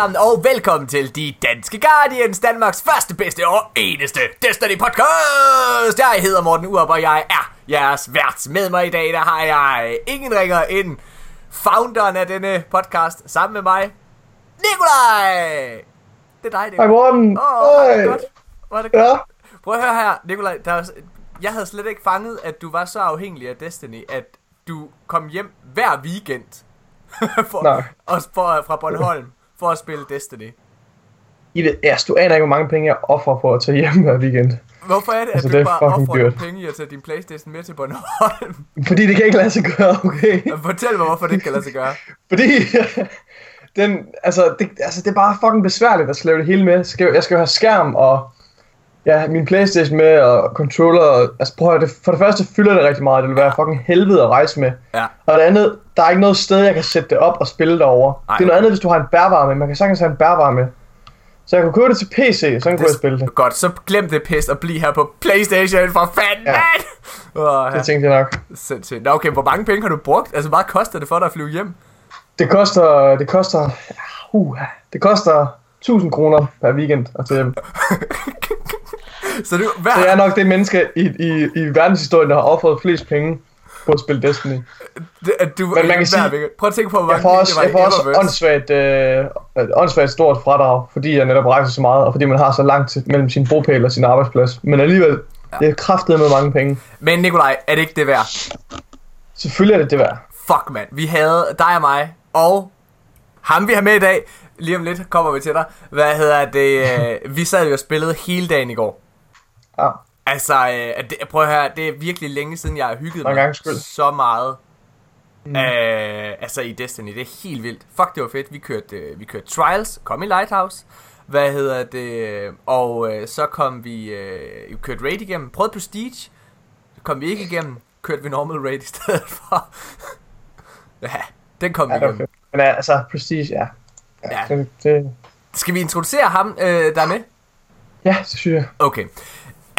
sammen, og velkommen til De Danske Guardians, Danmarks første, bedste og eneste Destiny podcast. Jeg hedder Morten Urup, og jeg er jeres vært. Med mig i dag, der har jeg ingen ringer end founderen af denne podcast, sammen med mig, Nikolaj. Det er dig, Hej Nikolaj. Morten. Åh, oh, Hej. godt? Var det godt? Ja. Prøv at høre her, Nikolaj. Der er, jeg havde slet ikke fanget, at du var så afhængig af Destiny, at du kom hjem hver weekend for, Nej. og for, fra Bornholm for at spille Destiny. I det, ja, du aner ikke, hvor mange penge jeg offrer på at tage hjem hver weekend. Hvorfor er det, at Altså, du det bare offrer dyrt. penge i at tage din Playstation med til Bornholm? Fordi det kan ikke lade sig gøre, okay? Fortæl mig, hvorfor det ikke kan lade sig gøre. Fordi den, altså, det, altså, det er bare fucking besværligt at slæve det hele med. Skal, jeg skal jo have skærm og ja, min Playstation med og controller. Og, altså, prøv at det, for det første fylder det rigtig meget. Det vil være fucking helvede at rejse med. Ja. Og det andet, der er ikke noget sted, jeg kan sætte det op og spille derovre. Ej. Det er noget andet, hvis du har en bærbar med. Man kan sagtens have en bærbar med. Så jeg kunne købe det til PC, så kunne jeg spille det. Godt, så glem det pis og bliv her på Playstation for fanden, Ja. mand! Ja. Det tænkte jeg nok. Sindssygt. Nå, okay, hvor mange penge har du brugt? Altså, hvad koster det for dig at flyve hjem? Det koster, det koster, uh, det koster 1000 kroner per weekend at tage hjem. Så du, hver, jeg er nok det menneske i, i, i verdenshistorien, der har offret flest penge på at spille Destiny. det, at du, Men man kan sige- weekend. Prøv at tænke på, hvor mange får penge også, det var jeg får også åndssvagt, øh, åndssvagt stort fradrag, fordi jeg netop rejser så meget, og fordi man har så langt til, mellem sin bopæl og sin arbejdsplads. Men alligevel, det er kraftet med mange penge. Men Nikolaj, er det ikke det værd? Selvfølgelig er det det værd. Fuck, mand. Vi havde dig og mig, og ham vi har med i dag. Lige om lidt kommer vi til dig. Hvad hedder det? Øh, vi sad jo og spillede hele dagen i går. Ja. Altså, øh, det, prøv at høre, det er virkelig længe siden, jeg har hygget For mig skyld. så meget. Mm. Øh, altså i Destiny, det er helt vildt. Fuck, det var fedt. Vi kørte, øh, vi kørte Trials, kom i Lighthouse. Hvad hedder det? Og øh, så kom vi, øh, vi kørte Raid igennem. Prøvede Prestige. Kom vi ikke igennem. Kørte vi Normal Raid i stedet for. ja, den kom Ja, vi igennem. Men ja, altså, Prestige, ja. Ja. Det, det, Skal vi introducere ham, øh, der er med? ja, det synes jeg. Okay.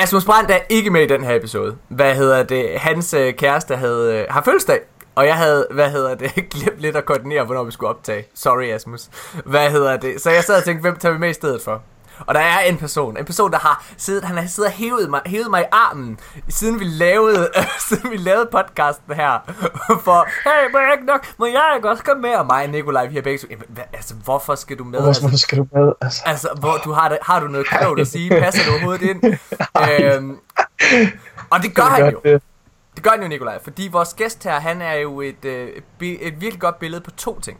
Asmus Brandt er ikke med i den her episode. Hvad hedder det? Hans øh, kæreste havde, øh, har fødselsdag. Og jeg havde, hvad hedder det, glemt lidt at koordinere, hvornår vi skulle optage. Sorry, Asmus. Hvad hedder det? Så jeg sad og tænkte, hvem tager vi med i stedet for? Og der er en person, en person, der har siddet, han har siddet og hævet mig, hævet mig i armen, siden vi lavede, siden vi lavede podcasten her, for, hey, må jeg ikke nok, må jeg ikke også komme med? Og mig og Nikolaj, vi har begge så, "Jamen, hvad, altså, hvorfor skal du med? Hvorfor, Altså, skal du med? Altså, Altså, hvor du har, har du noget klogt at sige? Passer det overhovedet ind? øhm, og det gør han jo. det. Det gør han jo, Nikolaj. Fordi vores gæst her, han er jo et, øh, et, et virkelig godt billede på to ting.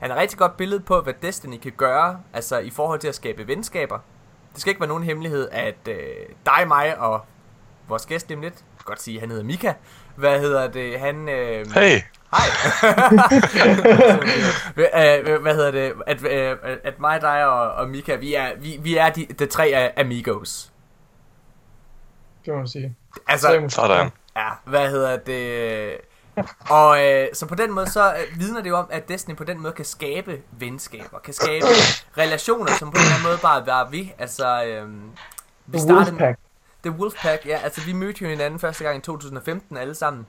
Han er et rigtig godt billede på, hvad Destiny kan gøre, altså i forhold til at skabe venskaber. Det skal ikke være nogen hemmelighed, at øh, dig, mig og vores gæst lige lidt, jeg kan godt sige, at han hedder Mika. Hvad hedder det? Han... Øh, Hey, Hej. Øh, hvad hedder det? At, øh, at mig, dig og, og Mika, vi er, vi, vi er de, de tre af amigos. Det må man sige. Altså, sådan. ja, hvad hedder det? Og øh, så på den måde, så øh, vidner det jo om, at Destiny på den måde kan skabe venskaber, kan skabe relationer, som på en eller anden måde bare var vi. Altså, øh, vi The startede Wolfpack. The Wolfpack, ja. Altså, vi mødte jo hinanden første gang i 2015 alle sammen.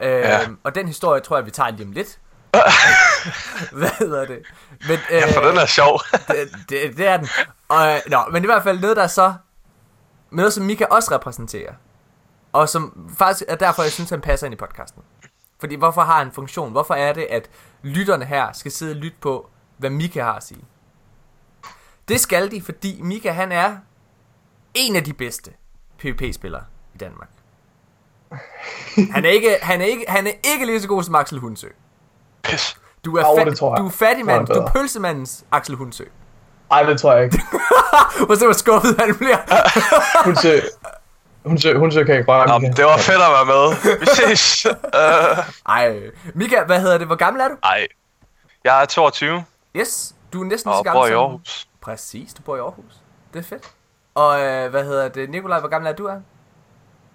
Øh, Ja. Og den historie tror jeg, vi tager lige om lidt. Hvad hedder det? Men, øh, Ja, for den er sjov. det, det, det er den. Og, øh, nå, men i hvert fald noget, der er så... Noget, som Mika også repræsenterer. Og som faktisk er derfor, jeg synes, han passer ind i podcasten. Fordi hvorfor har han en funktion? Hvorfor er det, at lytterne her skal sidde og lytte på, hvad Mika har at sige? Det skal de, fordi Mika, han er en af de bedste PvP-spillere i Danmark. Han er ikke, han er ikke, han er ikke lige så god som Axel Hundsø. Pis. Du er, fa- jeg. du er fattig mand. Tror jeg Du er pølsemandens Axel Hundsø. Ej, det tror jeg ikke. Hvor så hvor skuffet han bliver. Hun søger, hun søger, hun søger kan ikke røre Nå, Mika. det var fedt at være med. Vi ses. Uh, Ej, Mika, hvad hedder det? Hvor gammel er du? ej, jeg er 22 Yes, du er næsten så gammel bor i som- Aarhus. Præcis, du bor i Aarhus. Det er fedt. Og øh, hvad hedder det? Nikolaj, hvor gammel er du? Er?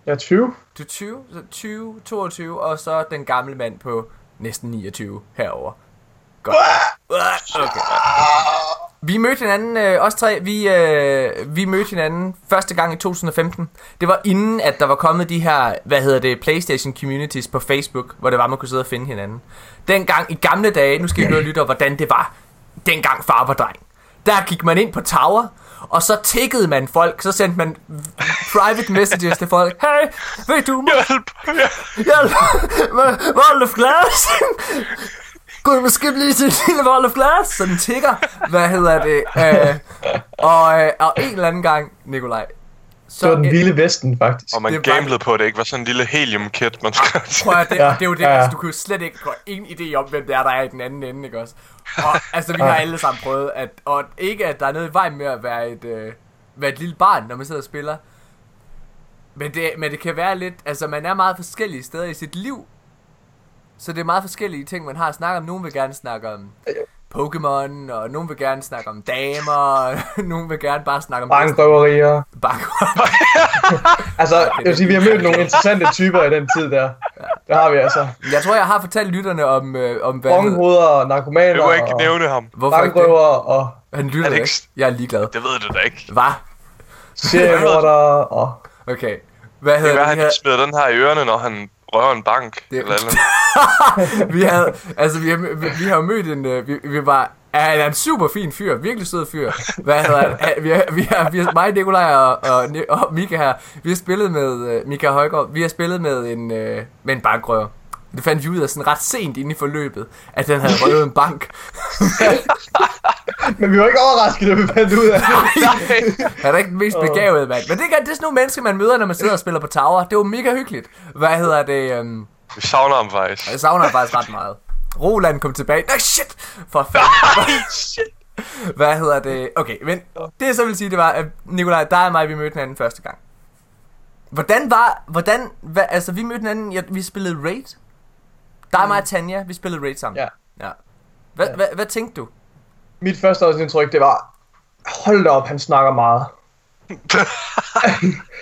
Jeg er 20. Du er 20, så 20, 22, og så den gamle mand på næsten 29 herover. Godt. Okay. Vi mødte hinanden, øh, os tre, vi, øh, vi mødte hinanden første gang i 2015. Det var inden, at der var kommet de her, hvad hedder det, Playstation Communities på Facebook, hvor det var, man kunne sidde og finde hinanden. Dengang i gamle dage, nu skal I høre lytte, hvordan det var. dengang far var dreng. Der gik man ind på Tower, og så tikkede man folk, så sendte man private messages til folk. Hey, ved du, Hjælp! hjælp, vold of glass. Gå måske lige til en lille vold of glass, så den tigger. Hvad hedder det? Øh, og, øh, og en eller anden gang, Nikolaj, så Det var den vilde vesten, faktisk. Og man Det var- gamblede på, at det ikke var sådan en lille helium-kit, man skrev til. Prøv at det, Ja, det er jo det, ja, ja, altså, du kan jo slet ikke få ingen idé om, hvem det er, der er i den anden ende, ikke også? Og altså, vi har alle sammen prøvet, at, og ikke at der er noget i vejen med at være et, øh, være et lille barn, når man sidder og spiller. Men det, men det kan være lidt, altså man er meget forskellige steder i sit liv. Så det er meget forskellige ting, man har at snakke om. Nogen vil gerne snakke om Pokémon, og nogen vil gerne snakke om damer, og nogen vil gerne bare snakke om Bankrøverier. Bank. Altså, jeg vil sige, vi har mødt nogle interessante typer i den tid der. Det har vi altså. Jeg tror, jeg har fortalt lytterne om, øh, om hvad... Bonghoveder og narkomaner Jeg må ikke og nævne ham. Hvorfor ikke det? bankrøver og Han lytter Alex. ikke. Jeg er ligeglad. Det ved du da ikke. Hvad? seriemordere og... Okay. Hvad Det kan hedder være, det? han Vi, havde, smider den her i ørerne, når han rører en bank. Det- Eller eller. vi havde, altså vi har, vi, vi har mødt en, øh, vi, vi var, han er en super fin fyr, virkelig sød fyr. Hvad hedder han? Vi har, vi har, vi har, mig, Nikolaj og, og, og Mika her, vi har spillet med, uh, Mika Højgaard, vi har spillet med en, uh, med en bankrøver. Det fandt vi ud af sådan ret sent inde i forløbet, at den havde røvet en bank. Men vi var ikke overrasket, da vi fandt ud af det. Nej. Han er ikke den mest begavede mand. Men det, er, det er sådan nogle mennesker, man møder, når man sidder og spiller på Tower. Det var mega hyggeligt. Hvad hedder det? Um, Vi savner ham faktisk. jeg savner ham faktisk ret meget. Roland kom tilbage. Nej, shit! For fanden. Shit. Hvad hedder det? Okay, men det jeg så vil sige, det var, at Nikolaj, dig og mig, vi mødte hinanden første gang. Hvordan var, hvordan, hvad, altså vi mødte hinanden, ja, vi spillede Raid. Dig og mig og Tanja, vi spillede Raid sammen. Ja. ja. Hvad, hvad, hvad tænkte du? Mit første årsindtryk, det var... Hold da op, han snakker meget.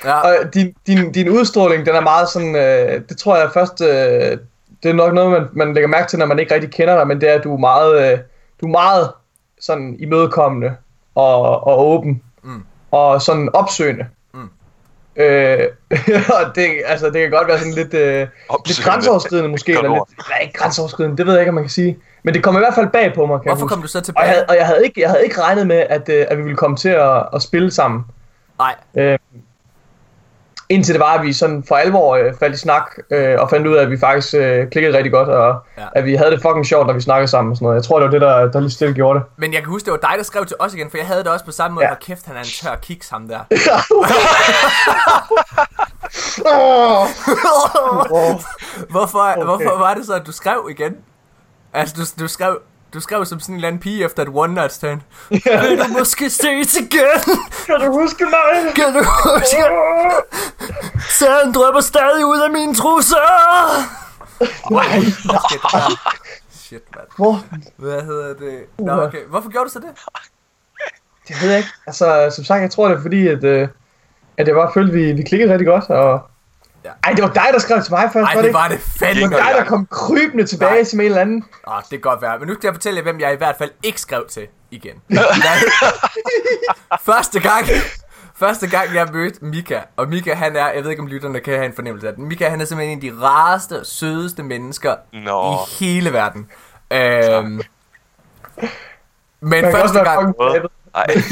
Ja, Og din, din, din udstråling, den er meget sådan... Øh, det tror jeg først... Øh, det er nok noget, man, man lægger mærke til, når man ikke rigtig kender dig, men det er, at du er meget, øh, du er meget sådan imødekommende og, og åben. Mm. Og sådan opsøgende. Øh, og det, altså, det kan godt være sådan lidt, øh, lidt grænseoverskridende måske. Eller lidt, nej, ikke grænseoverskridende, det ved jeg ikke, om man kan sige. Men det kom i hvert fald bag på mig, kan hvorfor kom du så Og jeg tilbage? havde, og jeg havde ikke, jeg havde ikke regnet med, at, øh, at vi ville komme til at, at spille sammen. Nej, Øh, indtil det var, at vi sådan for alvor øh, faldt i snak, øh, og fandt ud af, at vi faktisk øh, klikkede rigtig godt, og Ja. at vi havde det fucking sjovt, når vi snakkede sammen og sådan noget. Jeg tror, det var det, der, der lige stille gjorde det. men jeg kan huske, det var dig, der skrev til os igen, for jeg havde det også på samme måde. Ja. Hvor kæft, han er en tør kiks, ham der. hvorfor, okay. hvorfor var det så, at du skrev igen? Altså, du, du skrev... Du skrev som sådan en eller anden pige efter et one night stand. Vil du måske ses igen? Kan du huske mig? Kan du huske? Sæden drøber stadig ud af mine trusser. Nej, Shit, mand. Shit, hvor? Hvad hedder det? Nå, okay. Hvorfor gjorde du så det? Det ved jeg ikke. Altså, som sagt, jeg tror, det er fordi, at, øh, at jeg bare følte, at vi, vi klikkede rigtig godt, og... Ja. Ej, det var dig, der skrev til mig først, Nej, var det det var det fandme Det var dig, der kom krybende tilbage Nej. som en eller anden. Åh, det kan godt være. Men nu skal jeg fortælle jer, hvem jeg i hvert fald ikke skrev til igen. første gang, første gang jeg mødte Mika, og Mika han er, jeg ved ikke om lytterne kan have en fornemmelse af det, Mika han er simpelthen en af de rareste, sødeste mennesker Nå. i hele verden. Øhm, men første gang,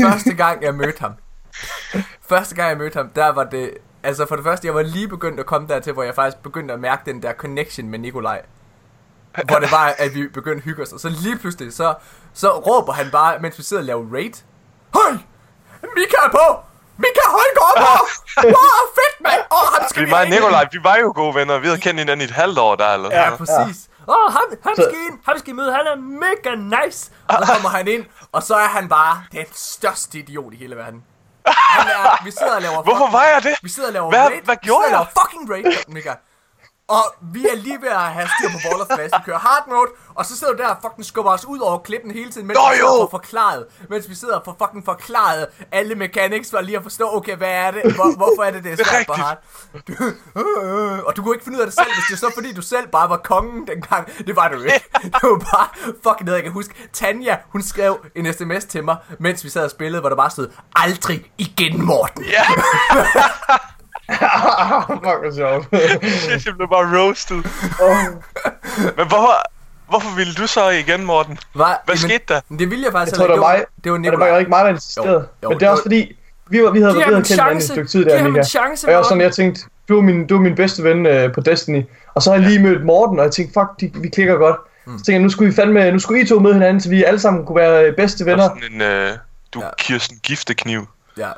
første gang jeg mødte ham, første gang jeg mødte ham, der var det, altså for det første, jeg var lige begyndt at komme dertil, hvor jeg faktisk begyndte at mærke den der connection med Nikolaj. Hvor det var, at vi begyndte at hygge os, og så lige pludselig, så, så råber han bare, mens vi sidder og laver raid. Høj! Mika er på! Mika Højgaard på! Wow, fedt, mand! Åh, oh, ham skal Vi vi var. Nikolaj, vi var jo gode venner. Vi havde kendt hinanden i et halvt år der, eller Ja, præcis. Åh, oh, ham, ham, Så- skal ind, ham skal møde, han er mega nice. Og så kommer han ind, og så er han bare den største idiot i hele verden. Han er, vi sidder og laver Hvorfor var jeg det? Vi sidder og laver Hvad- raid. hvad vi gjorde og jeg? laver fucking raid, Mika. Og vi er lige ved at have styr på Ball of Flash. Vi kører hard mode, og så sidder du der og fucking skubber os ud over klippen hele tiden, mens Nå, vi får forklaret, mens vi sidder og får fucking forklaret alle mechanics for lige at forstå, okay, hvad er det? Hvor, hvorfor er det, det er svært på hard? Du, øh, og du kunne ikke finde ud af det selv, hvis det er så fordi, du selv bare var kongen dengang. Det var du ikke. Det var bare fucking noget, jeg kan huske. Tanja, hun skrev en sms til mig, mens vi sad og spillede, hvor der bare stod, aldrig igen, Morten. Ja, Fuck, hvor sjovt. shit, jeg blev bare roasted. Men hvorfor... hvorfor ville du så igen, Morten? Hvad, Hvad skete der? Det ville jeg faktisk Jeg tror, det var mig. Det var Og det var ikke mig, der insisterede. Jo, jo, Men det er også fordi, vi, var, vi havde, en kendt hinanden et stykke tid der, Mika. chance, Og jeg var sådan, jeg tænkte, du er min, du er min bedste ven øh, på Destiny. Og så har jeg lige mødt Morten, og jeg tænkte, fuck, de, vi klikker godt. Mm. Så tænkte jeg, nu skulle, vi fandme, nu skulle I to møde hinanden, så vi alle sammen kunne være øh, bedste venner. Sådan en, øh, du ja. Kirsten Giftekniv. Ja.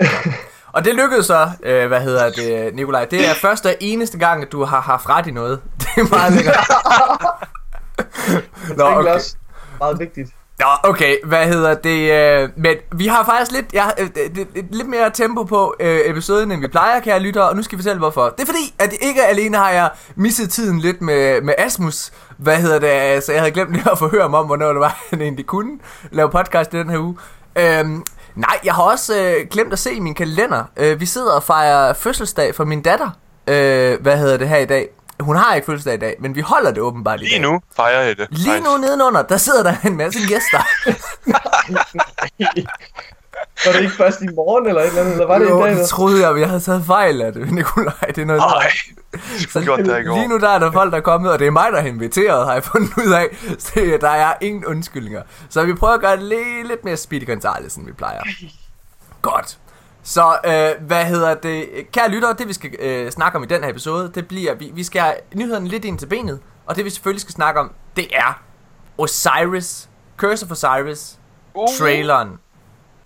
Og det lykkedes så, øh, hvad hedder det, Nikolaj. Det er første og eneste gang, at du har haft ret i noget. Det er meget lækkert. Nå, okay. meget vigtigt. Nå, okay, hvad hedder det? Øh, men vi har faktisk lidt, ja, øh, det- det- det- lidt mere tempo på øh, episoden, end vi plejer, kære lyttere, og nu skal vi fortælle hvorfor. Det er fordi, at ikke alene har jeg misset tiden lidt med, med Asmus, hvad hedder det, altså jeg havde glemt lige at få høre om, hvornår det var, han egentlig kunne lave podcast i den her uge. Øhm, nej, jeg har også øh, glemt at se i min kalender. Øh, vi sidder og fejrer fødselsdag for min datter, øh, hvad hedder det her i dag. Hun har ikke fødselsdag i dag, men vi holder det åbenbart i Lige dag. nu fejrer jeg det. Lige nu nedenunder, der sidder der en masse gæster. Var det ikke først i morgen eller et eller andet, eller var det jo, i dag? det eller? troede jeg, men jeg havde taget fejl af det, Nikolaj. Det er noget Nej, Så du gjorde det i går. lige nu der er der folk, der er kommet, og det er mig, der er inviteret, har jeg fundet ud af. Så det- der er ingen undskyldninger. Så vi prøver at gøre det lidt, lidt mere speedy Gonzales, end vi plejer. Godt. Så øh, hvad hedder det? Kære lyttere, det vi skal øh, snakke om i den her episode, det bliver, vi, vi skal have nyhederne lidt ind til benet. Og det vi selvfølgelig skal snakke om, det er Osiris, Curse of Osiris, Uh. traileren,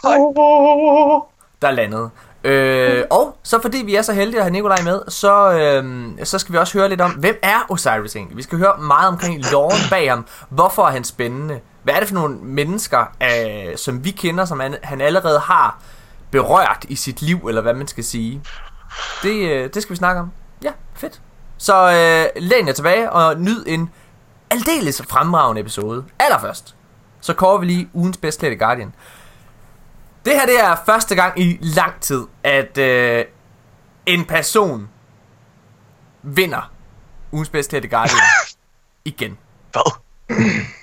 der landede. Øh, og så fordi vi er så heldige at have Nikolaj med, så, øh, så skal vi også høre lidt om, hvem er Osiris egentlig? Vi skal høre meget omkring loven bag ham. Hvorfor er han spændende? Hvad er det for nogle mennesker, øh, som vi kender, som han, han allerede har berørt i sit liv, eller hvad man skal sige? Det, øh, det skal vi snakke om. Ja, fedt. Så øh, læn jer tilbage og nyd en aldeles fremragende episode. Allerførst, så kører vi lige ugens bedst klædte Guardian. Det her det er første gang i lang tid, at øh, en person vinder ugens bedst klædte Guardian igen. Hvad?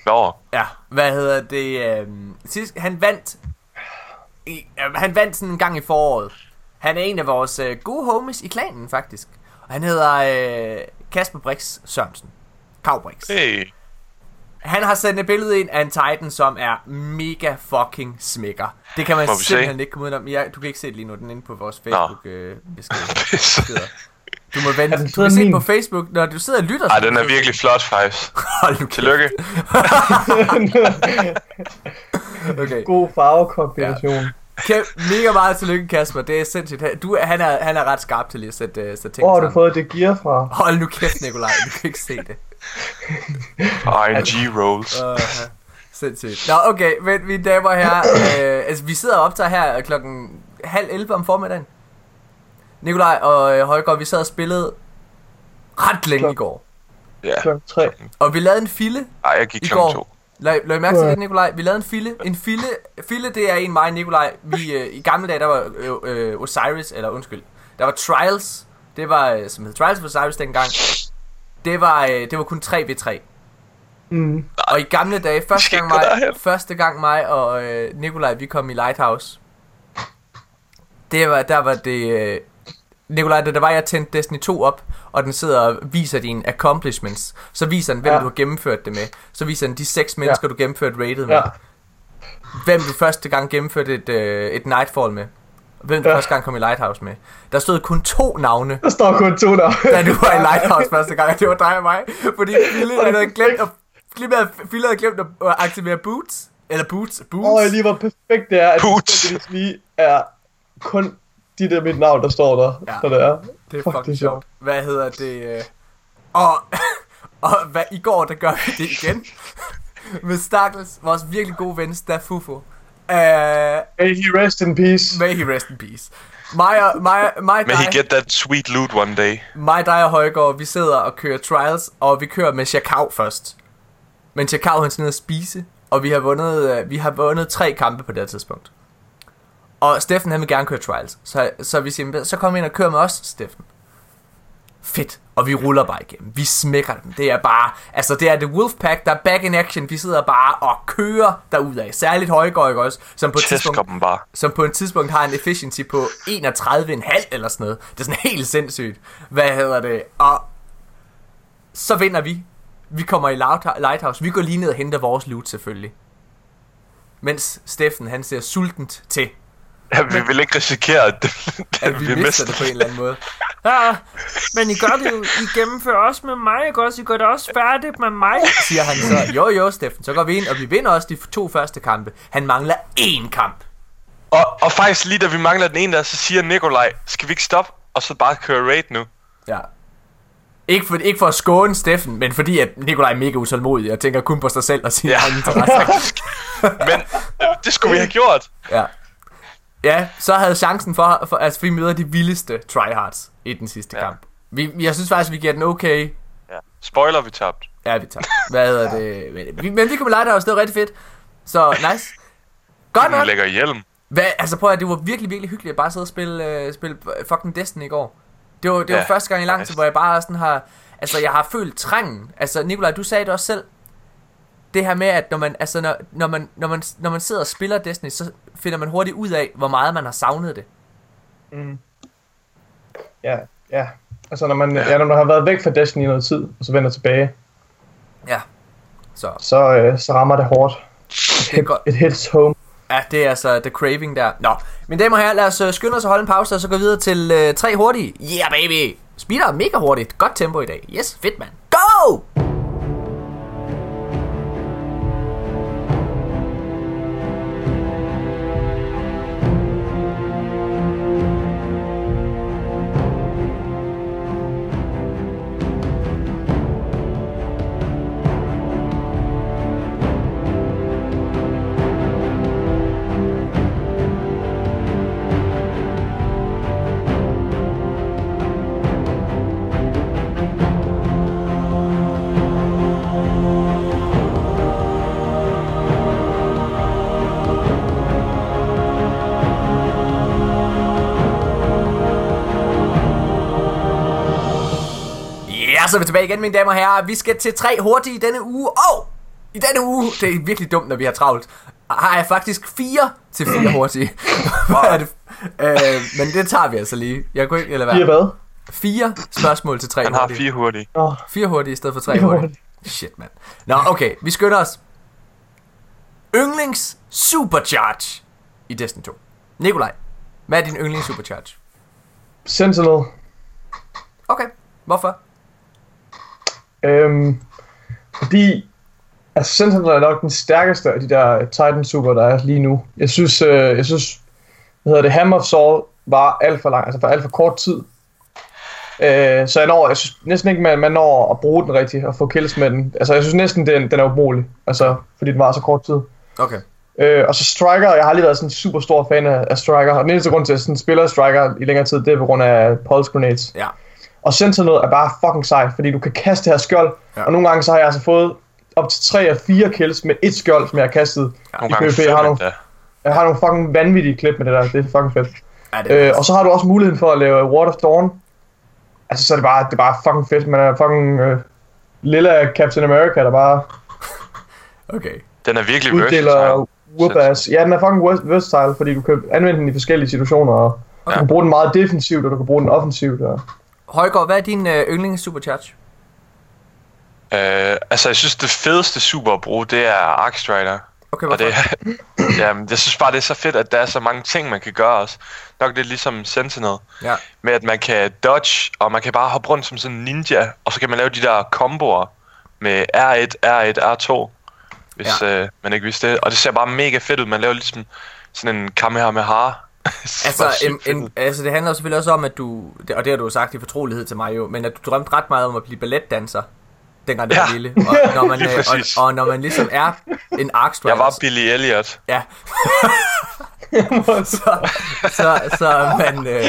Nå, Ja, hvad hedder det? Øh, sidst, han vandt i, øh, han vandt sådan en gang i foråret. Han er en af vores øh, gode homies i klanen, faktisk. Og han hedder øh, Kasper Brix Sørensen. Kav Brix. hey. Han har sendt et billede ind af en Titan, som er mega fucking smækker. Det kan man Må simpelthen ikke komme ud om. Ja, du kan ikke se det lige nu, den er inde på vores Facebook øh, beskeder. Du må vente. Du kan se min? på Facebook, når du sidder og lytter. Ej, så- den er virkelig flot, faktisk. Hold nu. Tillykke. Okay. God farvekombination. Kæm, mega meget tillykke, Kasper. Det er sindssygt. Du, han, er, han er ret skarp til lige at sætte, uh, sætte ting Hvor har du fået det gear fra? Hold nu kæft, Nikolaj. Du kan ikke se det. RNG rolls. Uh, sindssygt. Nå, okay. Men mine damer og herrer. Øh, altså, vi sidder og optager her klokken halv 11 om formiddagen. Nikolaj og øh, Højgaard, vi sad og spillede ret længe i går. Ja. Klokken 3. Og vi lavede en fille Ej, jeg gik i klokken går. to. Lad, lad mærke til det, Nikolaj? Vi lavede en fille. En fille, fille det er en mig og Nikolaj. Vi, øh, I gamle dage, der var øh, øh, Osiris, eller undskyld. Der var Trials. Det var, øh, som hed Trials of Osiris dengang. Det var, øh, det var kun 3v3. Mm. Og i gamle dage, første gang mig, første gang mig og øh, Nikolaj, vi kom i Lighthouse. Det var, der var det... Øh, Nikolaj, da der var, jeg tændte Destiny 2 op, og den sidder og viser dine accomplishments. Så viser den, hvem Ja. ja. du har gennemført det med. Så viser den de seks mennesker, du gennemførte rated med. Ja. Hvem du første gang gennemførte et, øh, et Nightfall med. Hvem du Ja. første gang kom i Lighthouse med. Der stod kun to navne, Der står kun to der. da du var i Lighthouse første gang, og det var dig og mig. Fordi Fille havde glemt at, Fille havde, Fille havde glemt at aktivere boots. Eller boots. Boots. Åh, oh, lige hvor perfekt det er, at Poots. det lige er kun de der mit navn, der står der. Ja. Så det er. Det er Fuck, det fucking er sjovt. Hvad hedder det? øh, Og, og hvad, i går, der gør vi det igen. Med Stakkels, vores virkelig gode ven, Staffufo. Uh, May he rest in peace. may he rest in peace. Mig og, mig, mig, May he get that sweet loot one day. mig, dig og Højgaard, vi sidder og kører trials, og vi kører med Chakao først. Men Chakao, han skal ned og spise, og vi har vundet, øh, vi har vundet tre kampe på det her tidspunkt. Og Steffen, han vil gerne køre trials. Så, så vi siger, så kom ind og kør med os, Steffen. Fedt. Og vi ruller bare igennem. Vi smækker dem. Det er bare, altså det er The Wolfpack, der er back in action. Vi sidder bare og kører derudad. Særligt Højgaard, ikke også? Som på et tidspunkt, bare. som på et tidspunkt har en efficiency på 31,5 eller sådan noget. Det er sådan helt sindssygt. Hvad hedder det? Og så vinder vi. Vi kommer i Lighthouse. Vi går lige ned og henter vores loot selvfølgelig. Mens Steffen, han ser sultent til, Ja, vi vil ikke risikere, at, at vi, vi mister det på en eller anden måde. Ja, men I gør det jo, I gennemfører også med mig, ikke også? I gør det også færdigt med mig. Siger han så, jo jo Steffen, så går vi ind, og vi vinder også de to første kampe. Han mangler én kamp. Og, og faktisk lige da vi mangler den ene der, så siger Nikolaj, skal vi ikke stoppe, og så bare køre raid nu? Ja. Ikke for, ikke for at skåne Steffen, men fordi at Nikolaj er mega utålmodig og tænker kun på sig selv og sin Ja. egen interesse. Men det skulle vi have gjort. Ja. Ja, så havde chancen for, for altså vi møder de vildeste tryhards i den sidste Ja. kamp. Vi, jeg synes faktisk, vi giver den okay. Ja. Spoiler, vi tabte. Ja, vi tager. Hvad hedder det? Men vi, men vi kunne lege det var rigtig fedt. Så nice. Godt nok. lægger hjelm. Hvad, altså prøv at det var virkelig, virkelig hyggeligt at bare sidde og spille, uh, spille fucking Destiny i går. Det var, det var Ja, første gang i lang tid, hvor jeg bare sådan har... Altså, jeg har følt trængen. Altså, Nikolaj, du sagde det også selv. Det her med, at når man, altså, når, når, man, når, man, når man sidder og spiller Destiny, så finder man hurtigt ud af, hvor meget man har savnet det. Ja, ja. Altså, når man, ja. når man har været væk fra Destiny i noget tid, og så vender tilbage, Ja. Så, så, øh, så rammer det hårdt. det er godt. It hits home. Ja, det er altså the craving der. Nå, mine damer og herrer, lad os øh, skynde os at holde en pause, og så gå videre til øh, tre hurtige. Yeah, baby! Speeder mega hurtigt. Godt tempo i dag. Yes, fedt, mand. Go! Så er vi tilbage igen, mine damer og herrer. Vi skal til tre hurtige i denne uge. Og i denne uge, det er virkelig dumt, når vi har travlt, har jeg faktisk fire til fire hurtige. Hvad er det? Øh, men det tager vi altså lige. Jeg kunne ikke, eller hvad? Fire hvad? Fire spørgsmål til tre Han har hurtige. fire hurtige. Fire hurtige i stedet for tre hurtige. hurtige. Shit, mand. Nå, okay. Vi skynder os. Yndlings Supercharge i Destiny 2. Nikolaj, hvad er din yndlings Supercharge? Sentinel. Okay, hvorfor? Øhm, fordi altså Sentinel er nok den stærkeste af de der Titan Super, der er lige nu. Jeg synes, øh, jeg synes hvad hedder det, Hammer of Saul var alt for lang, altså for alt for kort tid. Øh, så jeg, når, jeg synes næsten ikke, man, man når at bruge den rigtigt og få kills med den. Altså jeg synes næsten, den, den er umulig, altså fordi den var så kort tid. Okay. Øh, og så Striker, jeg har aldrig været sådan en super stor fan af, af Striker, og den eneste grund til, at jeg sådan spiller Striker i længere tid, det er på grund af Pulse Grenades. Ja. Og Sentinel er bare fucking sejt, fordi du kan kaste det her skjold, Ja. ja. og nogle gange så har jeg altså fået op til 3 og 4 kills med et skjold, som jeg har kastet Nogle i gange PvP. Jeg har, nogle, jeg har nogle fucking vanvittige klip med det der, det er fucking fedt. Ja, det er Øh, og så har du også muligheden for at lave Ward of Dawn. Altså, så er det bare, det er bare fucking fedt. Man er fucking øh, lille Captain America, der bare Okay. Den er virkelig uddeler versatile. whoop-ass. Ja, den er fucking vers- versatile, fordi du kan anvende den i forskellige situationer, og Okay. du kan bruge den meget defensivt, og du kan bruge den offensivt. Og... Højgaard, hvad er din øh, yndlings Supercharge? Øh, altså, jeg synes, det fedeste super at bruge, det er Arc Strider. Okay, Og hvorfor? det, jamen, jeg synes bare, det er så fedt, at der er så mange ting, man kan gøre også. Nok lidt ligesom Sentinel. Ja. Med at man kan dodge, og man kan bare hoppe rundt som sådan en ninja. Og så kan man lave de der komboer med R1, R1, R2. Hvis ja. øh, man ikke vidste det. Og det ser bare mega fedt ud. Man laver ligesom sådan en Kamehameha. Altså, en, en, altså, det handler jo selvfølgelig også om, at du, og det har du jo sagt i fortrolighed til mig jo, men at du drømte ret meget om at blive balletdanser, dengang du Ja. var lille. Og når, man, Lige øh, og, og når man ligesom er en arc Jeg var Billy Elliot. Ja. så, så, så man... Øh,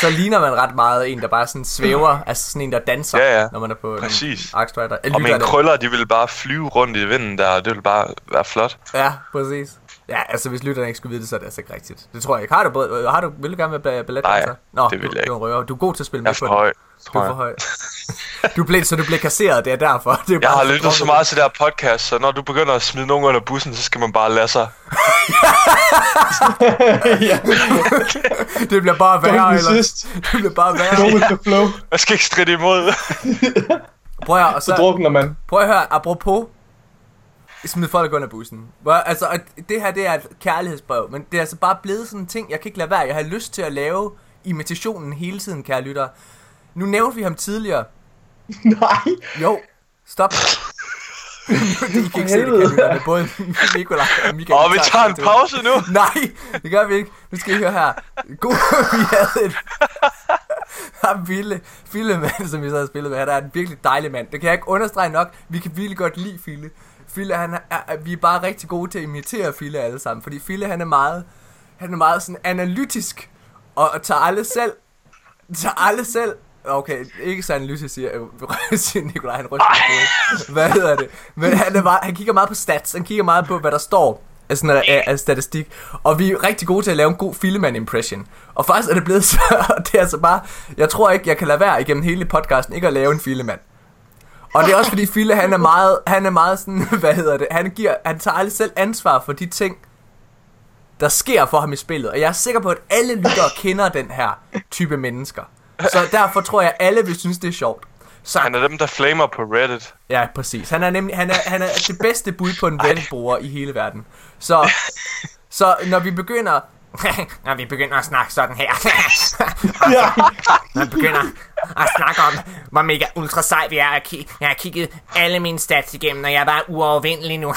så ligner man ret meget en, der bare sådan svæver, altså sådan en, der danser, Ja, ja. når man er på Præcis. en Arc Strider. Jeg Og mine krøller, de ville bare flyve rundt i vinden der, og det ville bare være flot. Ja, præcis. Ja, altså hvis lytterne ikke skulle vide det, så er det altså ikke rigtigt. Det tror jeg ikke. Har du, har du, vil du gerne være balletdanser? Nej, Nå, det vil du, jeg Du, er røver. du er god til at spille Jeg med er på for det. høj, Du tror er for jeg. høj. Du blev, så du blev kasseret, det er derfor. Det er Jeg bare har lyttet så meget til det her podcast, så når du begynder at smide nogen under bussen, så skal man bare lade sig. Det bliver bare værre, eller? Det bliver bare Go værre. with the flow. Man skal ikke stride imod. Prøv at høre, og Så så, drukner man. prøv at høre, apropos smid folk under bussen. Hvor, altså, og det her, det er et kærlighedsbrev, men det er altså bare blevet sådan en ting, jeg kan ikke lade være. Jeg har lyst til at lave imitationen hele tiden, kære lytter. Nu nævnte vi ham tidligere. Nej. Jo, stop. I kan ikke se det, helvede. kære lytter. Både Nikolaj og Michael. Og vi tager en pause nu. Nej, det gør vi ikke. Nu skal I høre her. God, vi havde et... Ham Fille, Fille mand, som vi sad og spillede med, han er en virkelig dejlig mand. Det kan jeg ikke understrege nok. Vi kan virkelig godt lide Fille. Fille, han er, vi er bare rigtig gode til at imitere Fille alle sammen. Fordi Fille, han er meget, han er meget sådan analytisk. Og, og tager alle selv, tager alle selv Okay, ikke så analytisk, siger, jeg, øh, siger Nikolaj, han ryster på. Hvad hedder det? Men han, er meget, han kigger meget på stats, han kigger meget på, hvad der står af, sådan, af, af statistik. Og vi er rigtig gode til at lave en god Filleman-impression. Og faktisk er det blevet så, det er altså bare, jeg tror ikke, jeg kan lade være igennem hele podcasten, ikke at lave en Filleman. Og det er også fordi Fille, han er meget, han er meget sådan, hvad hedder det, han, giver, han tager aldrig selv ansvar for de ting, der sker for ham i spillet. Og jeg er sikker på, at alle lyttere kender den her type mennesker. Så derfor tror jeg, at alle vil synes, det er sjovt. Så, Han er dem, der flamer på Reddit. ja, præcis. Han er nemlig han er, han er det bedste bud på en Reddit-bruger i hele verden. Så, så når vi begynder... når vi begynder at snakke sådan her... Ja. når vi begynder at snakke om, hvor mega ultra sej vi er. Jeg, jeg har kigget alle mine stats igennem, og jeg er bare uovervindelig nu.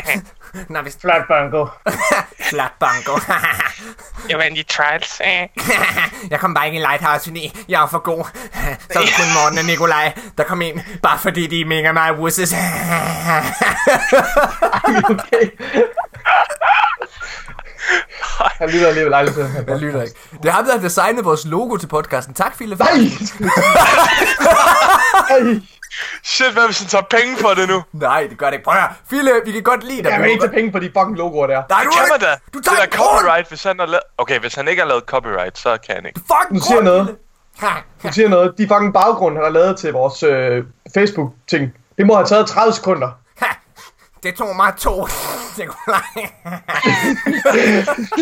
når vi... Flat banko. Flat banko. Jeg vandt i trials. jeg kom bare ikke i Lighthouse, fordi jeg var for god. Så var det kun Morten og Nikolaj, der kom ind, bare fordi de er mega meget wusses. Okay. Han lytter alligevel aldrig til den her Jeg lytter ikke. Det er ham, der har designet vores logo til podcasten. Tak, Philip. Nej! Ej! Shit, hvad hvis han tager penge for det nu? Nej, det gør det ikke. Prøv at. Philip, vi kan godt lide dig. Jeg Vi vil ikke tage penge på de fucking logoer der. Nej, du Kan har man ikke- da? Du Det tager der en grund. copyright, hvis han har lavet... Okay, hvis han ikke har lavet copyright, så kan han ikke. Fuck Du siger noget. Du siger noget. De fucking baggrund, han har lavet til vores øh, Facebook-ting. Det må have taget 30 sekunder. Det tog mig to. Nikolaj.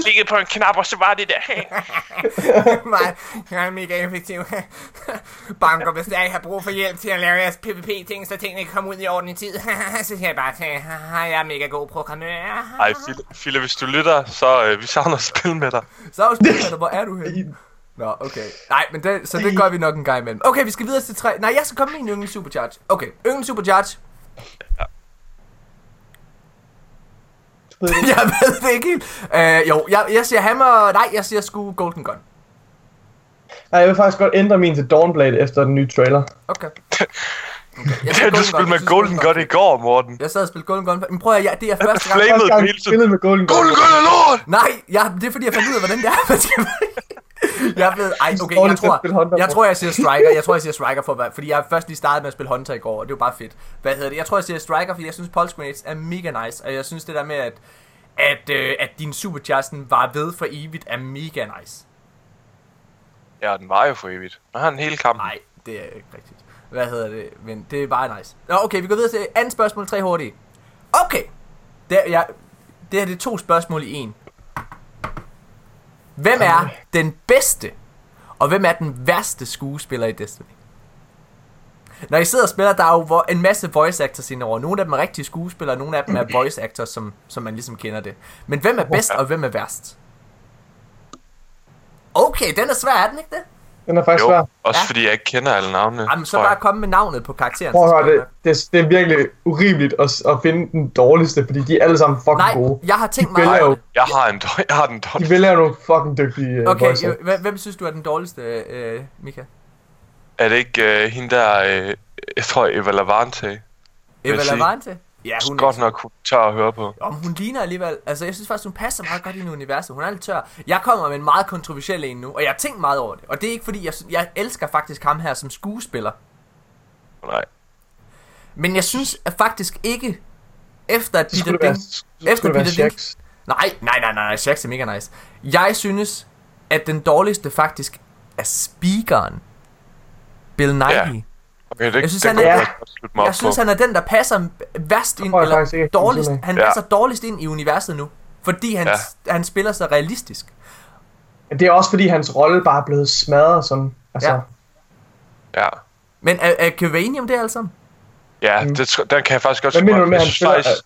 Klikkede på en knap, og så var det der. Nej, jeg er mega effektiv. Banker, hvis jeg har brug for hjælp til at lave jeres PvP-ting, så tingene kan komme ud i orden i tid. så siger jeg bare til, jeg er mega god programmør. Ej, Philip, hvis du lytter, så øh, vi savner at spille med dig. Så er spørgsmålet, hvor er du henne? Nå, okay. Nej, men det, så det gør vi nok en gang imellem. Okay, vi skal videre til tre. Nej, jeg skal komme med en yndlings supercharge. Okay, yndlings supercharge. Du ved det. jeg ved det ikke helt. Uh, jo, jeg, jeg siger hammer. Nej, jeg siger sgu golden gun. Nej, jeg vil faktisk godt ændre min til Dawnblade efter den nye trailer. Okay. okay. Jeg siger Du spillede med Jeg Golden Gun i går, Morten. Jeg sad og spillede Golden Gun. Men prøv at ja, det er første gang. Jeg tiden. spillede med Golden Gun. Golden Gun er lort! Nej, jeg, det er fordi, jeg fandt ud af, hvordan det er, man skal... Jeg ved, ej, okay, jeg tror, jeg tror, jeg siger Striker. Jeg tror, jeg siger Striker for, hvad- fordi jeg først lige startede med at spille Hunter i går, og det var bare fedt. Hvad hedder det? Jeg tror, jeg siger Striker, fordi jeg synes, Pulse Grenades er mega nice, og jeg synes det der med, at, at, øh, at din Superchargen var ved for evigt, er mega nice. Ja, den var jo for evigt. Nu har den hele kampen. Nej, det er ikke rigtigt. Hvad hedder det? Men det er bare nice. Nå, okay, vi går videre til andet spørgsmål, tre hurtige. Okay. Det, er, jeg, det her det er to spørgsmål i en. Hvem er den bedste, og hvem er den værste skuespiller i Destiny? Når I sidder og spiller, der er jo en masse voice actors indover. Nogle af dem er rigtige skuespillere, nogle af dem er voice actors, som, som man ligesom kender det. Men hvem er bedst, og hvem er værst? Okay, den er svær, er den ikke det? Den er faktisk Jo, svær. også Ja. fordi jeg ikke kender alle navnene. Jamen, så bare komme med navnet på karakteren. Prøv at høre, det, jeg det, det er virkelig urimeligt at, at finde den dårligste, fordi de er alle sammen fucking Nej, gode. jeg har tænkt De meget jo. Jeg har en dår- jeg har den de dårlige. vælger jo nogle fucking dygtige uh, Okay, voice jo, hvem, hvem synes du er den dårligste, øh, Mika? Er det ikke uh, hende der, uh, jeg tror Eva Lavante? Eva. Lavante? Ja, hun, Godt nok hun tør at høre på. Om hun ligner alligevel, altså jeg synes faktisk, hun passer meget godt ind i universet. Hun er lidt tør. Jeg kommer med en meget kontroversiel en nu, og jeg har tænkt meget over det. Og det er ikke fordi, jeg, jeg elsker faktisk ham her som skuespiller. Nej. Men jeg synes at faktisk ikke, efter at Peter Dink... Efter Peter Dink... Nej, nej, nej, nej, Shax er mega nice. Jeg synes, at den dårligste faktisk er speakeren. Bill Nighy. Ja. Okay, det, Jeg synes, det han er- jeg op Jeg synes, han er den, der passer værst ind, jeg eller dårligst, jeg han Ja. passer dårligst ind i universet nu. Fordi han, Ja. han spiller så realistisk. Det er også fordi, hans rolle bare er blevet smadret sådan. Altså, Ja. ja. Men er, er Kevanium det altså? Ja, det, tr- den kan jeg faktisk godt Hvad mener du sgu- med, jeg at han faktisk,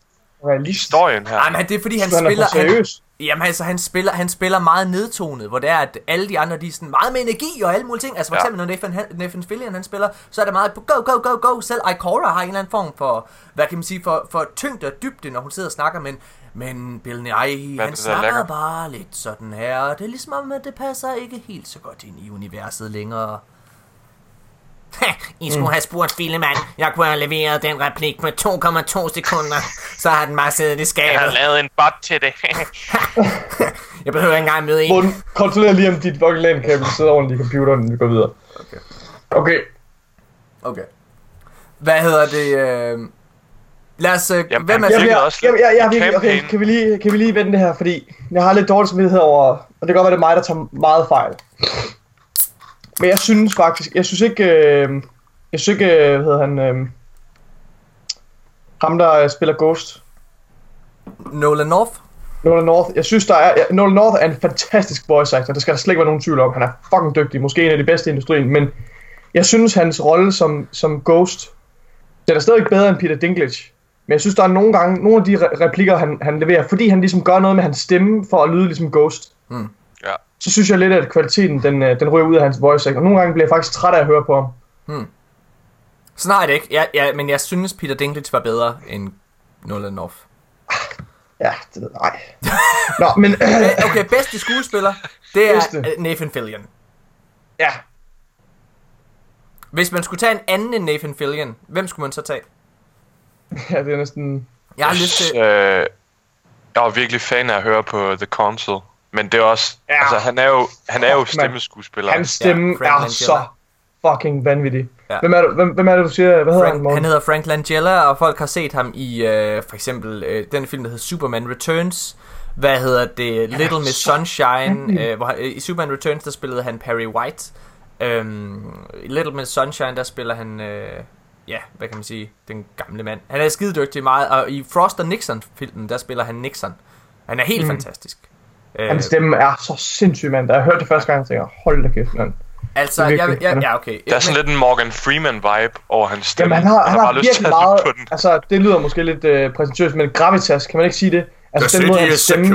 realist? historien her. Nej, men det er fordi, han Han er spiller... Han, jamen altså, han spiller, han spiller meget nedtonet, hvor det er, at alle de andre, de er sådan meget med energi og alle mulige ting. Altså for Ja. eksempel, når Nathan, Han- Nathan Fillion, han spiller, så er det meget på go, go, go, go. Selv Ikora har en eller anden form for, hvad kan man sige, for, for tyngde og dybde, når hun sidder og snakker, men, men Bill Nye, han er snakker bare lidt sådan her. og Det er ligesom om, at det passer ikke helt så godt ind i universet længere. I skulle have spurgt Fillemand. Jeg kunne have leveret den replik med 2,2 sekunder. Så har den bare siddet i Jeg skabet. har lavet en bot til det. Jeg behøver ikke engang møde en. Morten, kontroller lige om dit fucking LAN-kabel sidder ordentligt i computeren, vi går videre. Okay. Okay. Okay. Hvad hedder det? Øh... Lad os... Øh... Jamen, hvem er fik jeg, også jeg, jeg, jeg, virkelig, okay, kan vi, lige, kan vi lige vende det her, fordi jeg har lidt dårlig samvittighed over, og det kan godt være, det er mig, der tager meget fejl. Men jeg synes faktisk, jeg synes ikke, øh, jeg synes ikke, øh, hvad hedder han, øh, ham der øh, spiller Ghost, Nolan North? Nolan North, jeg synes, der er, ja, Nolan North er en fantastisk voice actor, det skal der slet ikke være nogen tvivl om, han er fucking dygtig, måske en af de bedste i industrien, men jeg synes, hans rolle som, som Ghost, den er stadig bedre end Peter Dinklage. Men jeg synes, der er nogle gange, nogle af de re- replikker, han, han leverer, fordi han ligesom gør noget med hans stemme, for at lyde ligesom Ghost. Ja. Så synes jeg lidt, at kvaliteten, den, øh, den ryger ud af hans voice. Og nogle gange bliver jeg faktisk træt af at høre på ham. Sådan har jeg det ikke. Ja, ja, men jeg synes, Peter Dinklage var bedre end Nolan North. Ja, det ved jeg. Nej. Nå, men... Okay, bedste skuespiller, det er Bedste. øh, Nathan Fillion. ja, Hvis man skulle tage en anden end Nathan Fillion, hvem skulle man så tage? ja, det er næsten... Jeg har lyst til... Øh, jeg var virkelig fan af at høre på The Council. Men det er også... Ja. Altså, han er jo, han er jo stemmeskuespiller. Hans stemme Frank er Langella. så fucking vanvittig. Ja. Hvem, er det, hvem, hvem er det, du siger? Hvad hedder han, Frank, Morten? han hedder Frank Langella, og folk har set ham i øh, for eksempel øh, den film, der hedder Superman Returns. Hvad hedder det? Little Miss Sunshine. Øh, hvor, han- øh, I Superman Returns, der spillede han Perry White. Øhm, I Little Miss Sunshine, der spiller han... Øh, ja, hvad kan man sige? Den gamle mand. Han er skide dygtig meget, og i Frost og Nixon-filmen, der spiller han Nixon. Han er helt mm. fantastisk. Øh, Hans stemme er så sindssyg, mand. Da jeg hørte det første gang, så tænkte jeg, hold da kæft, mand. altså, det er jeg, jeg, ja, okay. Der er sådan lidt en Morgan Freeman-vibe over hans stemme. Jamen, han har, han har bare lyst til virkelig at lytte meget... på den. Altså, det lyder måske lidt øh, præsentøst, men gravitas, kan man ikke sige det? Altså, den måde, hans stemme,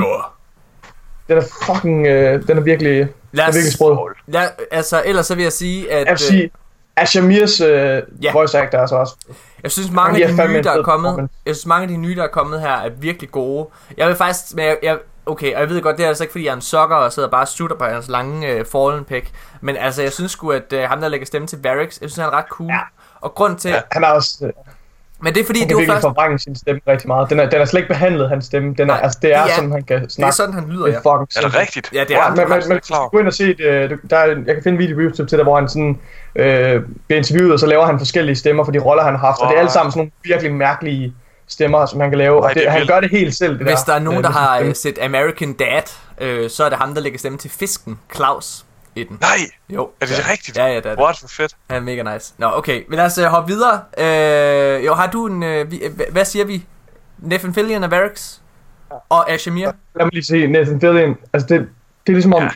den er fucking... Øh, den er virkelig... Den Lad er os, virkelig sprød. lad, altså, ellers så vil jeg sige, at... Jeg vil sige, Ashamirs øh, Ja. ja. voice actor er altså også... Jeg synes mange Han af de nye, der er kommet, jeg synes mange af de nye, der er kommet her, er virkelig gode. Jeg vil faktisk, men jeg, jeg, okay, og jeg ved godt, det er altså ikke, fordi jeg er en sokker og sidder bare og sutter på hans lange øh, fallen pick. Men altså, jeg synes sgu, at øh, ham, der lægger stemme til Varix, jeg synes, han er ret cool. Ja. Ja. Og grund til, ja. Ja. Han er også... Øh, men det er fordi, han det er virkelig først, forvrænge sin stemme rigtig meget. Den er, den er slet ikke behandlet, hans stemme. Den er, Nej, altså, det er det er- sådan, han kan det er snakke. sådan, han lyder, Det ja. er fucking Er det rigtigt? Ja, det er Ja, han. men, men, gå ind og se det. øh, Der er, jeg kan finde en video på YouTube til der, hvor han sådan øh, bliver interviewet, og så laver han forskellige stemmer for de roller, han har haft. Og det er alle sammen sådan nogle virkelig mærkelige stemmer, som han kan lave. Og det han gør det helt selv, det Hvis der. der er nogen, øh, der har stemme. øh, set American Dad, øh, så er det ham, der lægger stemme til fisken, Claus, i den. Nej! Jo. Er det ja. rigtigt? Ja, ja, det er det. What, for fedt. Han er mega nice. Nå, okay. Men lad os uh, hoppe videre. Uh, jo, har du en... Uh, vi, uh, hvad siger vi? Nathan Fillion og Varix? Og Ashamir? Lad mig lige se Nathan Fillion. Altså, det, det er ligesom om, Ja.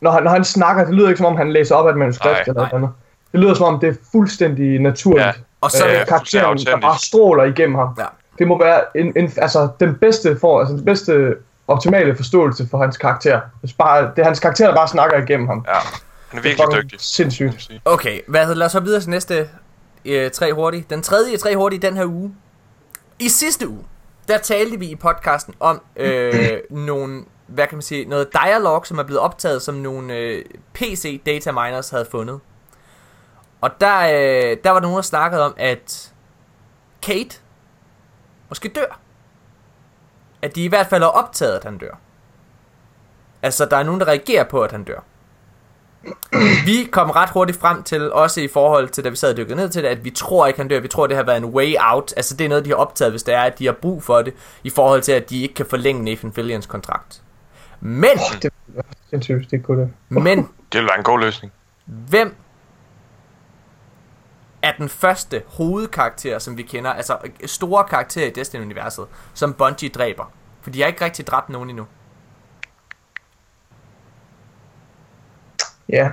når, han, når han snakker, det lyder ikke som om, han læser op af et manuskript eller noget andet. Det lyder som om, det er fuldstændig naturligt. Ja. Og så... øh, Ja, karakteren, der bare stråler igennem ham. Ja. Det må være en, en, altså, den bedste for, altså, den bedste optimale forståelse for hans karakter. Hvis bare, det er hans karakter, der bare snakker igennem ham. Ja. Han er Det er virkelig dygtig. Sindssygt. Okay, hvad hedder, lad os hoppe videre til næste uh, tre hurtige. Den tredje tre hurtige den her uge. I sidste uge, der talte vi i podcasten om øh, nogle, hvad kan man sige, noget dialog, som er blevet optaget, som nogle øh, PC data miners havde fundet. Og der, øh, der var der nogen, der snakkede om, at Kate måske dør. At de i hvert fald har optaget, at han dør. Altså, der er nogen, der reagerer på, at han dør. Vi kom ret hurtigt frem til, også i forhold til, da vi sad og dykkede ned til det, at vi tror ikke, han dør. Vi tror, det har været en way out. Altså, det er noget, de har optaget, hvis det er, at de har brug for det, i forhold til, at de ikke kan forlænge Nathan Fillions kontrakt. Men, Oh, det er sindssygt, det kunne det. men, Det vil være en god løsning. hvem er den første hovedkarakter, som vi kender, altså store karakterer i Destiny-universet, som Bungie dræber? For de har ikke rigtig dræbt nogen endnu. Ja,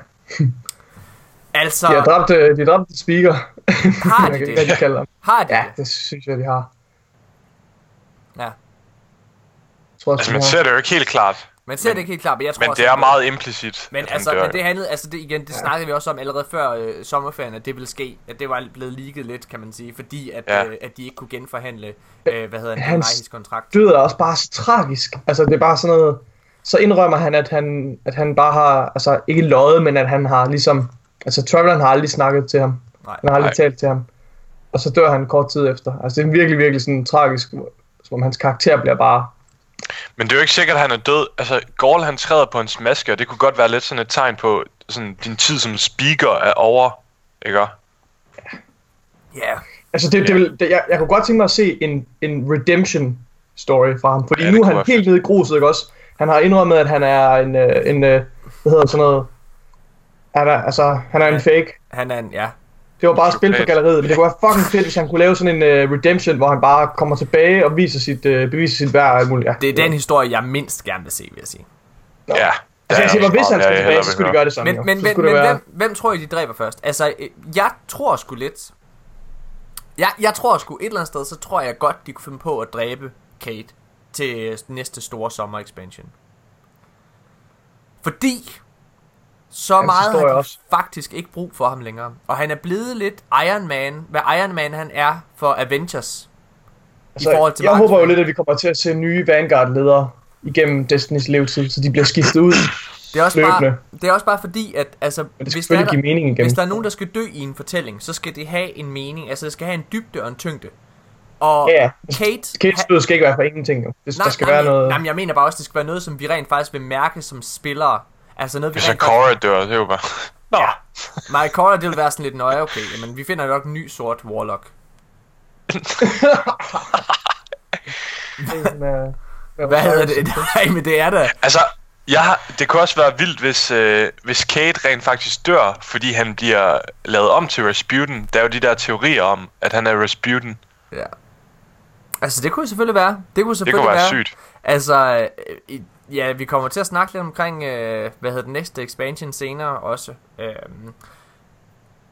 Altså, de har dræbt, øh, de har dræbt speaker. Har de Hvad det? de kalder dem. Har de Ja, det? det synes jeg, de har. Ja. Jeg tror, Altså, de man ser det jo ikke helt klart. Man ser det ikke helt klart, men jeg tror Men også, det er at- meget implicit, Men han altså, dør. men det handlede, altså det igen, det snakkede vi også om allerede før øh, sommerferien, at det ville ske, at det var blevet leaget lidt, kan man sige, fordi at, Ja. øh, at de ikke kunne genforhandle, øh, hvad hedder det, Hans- kontrakt. Død er også bare så tragisk. Altså, det er bare sådan noget... Så indrømmer han, at han, at han bare har, altså ikke løjet, men at han har ligesom... Altså, Traveleren har aldrig snakket til ham. Nej. Han har aldrig Nej. talt til ham. Og så dør han kort tid efter. Altså, det er virkelig, virkelig sådan tragisk, som om hans karakter bliver bare... Men det er jo ikke sikkert, at han er død. Altså, Gaul han træder på hans maske, og det kunne godt være lidt sådan et tegn på, sådan, din tid som speaker er over, ikke? Ja, Altså, det, det vil, det, jeg, jeg kunne godt tænke mig at se en, en redemption story fra ham. Fordi Ja, det nu er han helt nede i gruset, ikke også? Han har indrømmet, at han er en... øh, en øh, hvad hedder sådan noget... Han er, altså, han er en fake. han er en, ja. Det var bare spil for Psykopat. galleriet, men det kunne være fucking fedt, hvis han kunne lave sådan en uh, redemption, hvor han bare kommer tilbage og viser sit, uh, beviser sit værd og alt muligt. Ja. Det er den historie, jeg mindst gerne vil se, vil jeg sige. Ja. Altså, jeg er siger, hvis han skulle tilbage, så skulle de gøre det sådan. Men, men, men, men være... hvem, hvem tror I, de dræber først? Altså, øh, jeg tror sgu lidt... Jeg, jeg tror sgu et eller andet sted, så tror jeg godt, de kunne finde på at dræbe Kate til næste store sommer expansion. Fordi så Hans meget har de også. faktisk ikke brug for ham længere. Og han er blevet lidt Iron Man, hvad Iron Man han er for Avengers. i forhold til Altså, jeg håber jo lidt, at vi kommer til at se nye Vanguard-ledere igennem Destinys levetid, så de bliver skiftet ud. Det er også, bare, det er også bare fordi, at altså, hvis, der er, give mening hvis der er nogen, der skal dø i en fortælling, så skal det have en mening. Altså, det skal have en dybde og en tyngde. Og Ja, ja. Kate... Kates død skal ikke være for ingenting. Det, nej, der skal nej, være noget... Nej, men jeg mener bare også, det skal være noget, som vi rent faktisk vil mærke som spillere. Altså noget, vi Hvis rent Cora dør, det er jo bare... Nå, Ja. Nej, Cora, det vil være sådan lidt nøje, okay, men vi finder nok en ny sort Warlock. med Hvad hedder det? Nej, men det er da... altså, jeg har, det kunne også være vildt, hvis, øh, hvis Kate rent faktisk dør, fordi han bliver lavet om til Rasputin. Der er jo de der teorier om, at han er Rasputin. Ja. Altså, det kunne selvfølgelig være. Det kunne Det selvfølgelig kunne være være. sygt. Altså, øh, i- ja, vi kommer til at snakke lidt omkring, øh, hvad hedder det næste expansion senere også. Øhm,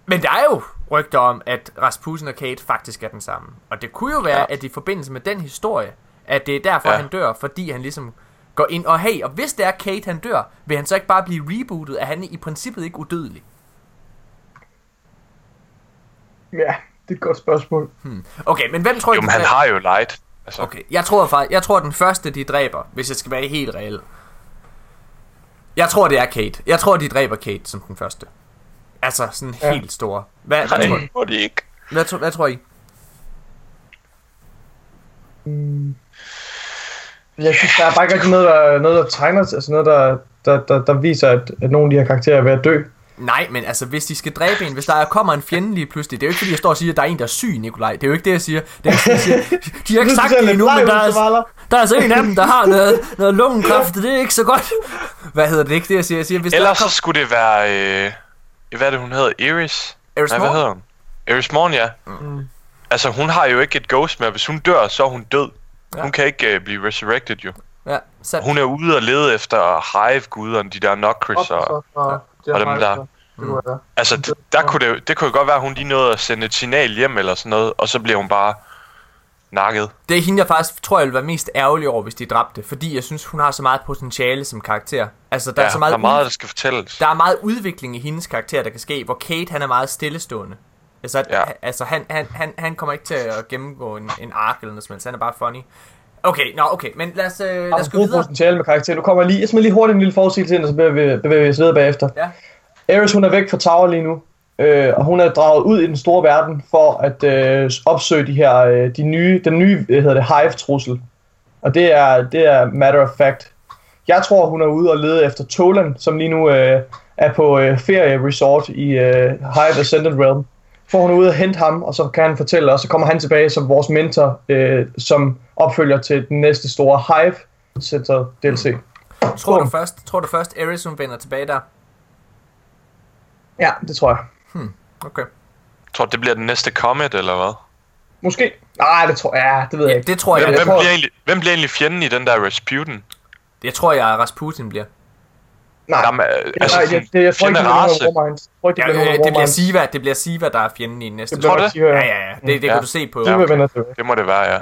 men der er jo rygter om, at Rasputin og Kate faktisk er den samme. Og det kunne jo være, Ja. at i forbindelse med den historie, at det er derfor, Ja. han dør, fordi han ligesom går ind. Og hey, og hvis det er Kate, han dør, vil han så ikke bare blive rebootet? Er han i princippet ikke udødelig? Ja, det er et godt spørgsmål. Okay, men hvem tror Jo, I, men han har jo light. Altså, Okay, jeg tror faktisk, jeg tror den første de dræber, hvis jeg skal være helt reel. Jeg tror det er Kate. Jeg tror de dræber Kate som den første. Altså sådan Ja. helt store. Hvad, hvad, nej, tror, må de ikke. hvad, tror, hvad tror I? Jeg synes, der er bare ikke rigtig noget, der, noget, der tegner altså noget, der, der, der, der viser, at, at nogle af de her karakterer er ved at dø. Nej, men altså hvis de skal dræbe en, hvis der kommer en fjende lige pludselig, det er jo ikke fordi jeg står og siger, at der er en der er syg, Nikolaj. Det er jo ikke det jeg siger. Det er ikke, jeg siger. De har ikke sagt det endnu, men der er, der er altså en af dem, der har noget, noget lungekræft, det er ikke så godt. Hvad hedder det? Ikke det jeg siger. Jeg siger, hvis Ellers der så skulle det være... Øh, hvad er det, hun hedder? Iris? Eris Nej, hvad hedder hun? Iris Morn, ja. Mm. Altså, hun har jo ikke et ghost mere. Hvis hun dør, så er hun død. Ja. Hun kan ikke uh, blive resurrected, jo. Ja, så, Hun er ude og lede efter Hive-guderne, de der Nokris og... og, og dem der. Altså, det, der kunne det, det kunne jo godt være, at hun lige nåede at sende et signal hjem eller sådan noget, og så bliver hun bare nakket. Det er hende, jeg faktisk tror, jeg vil være mest ærgerlig over, hvis de dræbte. Fordi jeg synes, hun har så meget potentiale som karakter. Altså, der Ja, er så meget, der er meget, der skal fortælles. der er meget udvikling i hendes karakter, der kan ske. Hvor Kate, han er meget stillestående. Altså, Ja. ja. altså han, han, han, han kommer ikke til at gennemgå en, en ark eller noget som helst. Han er bare funny. Okay, nå, okay, men lad os, øh, lad os gå videre. potentiale med karakter. Nu kommer jeg lige, jeg smider lige hurtigt en lille forudsigelse ind, og så bevæger vi, bevæger vi os videre bagefter. Ja. Ares, hun er væk fra Tower lige nu, øh, og hun er draget ud i den store verden for at øh, opsøge de her, øh, de nye, den nye, hvad hedder det, Hive-trussel. Og det er, det er matter of fact. Jeg tror, hun er ude og lede efter Tolan, som lige nu øh, er på øh, ferie-resort i øh, Hive Ascended Realm. For hun ude og hente ham, og så kan han fortælle, og så kommer han tilbage som vores mentor, øh, som opfølger til den næste store Hive Center DLC. Tror du først, tror du først, Ares hun vender tilbage der? Ja, det tror jeg. Okay. Tror du, det bliver den næste Comet, eller hvad? Måske. Nej, det tror jeg. Ja, det ved jeg Ja, ikke. det tror jeg. Hvem, jeg hvem, tror- bliver egentlig, hvem bliver egentlig fjenden i den der Rasputin? Jeg tror, jeg Rasputin bliver. Nej, Jamen, øh, altså, nej jeg, det, jeg tror ikke, det bliver race. nogen af. Jeg tror ikke, Ja, det bliver øh, det. Siva, det bliver Siva, der er fjenden i den næste. Det Tror det? Ja, ja, ja. Det, det Ja. kan du se på. Vender tilbage. Det må det være, ja.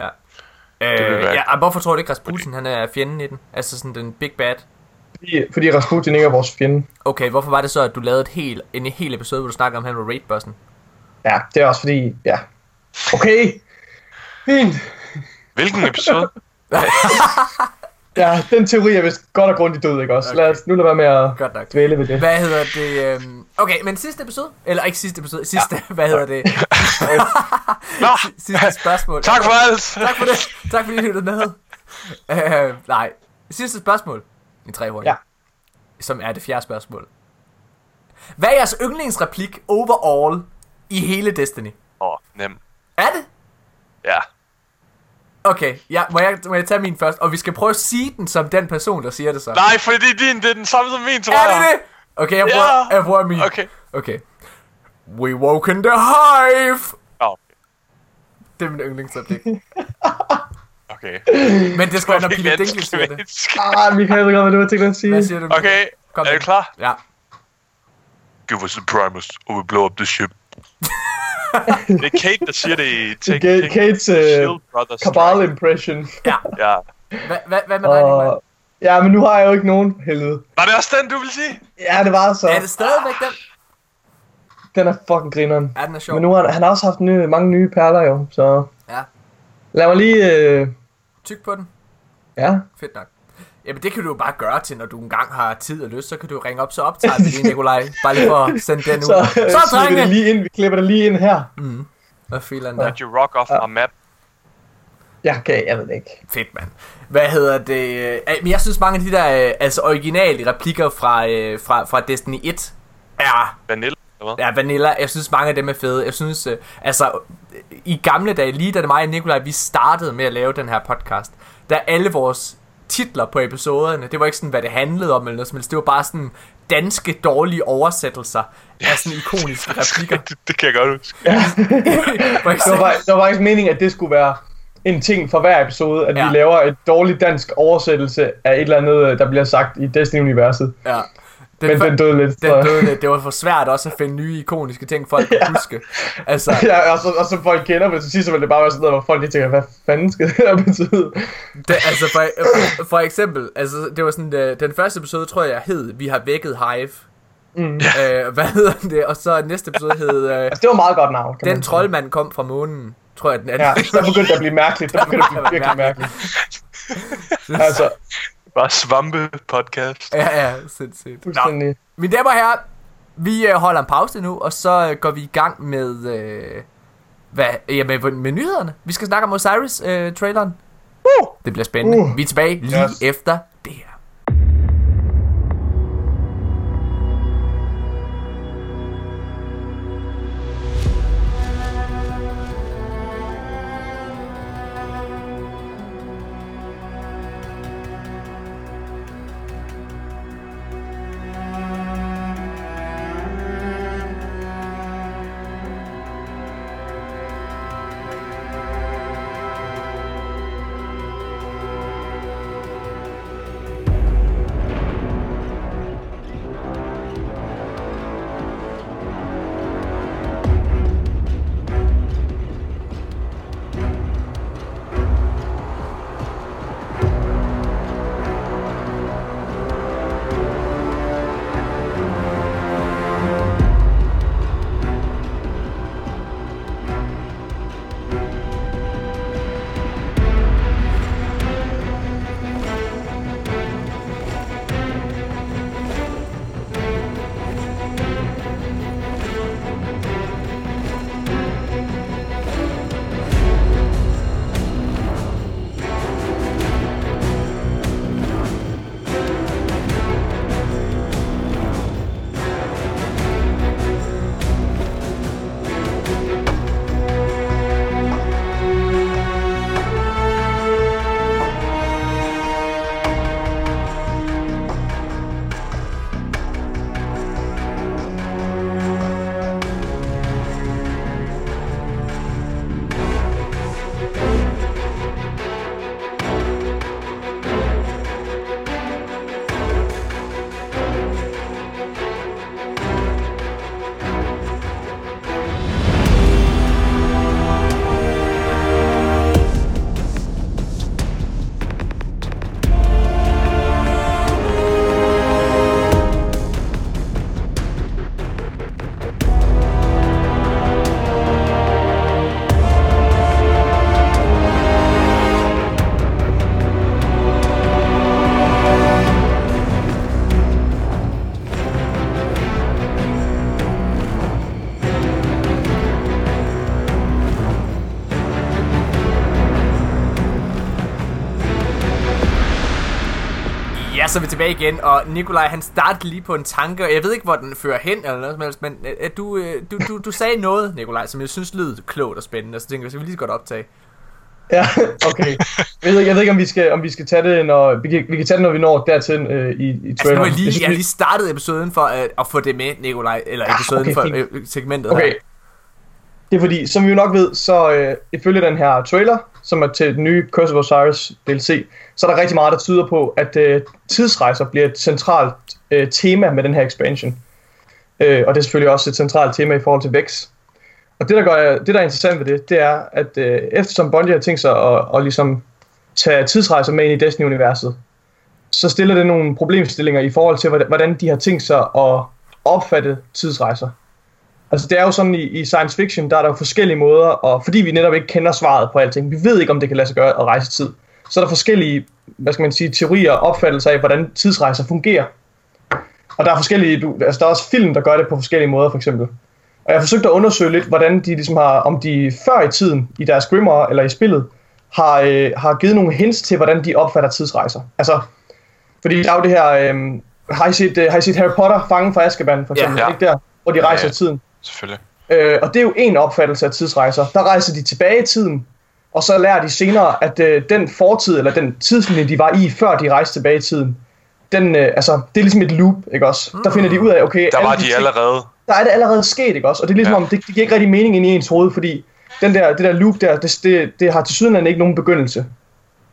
Ja. Øh, ja, hvorfor tror du ikke, Rasputin han er fjenden i den? Altså sådan den big bad. Fordi, fordi Rasputin ikke er vores fjende. Okay, hvorfor var det så, at du lavede et helt, en hel episode, hvor du snakker om, at han var raidbossen? Ja, det er også fordi, ja. Okay. Fint. Hvilken episode? Ja, den teori er vist godt og grundigt død, ikke også? Okay. Lad os nu lade være med at Godt nok. dvæle ved det. Hvad hedder det? Øhm... Okay, men sidste episode? Eller ikke sidste episode, sidste, ja. hvad hedder det? Nå, sidste spørgsmål. tak for alt! tak for det. Tak fordi I lyttede med. Øh, nej. Sidste spørgsmål. I tre hurtigt. Ja. Som er det fjerde spørgsmål. Hvad er jeres yndlingsreplik overall i hele Destiny? Åh, oh, nem. Er det? Ja. Okay, ja, må, jeg, må jeg tage min først? Og vi skal prøve at sige den som den person, der siger det så. Nej, fordi din, det er den samme som min, tror Er jeg. det det? Okay, jeg bruger, Ja. jeg bruger min. Okay. Okay. We woke in the hive! Det er min yndlingsreplik. okay. Men det skal være, når Vi Peter Dinklage siger det. Ah, Michael, jeg ved godt, hvad du har tænkt at sige. Hvad siger du? Okay, Kom er du klar? Ja. Give us the Primus, or we blow up the ship. det er Kate, der siger det i Take Kate- King. Kates, øh, Brothers Kabal Strike. impression. Ja. Ja. Hvad, hvad, hvad med dig? Og... Ja, men nu har jeg jo ikke nogen helvede. Var det også den, du ville sige? Ja, det var så. Er det stadigvæk den? Den er fucking grineren. Ja, den er sjov. Men nu har han, han har også haft nye, mange nye perler jo, så... Ja. Lad mig lige... Øh... Tyk på den. Ja. Fedt nok. Jamen det kan du jo bare gøre til, når du engang har tid og lyst, så kan du ringe op, så optager vi lige, Nikolaj. Bare lige for at sende den ud. Så, Så, øh, så smider vi det lige ind. Vi klipper det lige ind her. Hvad filan der? Did you rock off my map? Ja, okay, jeg ved det ikke. Fedt, mand. Hvad hedder det? Øh, Men jeg synes, mange af de der øh, altså originale replikker fra, øh, fra, fra Destiny 1 er Vanilla, eller hvad? Ja, Vanilla, jeg synes mange af dem er fede. Jeg synes, øh, altså, øh, i gamle dage, lige da det mig og Nikolaj, vi startede med at lave den her podcast, der alle vores titler på episoderne, det var ikke sådan, hvad det handlede om eller noget som helst. Det var bare sådan danske dårlige oversættelser af sådan ikoniske replikker. det, det kan jeg godt huske. For Det var, det var faktisk meningen, at det skulle være en ting for hver episode, at Ja. vi laver et dårligt dansk oversættelse af et eller andet, der bliver sagt i Destiny-universet. ja. Men Den, den døde lidt. den så- døde lidt. Det var for svært også at finde nye ikoniske ting, folk kunne huske. Altså, Ja, og så, og så folk kender det, så sidst så vil det bare være sådan noget, hvor folk de tænker, hvad fanden skal det her betyde? Det, altså for, for, for eksempel, altså det var sådan, øh, den første episode, tror jeg, hed, vi har vækket Hive. Mm. Øh, hvad hedder det? Og så næste episode hed, øh, Altså, det var meget godt navn. kan den troldmand kom fra månen, tror jeg den anden. Ja, der begyndte det at blive mærkeligt. Der begyndte det at blive virkelig mærkeligt. Altså, Bare svampe podcast. ja, ja, sindssygt. Nå, mine damer og herrer, vi øh, holder en pause nu, og så øh, går vi i gang med, øh, hvad, ja, med, med nyhederne. Vi skal snakke om Osiris-traileren. Uh! det bliver spændende. Uh. Vi er tilbage lige Yes. efter det her. Ja, så er vi tilbage igen, og Nikolaj han startede lige på en tanke, og jeg ved ikke, hvor den fører hen eller noget som helst, men øh, du, øh, du, du, du sagde noget, Nikolaj, som jeg synes lød klogt og spændende, så tænkte jeg, så vi lige så godt optage. Ja, okay. Jeg ved, ikke, jeg ved ikke, om vi skal, om vi skal tage det, når vi kan, vi kan tage det, når vi når dertil øh, i, i Altså, nu har jeg lige, Jeg synes, jeg har lige startet episoden for at, at få det med, Nikolaj, eller Ja, episoden okay, for fint. øh, segmentet Okay. her. Det er fordi, som vi jo nok ved, så øh, ifølge den her trailer, som er til den nye Curse of Osiris DLC, så er der rigtig meget, der tyder på, at øh, tidsrejser bliver et centralt øh, tema med den her expansion. Øh, og det er selvfølgelig også et centralt tema i forhold til Vex. Og det, der, gør, det, der er interessant ved det, det er, at øh, eftersom Bungie har tænkt sig at, at ligesom tage tidsrejser med ind i Destiny-universet, så stiller det nogle problemstillinger i forhold til, hvordan de har tænkt sig at opfatte tidsrejser. Altså det er jo sådan i, i science fiction, der er der jo forskellige måder, og fordi vi netop ikke kender svaret på alting, vi ved ikke om det kan lade sig gøre at rejse tid, så er der forskellige, hvad skal man sige, teorier og opfattelser af, hvordan tidsrejser fungerer. Og der er forskellige, altså der er også film, der gør det på forskellige måder, for eksempel. Og jeg har forsøgt at undersøge lidt, hvordan de ligesom har, om de før i tiden, i deres grimoire eller i spillet, har, øh, har givet nogle hints til, hvordan de opfatter tidsrejser. Altså, fordi der er jo det her, øh, har, I set, øh, har I set Harry Potter, Fangen fra Azkaban, for Ja. eksempel, Ja. ikke der, hvor de rejser Ja, ja. tiden. Selvfølgelig. Øh, og det er jo en opfattelse af tidsrejser. Der rejser de tilbage i tiden, og så lærer de senere, at øh, den fortid, eller den tidslinje, de var i, før de rejste tilbage i tiden, den, øh, altså, det er ligesom et loop, ikke også? Mm. Der finder de ud af, okay, Der var de de ting- allerede. der er det allerede sket, ikke også? Og det er ligesom Ja. om, det, det giver ikke rigtig mening ind i ens hoved, fordi den der, det der loop der, det, det, det har til ikke nogen begyndelse.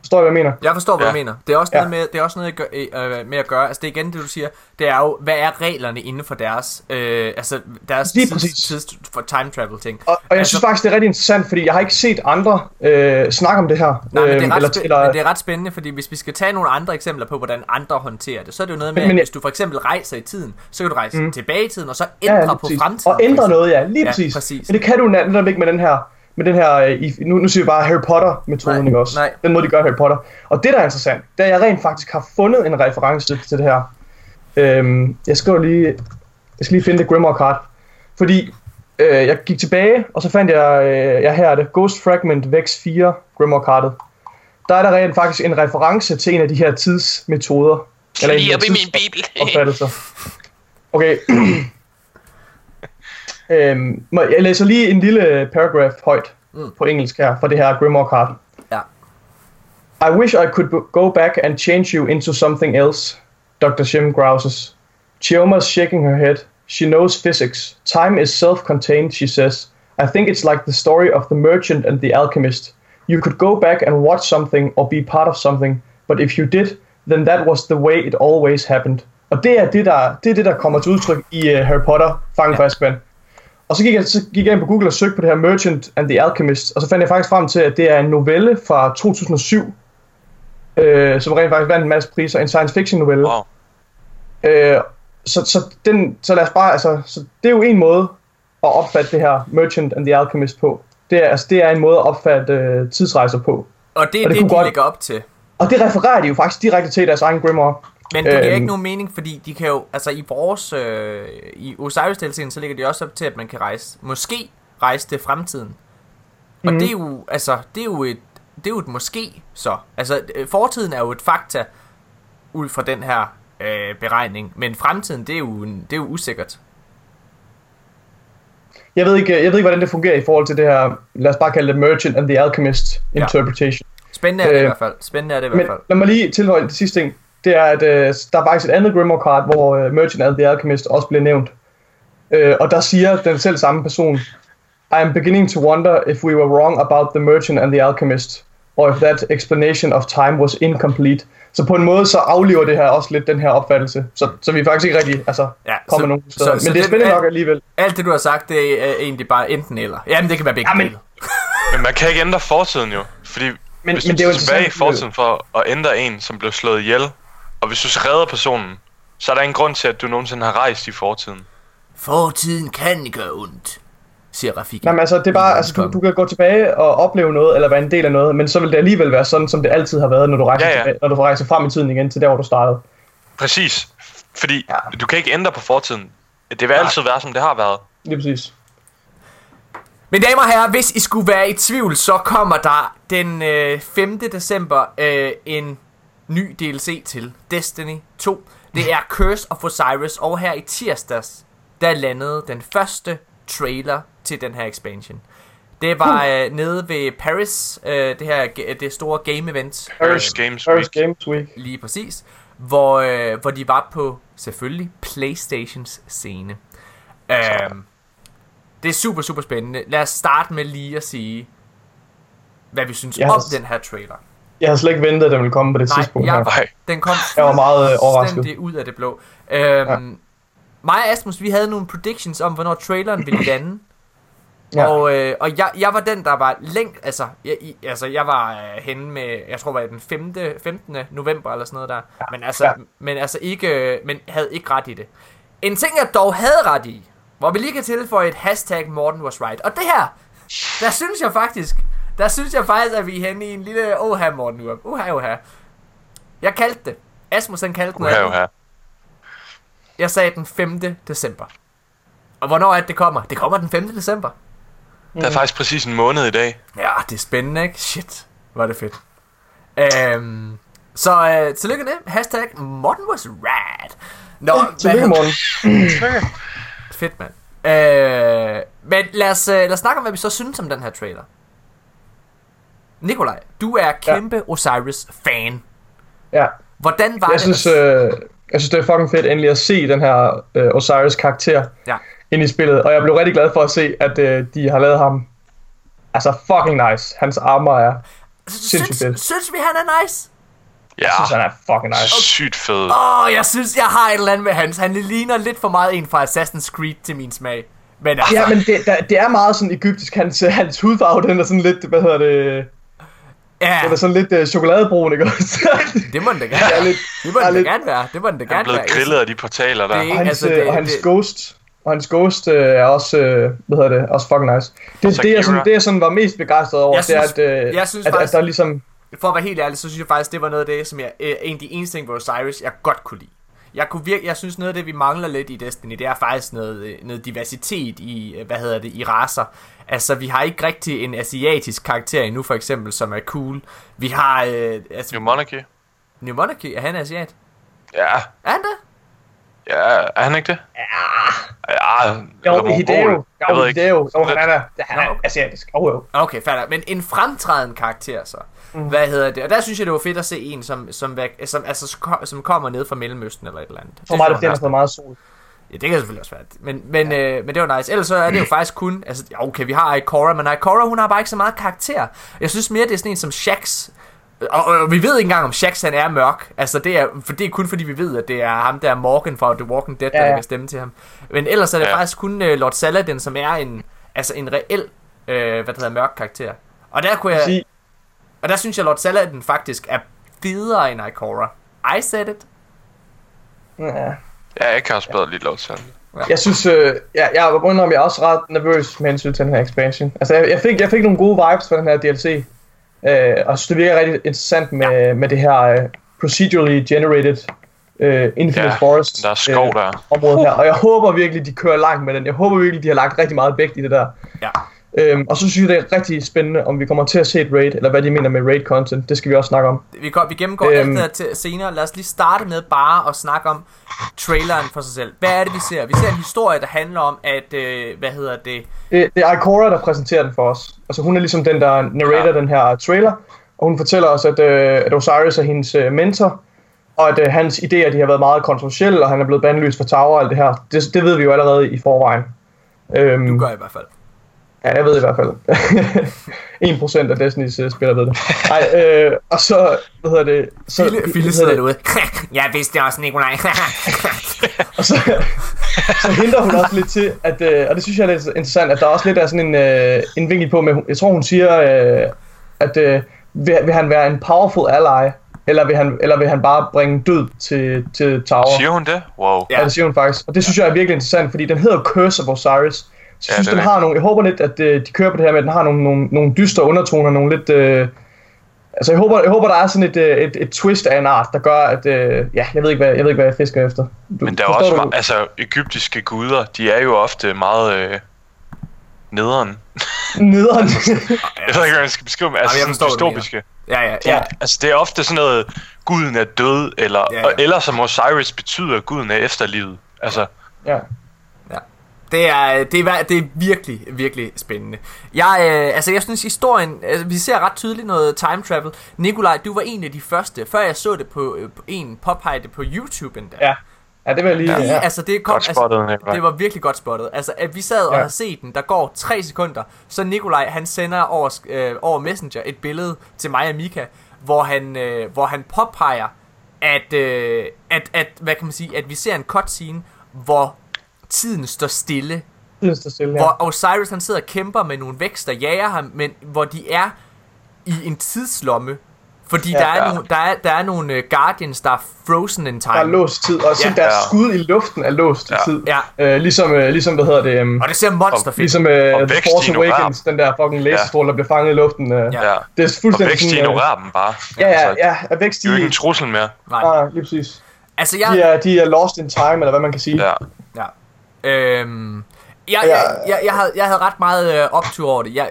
Forstår I, hvad jeg mener? Jeg forstår, hvad Ja. du mener. Det er også Ja. noget, med, det er også noget gør, øh, med at gøre. Altså det er igen det, du siger. Det er jo, hvad er reglerne inden for deres, øh, altså deres Lige tids, præcis. tids, for time travel ting. Og, og jeg Altså- synes faktisk, det er rigtig interessant, fordi jeg har ikke set andre øh, snakke om det her. Nej, men det, er Øhm, ret eller, spæ- eller, men det er ret spændende, fordi hvis vi skal tage nogle andre eksempler på, hvordan andre håndterer det, så er det jo noget med, Men- men at hvis du for eksempel rejser i tiden, så kan du rejse Mm. tilbage i tiden, og så ja, ændre ja, på præcis. fremtiden. Og ændre noget, ja, lige Ja, præcis. præcis. Men det kan du netop ikke med den her, med den her, øh, i, nu, nu siger vi bare Harry Potter-metoden, Nej, ikke også? nej. Den måde, de gør Harry Potter. Og det, der er interessant, det er, at jeg rent faktisk har fundet en reference til, det her. Øhm, jeg skriver lige, jeg skal lige finde det Grimoire card. Fordi øh, jeg gik tilbage, og så fandt jeg, øh, jeg her er det, Ghost Fragment Vex 4 Grimoire cardet. Der er der rent faktisk en reference til en af de her tidsmetoder. en af de Lige her op i min bibel. opfattelser. Okay. øhm, jeg læser lige en lille paragraph højt Mm. på engelsk her, fra det her Grimoire card. Ja. I wish I could go back and change you into something else, Dr. Shim grouses. Chioma's shaking her head. She knows physics. Time is self-contained, she says. I think it's like the story of the merchant and the alchemist. You could go back and watch something or be part of something, but if you did, then that was the way it always happened. Og det er det, der, det, er det, der kommer til udtryk i uh, Harry Potter, Fangen Ja. ja. Og så gik, jeg, så gik jeg ind på Google og søgte på det her Merchant and the Alchemist, og så fandt jeg faktisk frem til, at det er en novelle fra 2007, øh, som rent faktisk vandt en masse priser, en science fiction novelle. Wow. Øh, så, så, den, så lad os bare, altså, så det er jo en måde at opfatte det her Merchant and the Alchemist på. Det er, altså, det er en måde at opfatte øh, tidsrejser på. Og det er Og det det, kunne de godt- lægger op til. Og det refererer de jo faktisk direkte til i deres egen grimoire. Men det giver Øhm. ikke nogen mening, fordi de kan jo, altså i vores, øh, i osiris deltiden så ligger de også op til, at man kan rejse, måske rejse til fremtiden. Og Mhm. det er jo, altså, det er jo et, det er jo et måske, så. Altså, øh, fortiden er jo et fakta, ud fra den her øh, beregning, men fremtiden, det er jo, det er jo usikkert. Jeg ved, ikke, jeg ved ikke, hvordan det fungerer i forhold til det her, lad os bare kalde det Merchant and the Alchemist Ja. interpretation. Spændende er det i Øh, hvert fald. Spændende er det i Men hvert fald. lad mig lige tilføje det sidste ting. Det er, at øh, der er faktisk et andet Grimoire card, hvor øh, Merchant and the Alchemist også bliver nævnt. Øh, og der siger den selv samme person, I am beginning to wonder if we were wrong about the Merchant and the Alchemist, or if that explanation of time was incomplete. Så på en måde så aflever det her også lidt den her opfattelse. Så, så vi er faktisk ikke rigtig altså, Ja, kommer så- nogen steder. så- så Men det er spændende nok alligevel. Alt det, du har sagt, det er egentlig bare enten eller. Jamen, det kan være begge Jamen, dele. Men man kan ikke ændre fortiden jo. Fordi Men, hvis men du det er tilbage i fortiden for at ændre en, som blev slået ihjel, og hvis du så redder personen, så er der ingen grund til, at du nogensinde har rejst i fortiden. Fortiden kan gøre ondt, siger Rafiki. Nej, men altså, det er bare, altså, du, du kan gå tilbage og opleve noget, eller være en del af noget, men så vil det alligevel være sådan, som det altid har været, når du rejser, Ja, ja. Tilbage, når du rejser frem i tiden igen til der, hvor du startede. Præcis. Fordi Ja. du kan ikke ændre på fortiden. Det vil altid være, som det har været. Lige præcis. Mine damer og herrer, hvis I skulle være i tvivl, så kommer der den øh, 5. december øh, en ny DLC til Destiny 2. Det er Curse of Osiris, og her i tirsdags, der landede den første trailer til den her expansion. Det var øh, nede ved Paris, øh, det her det store game event. Paris Games Paris Week. Games Week. Lige præcis. Hvor, øh, hvor de var på, selvfølgelig, Playstations scene. Øhm, det er super, super spændende. Lad os starte med lige at sige, hvad vi synes Jeg om den her trailer. Jeg havde slet ikke ventet, at den ville komme på det Nej, tidspunkt jeg- her. Nej, Den kom Jeg var meget, øh, overrasket. fuldstændig ud af det blå. Øhm, ja. Mig og Asmus, vi havde nogle predictions om, hvornår traileren ville lande. Ja. Og, øh, og jeg, jeg var den, der var længt, altså jeg, i, altså, jeg var øh, henne med, jeg tror, var det den 5. 15. november eller sådan noget der. Ja. Men altså, Ja. ja. men altså ikke, øh, men havde ikke ret i det. En ting, jeg dog havde ret i, hvor vi lige kan tilføje et hashtag Morten was right. Og det her, der synes jeg faktisk, der synes jeg faktisk, at vi er henne i en lille oha Morten nu. Oha, oha. Jeg kaldte det. Asmus han kaldte den. uha, uha. Jeg sagde den 5. december. Og hvornår er det, det kommer? Det kommer den 5. december. Der er faktisk præcis en måned i dag. Ja, det er spændende, ikke? Shit, var det fedt. Øhm, så øh, tillykke med. Hashtag Morten was rad. Nå, Tillykke, Morten. Fedt, mand. Øh, men lad os, øh, lad os snakke om, hvad vi så synes om den her trailer. Nikolaj, du er kæmpe ja. Osiris-fan. Ja. Hvordan var Jeg det? synes, øh, jeg synes, det er fucking fedt endelig at se den her øh, Osiris karakter Ja. ind i spillet. Og jeg blev rigtig glad for at se, at øh, de har lavet ham altså fucking nice. Hans armor er, sindssygt synes, fedt. synes vi, han er nice? Ja, jeg synes, han er fucking nice. sygt fed. Åh, oh, jeg synes, jeg har et eller andet med hans. Han ligner lidt for meget en fra Assassin's Creed til min smag. Men altså, Ja, men det, der, det er meget sådan egyptisk. Hans, hans hudfarve, den er sådan lidt, hvad hedder det, ja, den er sådan lidt øh, chokoladebrun, ikke også? det må den da er gerne lidt, Det må er den da lidt- gerne være. Det må den da Han er gerne blevet være. grillet af de portaler der. Det er og hans, altså, altså, det- og hans det- ghost, og hans ghost øh, er også, øh, hvad hedder det, også fucking nice. Det, det, jeg, sådan, det jeg sådan var mest begejstret over, Jeg det er, synes- at, øh, jeg synes at, faktisk- at der ligesom, For at være helt ærlig, så synes jeg faktisk, det var noget af det, som jeg, øh, en af de eneste ting ved Osiris, jeg godt kunne lide. Jeg, kunne virke, jeg synes noget af det, vi mangler lidt i Destiny, det er faktisk noget, øh, noget diversitet i, øh, hvad hedder det, i raser. Altså, vi har ikke rigtig en asiatisk karakter endnu, for eksempel, som er cool. Vi har, øh, altså, New Monarchy. New Monarchy, er han asiat? Ja, Er han det? ja, er han ikke det? Ja. Ja, jo. Hideo, Jeg jo, ved ikke. Hideo, jo, han er, han er okay. asiatisk, oh, jo. Okay, fair. Men en fremtrædende karakter så. Mm. Hvad hedder det? Og der synes jeg, det var fedt at se en, som, som, væk- som, altså, som- kommer ned fra Mellemøsten eller et eller andet. For mig, det er har var fået meget sol. Ja, det kan selvfølgelig også være. Men, men, øh, men det var nice. Ellers så er det jo faktisk kun... Altså, ja, okay, vi har Ikora, men Ikora, hun har bare ikke så meget karakter. Jeg synes mere, det er sådan en som Shax. Og, og, vi ved ikke engang, om Shax han er mørk. Altså, det er, for det er kun fordi, vi ved, at det er ham der Morgan fra The Walking Dead, der Ja, ja. kan stemme til ham. Men ellers er det Ja. ja. faktisk kun uh, Lord Saladin, som er en, altså en reel, øh, hvad det hedder, mørk karakter. Og der kunne jeg... Sige, Og der synes jeg, Lord Saladin faktisk er federe end Ikora. I said it. ja. Ja, jeg kan også bedre lide Lord Sand. Jeg synes, øh, jeg, jeg var om, jeg er også ret nervøs med hensyn til den her expansion. Altså, jeg, jeg, fik, jeg fik nogle gode vibes fra den her DLC. Øh, og jeg synes, det virker rigtig interessant med, ja. med det her øh, procedurally generated øh, Infinite Ja, Forest der er skov der. øh, område her. Og jeg håber virkelig, de kører langt med den. Jeg håber virkelig, de har lagt rigtig meget vægt i det der. Ja. Øhm, og så synes jeg, det er rigtig spændende, om vi kommer til at se et raid, eller hvad de mener med raid content. Det skal vi også snakke om. Vi, går, vi gennemgår øhm. Alt det her til senere. Lad os lige starte med bare at snakke om traileren for sig selv. Hvad er det, vi ser? Vi ser en historie, der handler om, at, øh, hvad hedder det, Det, det er Ikora, der præsenterer den for os. Altså hun er ligesom den, der narrater ja. den her trailer, og hun fortæller os, at, øh, at Osiris er hendes øh, mentor, og at øh, hans idéer de har været meget kontroversielle, og han er blevet bandlyst fra Tower og alt det her. Det, det ved vi jo allerede i forvejen. Øhm, du gør i hvert fald. Ja, jeg ved i hvert fald. 1% af Destiny's uh, spillere ved det. Nej, øh, og så, hvad hedder det? Så, Fille, Fille sidder det? derude. jeg vidste det også, Nikolaj. Og så, så henter hun også lidt til, at, øh, og det synes jeg er lidt interessant, at der også lidt er sådan en, øh, en vinkel på, med, jeg tror hun siger, øh, at øh, vil, vil han være en powerful ally, eller vil han, eller vil han bare bringe død til, til Tower? Siger hun det? Wow. Ja, det siger hun faktisk. Og det synes jeg er virkelig interessant, fordi den hedder Curse of Osiris. Så jeg Ja, synes, er den har nogle, jeg håber lidt, at øh, de kører på det her med, at den har nogle, nogle, nogle dystre undertoner, nogle lidt... Øh, altså, jeg håber, jeg håber, der er sådan et, øh, et, et twist af en art, der gør, at... Øh, ja, jeg ved ikke, hvad jeg, ved ikke, hvad jeg fisker efter. Du, Men der er også du? altså egyptiske guder, de er jo ofte meget øh, nederen. Nederen. Jeg ved ikke, hvordan jeg skal beskrive dem. Altså, Jamen, jeg hvad dystopiske. Ja, ja, Ja. ja. Altså, det er ofte sådan noget, guden er død, eller, Ja, ja. eller som Osiris betyder, guden er efterlivet. Altså, ja. Det er, det, er, det er virkelig, virkelig spændende. Jeg, øh, altså, jeg synes, historien... Altså, vi ser ret tydeligt noget time travel. Nikolaj, du var en af de første, før jeg så det på, øh, på en påpege det på YouTube endda. Ja. Ja, det jeg lige... Lige, Ja. altså, det kom, godt spottet, altså, det var virkelig godt spottet. Altså, at vi sad og Ja. havde set den, der går tre sekunder, så Nikolaj, han sender over, øh, over Messenger et billede til mig og Mika, hvor han, øh, hvor han påpeger, at, øh, at, at, hvad kan man sige, at vi ser en cutscene, hvor tiden står stille, Tiden står stille, ja. hvor Osiris han sidder og kæmper med nogle vækster, jager ham, men hvor de er i en tidslomme, fordi Ja. der, er Ja. nogle, der, er, der er nogle øh, Guardians, der er frozen in time. Der er låst tid, og så Ja. deres Ja. skud i luften er låst Ja. i tid. Ja. Øh, ligesom, øh, ligesom, hvad hedder det, um, Og det ser monsterfedt. ligesom øh, Og The Force i en Awakens, den der fucking laserstråle, der bliver fanget i luften. Øh. Ja. Det ja. er Og fuldstændig vækst sådan... øh, ignorerer dem bare. Ja, ja, Altså, ja, er vækst Det er jo i... ikke en trussel mere. Nej. Ah, lige præcis. Altså, De jeg... er, de er lost in time, eller hvad man kan sige. Ja. Øhm, jeg, jeg, jeg, jeg, havde, jeg havde ret meget øh, optur over det. Jeg,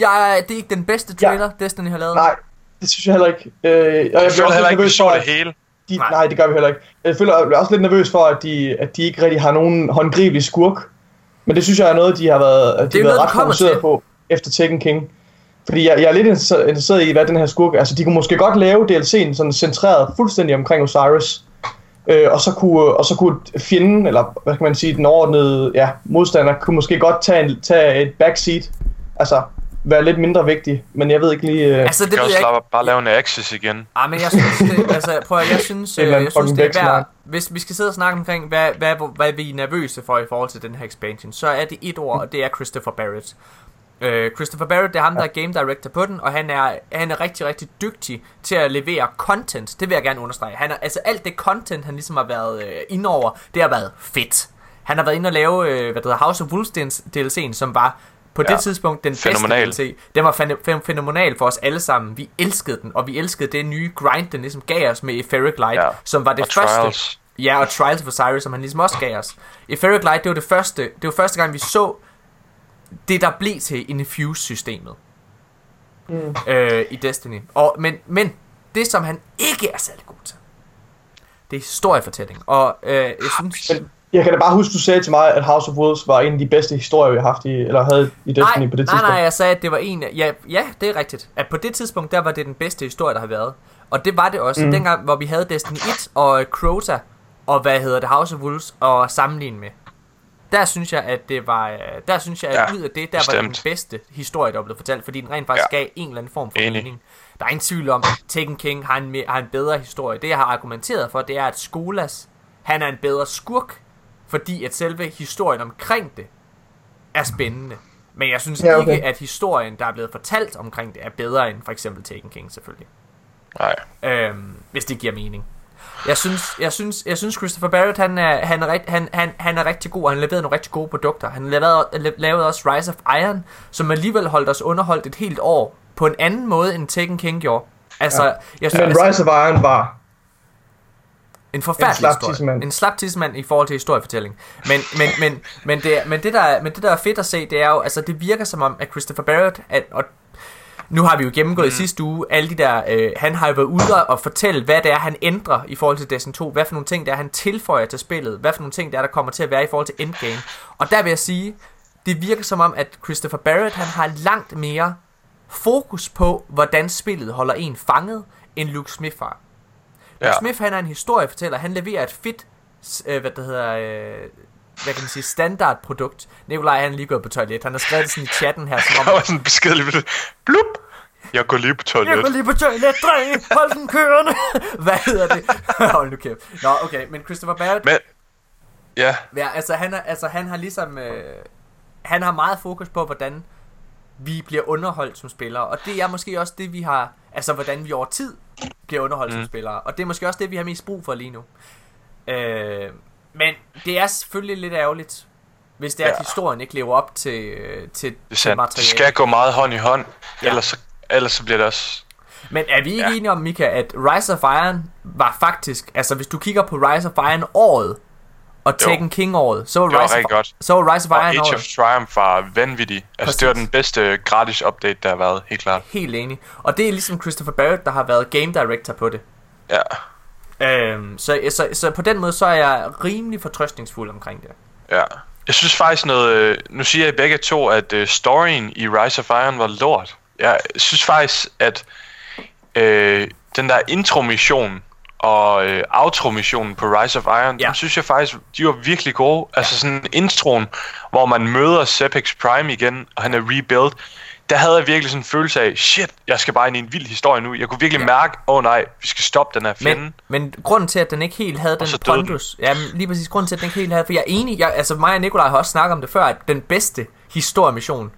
jeg, det er ikke den bedste trailer, ja. Destiny har lavet. Nej, det synes jeg heller ikke. Øh, og jeg Jeg føler også heller lidt ikke, vi nervøs så det hele. de, Nej. nej. det gør vi heller ikke. Jeg føler jeg er også lidt nervøs for, at de, at de ikke rigtig har nogen håndgribelig skurk. Men det synes jeg er noget, de har været, at de har været noget, ret fokuseret til. på efter Tekken King. Fordi jeg, jeg er lidt interesseret interesseret i, hvad den her skurk... Altså, de kunne måske godt lave DLC'en sådan centreret fuldstændig omkring Osiris. Øh, og, så kunne, og så kunne fjenden, eller hvad kan man sige, den overordnede ja, modstander, kunne måske godt tage, en, tage et backseat. Altså, være lidt mindre vigtig. Men jeg ved ikke lige... Øh, Altså, Det kan også jeg ikke. bare lave en Axis igen. Ah, men jeg synes, det, altså, prøv at, jeg synes, øh, jeg synes det er værd, hvis vi skal sidde og snakke omkring, hvad, hvad, hvad vi er nervøse for i forhold til den her expansion, så er det et ord, og det er Christopher Barrett. Uh, Christopher Barrett, det er ham, der er game director på den, og han er, han er rigtig, rigtig dygtig til at levere content. Det vil jeg gerne understrege. Han er, altså alt det content, han ligesom har været øh, inde over, det har været fedt. Han har været inde og lave, øh, hvad det hedder, House of Wolves DLC'en, som var på ja. Det tidspunkt den Fænomenal. bedste DLC. Den var fæ- fænomenal for os alle sammen. Vi elskede den, og vi elskede det nye grind, den ligesom gav os med Etheric Light. Ja. som var det Og første. Trials. Ja, og Trials of Osiris, som han ligesom også gav os. Etheric Light, det var det første, det var første gang, vi så det, der blev til Infuse-systemet Mm. øh, i Destiny. Og, men, men det, som han ikke er særlig god til, det er historiefortælling. Og øh, jeg synes... Men jeg kan da bare huske, du sagde til mig, at House of Wolves var en af de bedste historier, vi har haft i, eller havde i Destiny nej, på det nej, tidspunkt. nej, jeg sagde, at det var en af, ja, ja, det er rigtigt. At på det tidspunkt, der var det den bedste historie, der har været. Og det var det også. Mm. Dengang, hvor vi havde Destiny 1 og Crota, og hvad hedder det, House of Wolves, og sammenligne med. Der synes jeg, at det var, øh, der synes jeg, at Ja, ud af det, der var det den bestemt. bedste historie, der blev fortalt, fordi den rent faktisk ja. Gav en eller anden form for Enig. mening. Der er ingen tvivl om, at Taken King har en, har en bedre historie. Det, jeg har argumenteret for, det er, at Skolas, han er en bedre skurk, fordi at selve historien omkring det er spændende. Men jeg synes Ja, okay. ikke, at historien, der er blevet fortalt omkring det, er bedre end for eksempel Taken King, selvfølgelig. Nej. Øhm, hvis det giver mening. Jeg synes, jeg synes, jeg synes Christopher Barrett, han er, han, er han, han, han er rigtig god, og han leverede nogle rigtig gode produkter. Han lavede, lavede også Rise of Iron, som alligevel holdt os underholdt et helt år, på en anden måde, end Taken King gjorde. Altså, ja. jeg synes, Men altså, Rise of Iron var... en forfærdelig En historie. En slap i forhold til historiefortælling. Men, men, men, men, det, men, det der, men det der er fedt at se, det er jo, altså det virker som om, at Christopher Barrett, at, og nu har vi jo gennemgået mm. i sidste uge alle de der, øh, han har jo været ude og fortælle, hvad det er, han ændrer i forhold til Destiny 2, hvad for nogle ting det er, han tilføjer til spillet, hvad for nogle ting det er, der kommer til at være i forhold til endgame. Og der vil jeg sige, det virker som om, at Christopher Barrett, han har langt mere fokus på, hvordan spillet holder en fanget, end Luke Smith har. Luke Ja. Smith, han er en historiefortæller. Han leverer et fedt, øh, hvad det hedder, øh, hvad kan man sige, standardprodukt. Nikolaj, han er lige gået på toilet. Han har skrevet det sådan i chatten her, som Der om, var sådan en besked lige ved Blup! Jeg går lige på jeg går toilet. lige på toilet, drenge. Hold den kørende. hvad hedder det? Hold nu kæft. Nå, okay, men Christopher Barrett, Men, ja, Ja, altså han, er, altså han har ligesom øh, han har meget fokus på hvordan vi bliver underholdt som spillere, og det er måske også det vi har, altså hvordan vi over tid bliver underholdt mm. som spillere, og det er måske også det vi har mest brug for lige nu. Øh, men det er selvfølgelig lidt ærgerligt, hvis det er, at Ja. historien ikke lever op til, øh, til, det til sandt. Det materialet. skal gå meget hånd i hånd, Ja. ellers, så, ellers så bliver det også... Men er vi ikke ja. Enige om, Mika, at Rise of Iron var faktisk, altså hvis du kigger på Rise of Iron året, og Taken King-året. Så var, Det var Rise rigtig of, godt. så var Rise of Og Iron Age året. of Triumph var vanvittig. Altså, Præcis. det var den bedste gratis update, der har været, helt klart. Helt enig. Og det er ligesom Christopher Barrett, der har været game director på det. Ja. Øhm, så, så, så på den måde, så er jeg rimelig fortrøstningsfuld omkring det. Ja. Jeg synes faktisk noget... øh, Nu siger jeg begge to, at uh, storyen i Rise of Iron var lort. Jeg synes faktisk, at øh, den der intro-mission og øh, outro-missionen på Rise of Iron, Ja. dem synes jeg faktisk, de var virkelig gode. Altså sådan introen, hvor man møder Sepix Prime igen, og han er rebuilt. Der havde jeg virkelig sådan en følelse af, shit, jeg skal bare ind i en vild historie nu. Jeg kunne virkelig Ja. mærke, åh oh, nej, vi skal stoppe den her fjende. Men, men grunden til, at den ikke helt havde den pondus... Ja, lige præcis grunden til, at den ikke helt havde... For jeg er enig, jeg, altså mig og Nikolaj har også snakket om det før, at den bedste historiemission...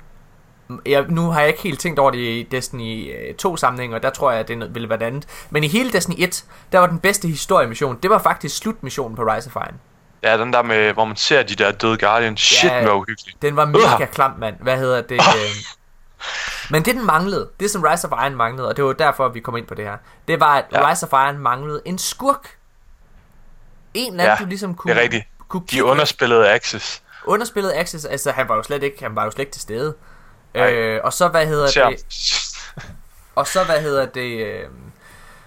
Jeg, nu har jeg ikke helt tænkt over det i Destiny 2 sammenhæng, og der tror jeg, at det ville være det andet. Men i hele Destiny 1, der var den bedste historiemission, det var faktisk slutmissionen på Rise of Iron. Ja, den der med, hvor man ser de der døde Guardians. Shit, Ja, hvor uhyggeligt. Den var mega Uha. klam, mand. Hvad hedder det? Øh... Men det, den manglede, det som Rise of Iron manglede, og det var derfor, vi kom ind på det her, det var, at ja. Rise of Iron manglede en skurk. En eller anden, Ja, du ligesom kunne, det er rigtigt. kunne De underspillede Axis. underspillet Axis, altså han var jo slet ikke, han var jo slet ikke til stede. Nej. Øh, og så hvad hedder Ser. det, og så hvad hedder det, øh,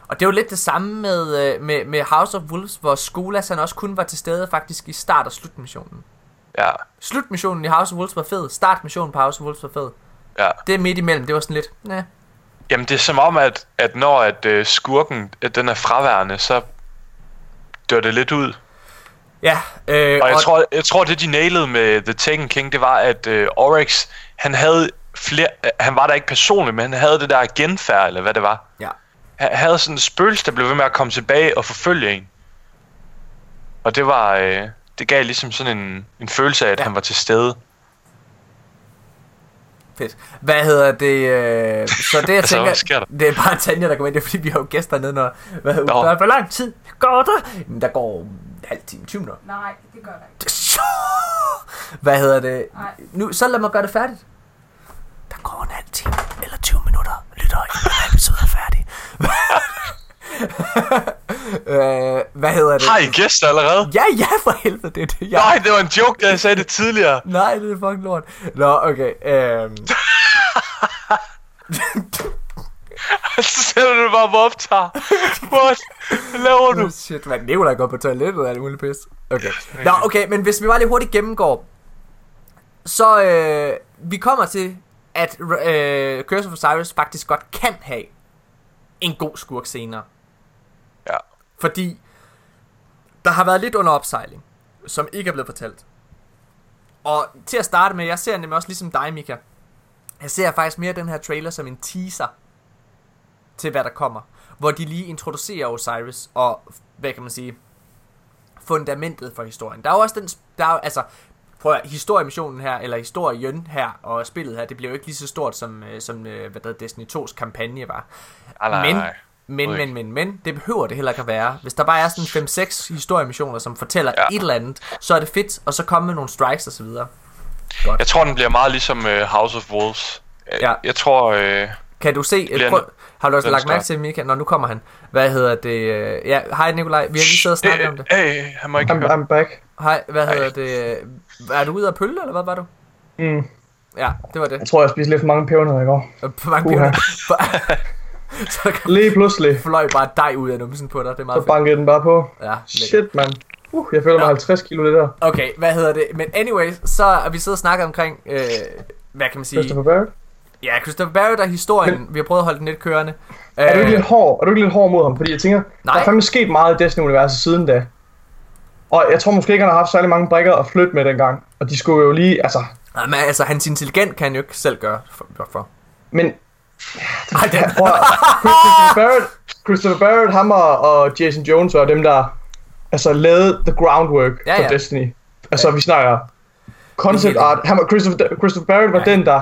og det er jo lidt det samme med, øh, med, med House of Wolves, hvor Skolas han også kun var til stede faktisk i start- og slutmissionen. Ja, Slutmissionen i House of Wolves var fed, startmissionen på House of Wolves var fed. Ja. Det midt imellem, det var sådan lidt, næh. Jamen, det er som om, at, at når at, uh, skurken at den er fraværende, så dør det lidt ud. Ja, øh, Og jeg, tror, jeg tror, det de nailede med The Taken King, det var, at uh, Oryx, han havde flere, han var der ikke personligt, men han havde det der genfærd, eller hvad det var. Ja. Han havde sådan en spøgelse, der blev ved med at komme tilbage og forfølge en. Og det var, uh, det gav ligesom sådan en, en følelse af, at Ja. ja. han var til stede. Fedt. Hvad hedder det? Øh, så det jeg Altså, tænker, det er bare Tanja, der kommer ind, det er fordi, vi har jo gæster nede, når... Hvad, Nå. der, hvor lang tid går der? Jamen, der går en halv time, 20 minutter. Nej, det gør der ikke. Hvad hedder det? Nej. Nu, så lad mig gøre det færdigt. Der går en halv time eller 20 minutter, lytter, inden episode er færdig. øh, hvad hedder det? Har I gæster allerede? Ja, ja, for helvede, det er det, jeg... Nej, det var en joke, da jeg sagde det tidligere. Nej, det er fucking lort. Nå, okay. Øhm, Så sætter du det bare på optager. What? Hvad laver du? Oh, shit, man. Nicolaj går på toilettet og alt muligt pis. Okay. Nå, okay, men hvis vi bare lige hurtigt gennemgår. Så øh, vi kommer til, at øh, Curse of Osiris faktisk godt kan have en god skurk senere. Fordi der har været lidt under opsejling, som ikke er blevet fortalt. Og til at starte med, jeg ser nemlig også ligesom dig, Mika. Jeg ser faktisk mere den her trailer som en teaser til, hvad der kommer. Hvor de lige introducerer Osiris og, hvad kan man sige, fundamentet for historien. Der er jo også den, der er, altså, prøv at, historiemissionen her, eller historien her, og spillet her, det bliver jo ikke lige så stort, som, øh, som øh, hvad der Destiny 2's kampagne var. Ah, nej, Men. Men, men, men, men, det behøver det heller ikke at være. Hvis der bare er sådan 5-6 historiemissioner, som fortæller ja. Et eller andet, så er det fedt, og så komme med nogle strikes og så videre. Jeg tror, den bliver meget ligesom uh, House of Wolves. Jeg, Ja. jeg tror... Uh, Kan du se, bliver prøv, en- har du også lagt mærke til, Mika? Nå, nu kommer han. Hvad hedder det? øh, Ja, hej Nikolaj, vi har lige siddet og snakket om det. Hey, han må ikke I'm, høre. I'm back. Hej, hvad Hej. hedder det? Er du ude af pølle, eller hvad var du? Mm. Ja, det var det. Jeg tror, jeg spiste lidt for mange pebernødder i går. Øh, På mange Uha. så kom- Lige pludselig, fløj bare dig ud af numsen på dig, det er så meget fedt. bankede den bare på. Ja. Shit, mand. Uh, jeg føler mig Nå. 50 kilo det der. Okay, hvad hedder det? Men anyways, så er vi siddet og snakket omkring, øh, hvad kan man sige? Christopher Barrett. Ja, Christopher Barrett og historien. Vi har prøvet at holde den lidt kørende. Er du ikke Øh, lidt hård? Er du ikke lidt hård mod ham? Fordi jeg tænker, Nej. der er fandme sket meget i Destiny-universet siden da. Og jeg tror måske ikke, han har haft særlig mange brækker at flytte med dengang. Og de skulle jo lige, altså... Nej, men altså, hans intelligent kan han jo ikke selv gøre for. for. Men Ej, den, prøv Christopher Barrett, Christopher Barrett, ham og, og Jason Jones var dem, der altså lavede the groundwork Ja, for ja. Destiny. Altså, vi snakker concept art. Han var, Christopher, Christopher Barrett var Ja. den, der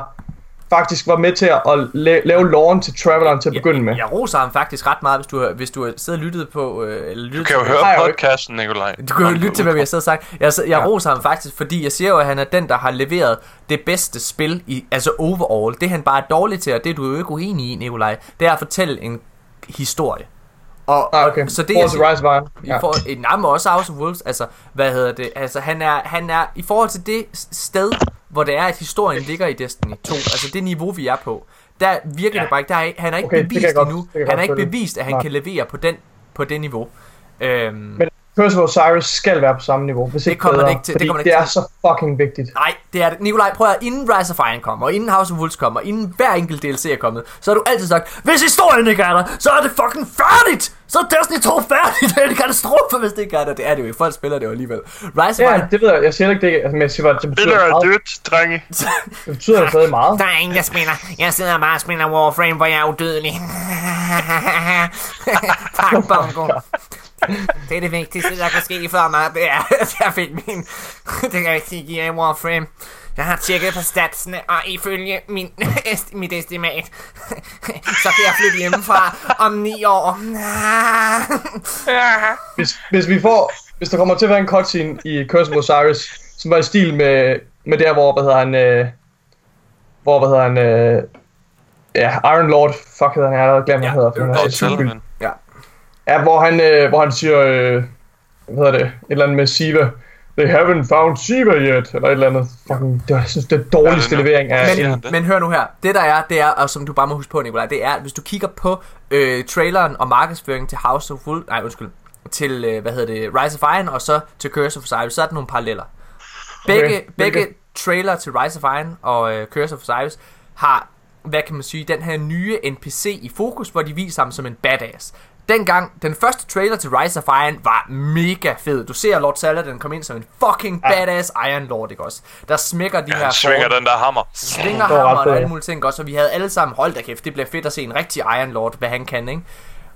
faktisk var med til at la- lave loven til Traveleren til at begynde med. Jeg, jeg roser ham faktisk ret meget, hvis du har, hvis du har siddet og lyttet på... Øh, eller lyttet Du kan jo til, høre podcasten, Nikolaj. Du kan jo lytte til, hvad vi har siddet og sagt. Jeg, jeg Ja. roser ham faktisk, fordi jeg siger jo, at han er den, der har leveret det bedste spil, i, altså overall. Det han bare er dårlig til, og det er du jo ikke uenig i, Nikolaj, det er at fortælle en historie. Og, Ah, okay. og så det, Forhold jeg Rise Iron. i for, nej, men også House of Wolves, altså, hvad hedder det, altså, han er, han er, i forhold til det sted, hvor det er, at historien ligger i Destiny 2, altså det niveau, vi er på, der virker Ja. det bare ikke, der er, ikke- han har ikke Okay, det bevist godt- endnu, det jeg han godt har ikke bevist, at han Nej. kan levere på den, på det niveau. Øhm, Men Curse of Osiris skal være på samme niveau, hvis ikke kommer det bedre, ikke til- det kommer det det, ikke er så fucking vigtigt. Nej, det er det. Nikolaj, prøv at inden Rise of Iron kommer, og inden House of Wolves kommer, og inden hver enkelt DLC er kommet, så har du altid sagt, hvis historien ikke er der, så er det fucking færdigt! Så er Destiny 2 færdigt! Det er en katastrofe, hvis det ikke er der. Det er det jo ikke. Folk spiller det jo alligevel. Rise Ja, det ved jeg. Jeg siger ikke det, altså, men jeg siger bare, at det betyder Spiller er dødt, drenge. Det betyder stadig meget. Der er ingen, der spiller. Jeg sidder bare og spiller Warframe, hvor jeg er udødelig. tak, Bongo. Det er det vigtigste, der kan ske for mig. Det er, at jeg fik min... Det kan jeg ikke sige i Warframe. Jeg har tjekket på statsene, og ifølge min, est, mit estimat, så kan jeg flytte hjemmefra om ni år. Hvis, hvis vi får, hvis der kommer til at være en cutscene i Curse of Osiris, som var i stil med, med der, hvor, hvad hedder han, øh, hvor, hvad hedder han, øh, ja, Iron Lord, fuck hedder han, jeg har allerede glemt, hvad Ja, han hedder. Lord Sullivan. Ja, hvor han, øh, hvor han siger, øh, hvad hedder det, et eller andet med Siva. They haven't found Siva yet, eller et eller andet. Fucking, det jeg synes, det er den dårligste Ja, er levering af... Men, men hør nu her. Det der er, det er, og som du bare må huske på, Nikolaj, det er, at hvis du kigger på øh, traileren og markedsføringen til House of Wolves, nej undskyld, til, øh, hvad hedder det, Rise of Iron, og så til Curse of Osiris, så er der nogle paralleller. Begge, Okay, begge hvilke? trailer til Rise of Iron og øh, Curse of Osiris har, hvad kan man sige, den her nye NPC i fokus, hvor de viser ham som en badass. Dengang, den første trailer til Rise of Iron var mega fed. Du ser Lord Saladin komme ind som en fucking badass Iron Lord, ikke også? Der smækker de Ja, her svinger den der hammer. svinger hammer og alle ja. mulige ting også, og vi havde alle sammen, hold da kæft, det bliver fedt at se en rigtig Iron Lord, hvad han kan, ikke?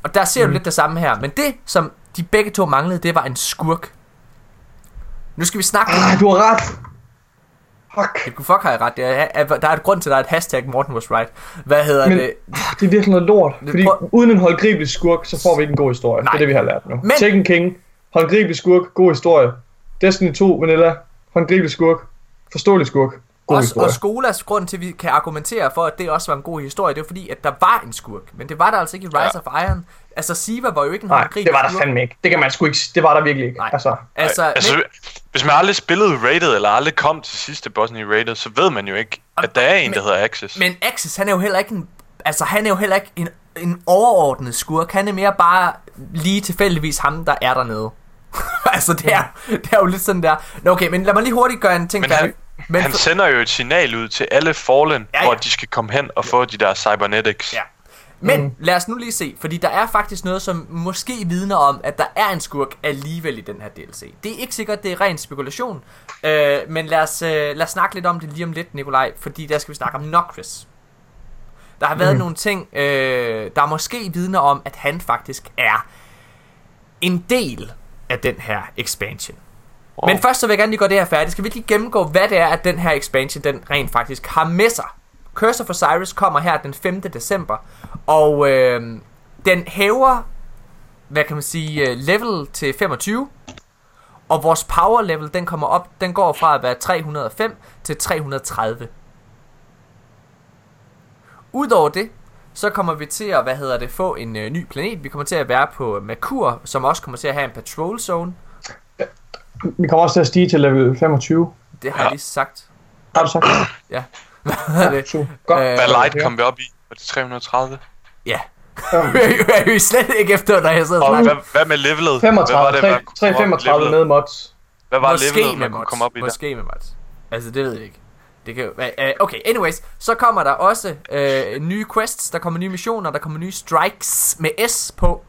Og der ser mm. du lidt det samme her, men det, som de begge to manglede, det var en skurk. Nu skal vi snakke Ah, du har ret! Fuck. lidt. Fuck har jeg ret, det er, er- der er et grund til, at der er et hashtag Morten was right. Hvad hedder Men det? det er virkelig noget lort. Fordi prøv- uden en håndgribelig skurk, så får vi ikke en god historie. Nej. Det er det, vi har lært nu. Men- Tekken King, håndgribelig skurk, god historie. Destiny 2, Vanilla, håndgribelig skurk, forståelig skurk, god Også, historie. og Skolas grund til, at vi kan argumentere for, at det også var en god historie, det var fordi, at der var en skurk. Men det var der altså ikke i Rise Ja. of Iron. Altså, Siva var jo ikke en Nej, det var der skurk. fandme ikke. Det kan man sgu ikke Det var der virkelig ikke. Nej. Altså, Altså, Altså, men, hvis man aldrig spillede Rated, eller aldrig kom til sidste bossen i Rated, så ved man jo ikke, at der er en, der hedder Axis. Men Axis, han er jo heller ikke en, altså han er jo heller ikke en, en overordnet skurk. Han er mere bare lige tilfældigvis ham, der er dernede. altså det er, det er jo lidt sådan der. Nå, okay, men lad mig lige hurtigt gøre en ting Men færdig. Han, Men han for- sender jo et signal ud til alle Fallen, Ja, ja. hvor de skal komme hen og få de der cybernetics. Ja. Men mm. lad os nu lige se, fordi der er faktisk noget, som måske vidner om, at der er en skurk alligevel i den her DLC. Det er ikke sikkert, det er ren spekulation, øh, men lad os, øh, lad os snakke lidt om det lige om lidt, Nikolaj, fordi der skal vi snakke om Nocris. Der har været mm. nogle ting, øh, der måske vidner om, at han faktisk er en del af den her expansion. Wow. Men først så vil jeg gerne lige gøre det her færdigt. Skal vi lige gennemgå, hvad det er, at den her expansion, den rent faktisk har med sig. Curse for Cyrus kommer her den 5. december, og øh, den hæver, hvad kan man sige, øh, level til 25, og vores power level, den kommer op, den går fra at være 305 til 330. Udover det, så kommer vi til at, hvad hedder det, få en øh, ny planet. Vi kommer til at være på Merkur, som også kommer til at have en patrol zone vi kommer også til at stige til level 25. Det har jeg lige sagt. Har du sagt det? Ja. Hvad hedder det? Godt. Øh, Hvad light ja. kom vi op i? Var det 330? Ja. jeg er jo slet ikke efter, når jeg sidder og snakker. hvad, hvad med levelet? 35, hvad var det, man kunne 3, komme op i 35 levelet? med mods. Hvad var Måske levelet, med man kunne mods. komme op i der? Måske med mods. Altså, det ved jeg ikke. Det kan øh, Okay, anyways. Så kommer der også øh, nye quests, der kommer nye missioner, der kommer nye strikes med S på.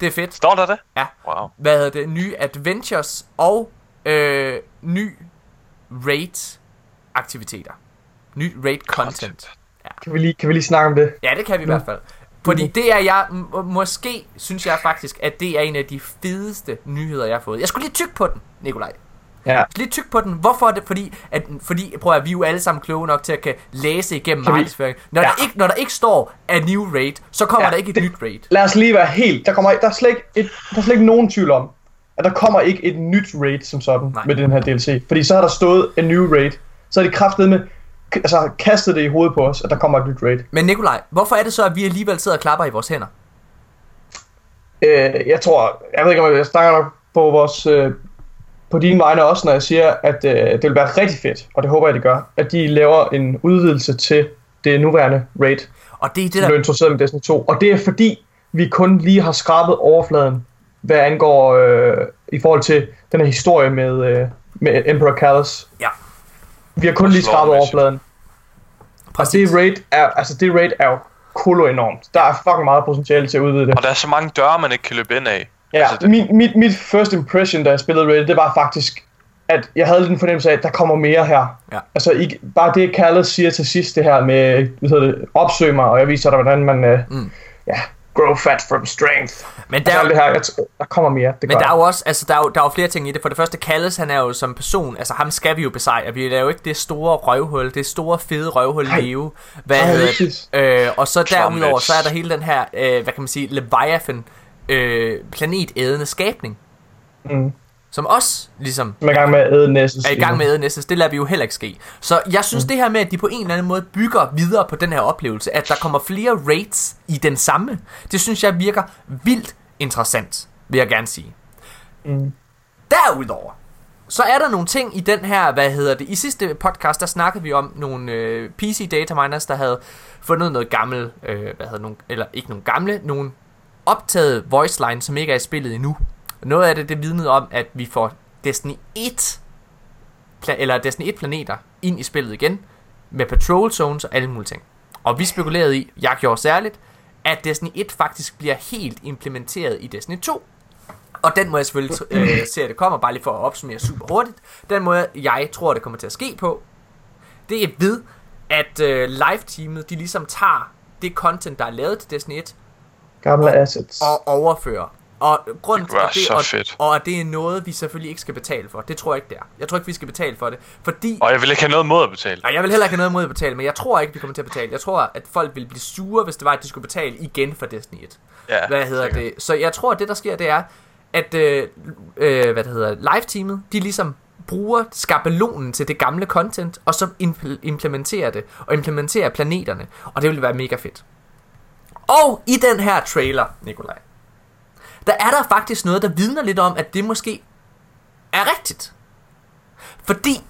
Det er fedt. Står der det? Ja. Wow. Hvad hedder det? Nye adventures og øh, ny raid aktiviteter. Ny raid content. Kan vi lige, kan vi lige snakke om det? Ja, det kan vi i hvert fald. Fordi det er jeg, må- måske synes jeg faktisk, at det er en af de fedeste nyheder, jeg har fået. Jeg skulle lige tykke på den, Nikolaj. Ja. Lige tykke på den. Hvorfor er det? Fordi, at, fordi prøv at vi er jo alle sammen kloge nok til at kan læse igennem markedsføring. Når, Ja. der ikke, når der ikke står a new raid, så kommer Ja, der ikke et det- nyt raid. Lad os lige være helt. Der, kommer, der, er slet ikke et, der er slet ikke nogen tvivl om, at der kommer ikke et nyt raid som sådan Nej. Med den her DLC. Fordi så har der stået en new raid. Så har de kraftet med altså, kastet det i hovedet på os, at der kommer et nyt raid. Men Nikolaj, hvorfor er det så, at vi alligevel sidder og klapper i vores hænder? øh, jeg tror, jeg ved ikke om jeg snakker nok på vores, øh, på dine vegne også, når jeg siger, at øh, det vil være rigtig fedt, og det håber jeg, det gør, at de laver en udvidelse til det nuværende raid, Og det er det, som der... blev introduceret med Destiny 2. Og det er fordi, vi kun lige har skrabet overfladen, hvad angår øh, i forhold til den her historie med, øh, med Emperor Callus. Ja, Vi har kun lige skrabet overfladen. Og præcis. det raid er, altså det raid er jo kolo enormt. Der er fucking meget potentiale til at udvide det. Og der er så mange døre, man ikke kan løbe ind af. Ja, Altså, det- mit, mit, mit first impression, da jeg spillede Raid, det var faktisk, at jeg havde lidt en fornemmelse af, at der kommer mere her. Ja. Altså, ikke, bare det, Callus siger til sidst, det her med, hvad hedder det, opsøg mig, og jeg viser dig, hvordan man, uh, Mm. ja, grow fat from strength. Men der, Altså, alt det her, jeg tror, der kommer mere, det Men der er jo også, altså der er jo, der er jo flere ting i det. For det første, Kalles, han er jo som person, altså ham skal vi jo besejre. Vi er jo ikke det store røvhul, det store fede røvhul Nej. leve. Hvad Nej, hedder præcis. øh, Og så derudover, så er der hele den her, øh, hvad kan man sige, Leviathan, øh, planetædende skabning. Mm. Som også ligesom Som er i gang med at æde er i gang med æde næstes. Det lader vi jo heller ikke ske. Så jeg synes mm. det her med, at de på en eller anden måde bygger videre på den her oplevelse, at der kommer flere raids i den samme, det synes jeg virker vildt interessant, vil jeg gerne sige. Mm. Derudover, så er der nogle ting i den her, hvad hedder det, i sidste podcast, der snakkede vi om nogle øh, PC data miners, der havde fundet noget gammel, øh, hvad hedder nogle, eller ikke nogle gamle, nogle optaget voice line, som ikke er i spillet endnu. Noget af det, det vidnede om, at vi får Destiny 1 pla- eller Destiny 1 planeter ind i spillet igen, med patrol zones og alle mulige ting. Og vi spekulerede i, jeg gjorde særligt, at Destiny 1 faktisk bliver helt implementeret i Destiny 2. Og den må jeg selvfølgelig øh, se, at det kommer, bare lige for at opsummere super hurtigt. Den måde, jeg tror, det kommer til at ske på, det er ved, at øh, live-teamet, de ligesom tager det content, der er lavet til Destiny 1, Gamle assets. og overfører. Og grunden Det til det, være og, så fedt. og at det er noget, vi selvfølgelig ikke skal betale for. Det tror jeg ikke, det er. Jeg tror ikke, vi skal betale for det. Fordi Og jeg vil ikke have noget mod at betale. Nej, jeg vil heller ikke have noget imod at betale, men jeg tror ikke, vi kommer til at betale. Jeg tror, at folk ville blive sure, hvis det var, at de skulle betale igen for Destiny 1. Ja, Hvad hedder sikkert. det? Så jeg tror, at det, der sker, det er, at øh, øh, hvad det hedder, live-teamet, de ligesom bruger skabelonen til det gamle content, og så impl- implementerer det, og implementerer planeterne, og det vil være mega fedt. Og i den her trailer, Nikolaj, der er der faktisk noget, der vidner lidt om, at det måske er rigtigt. Fordi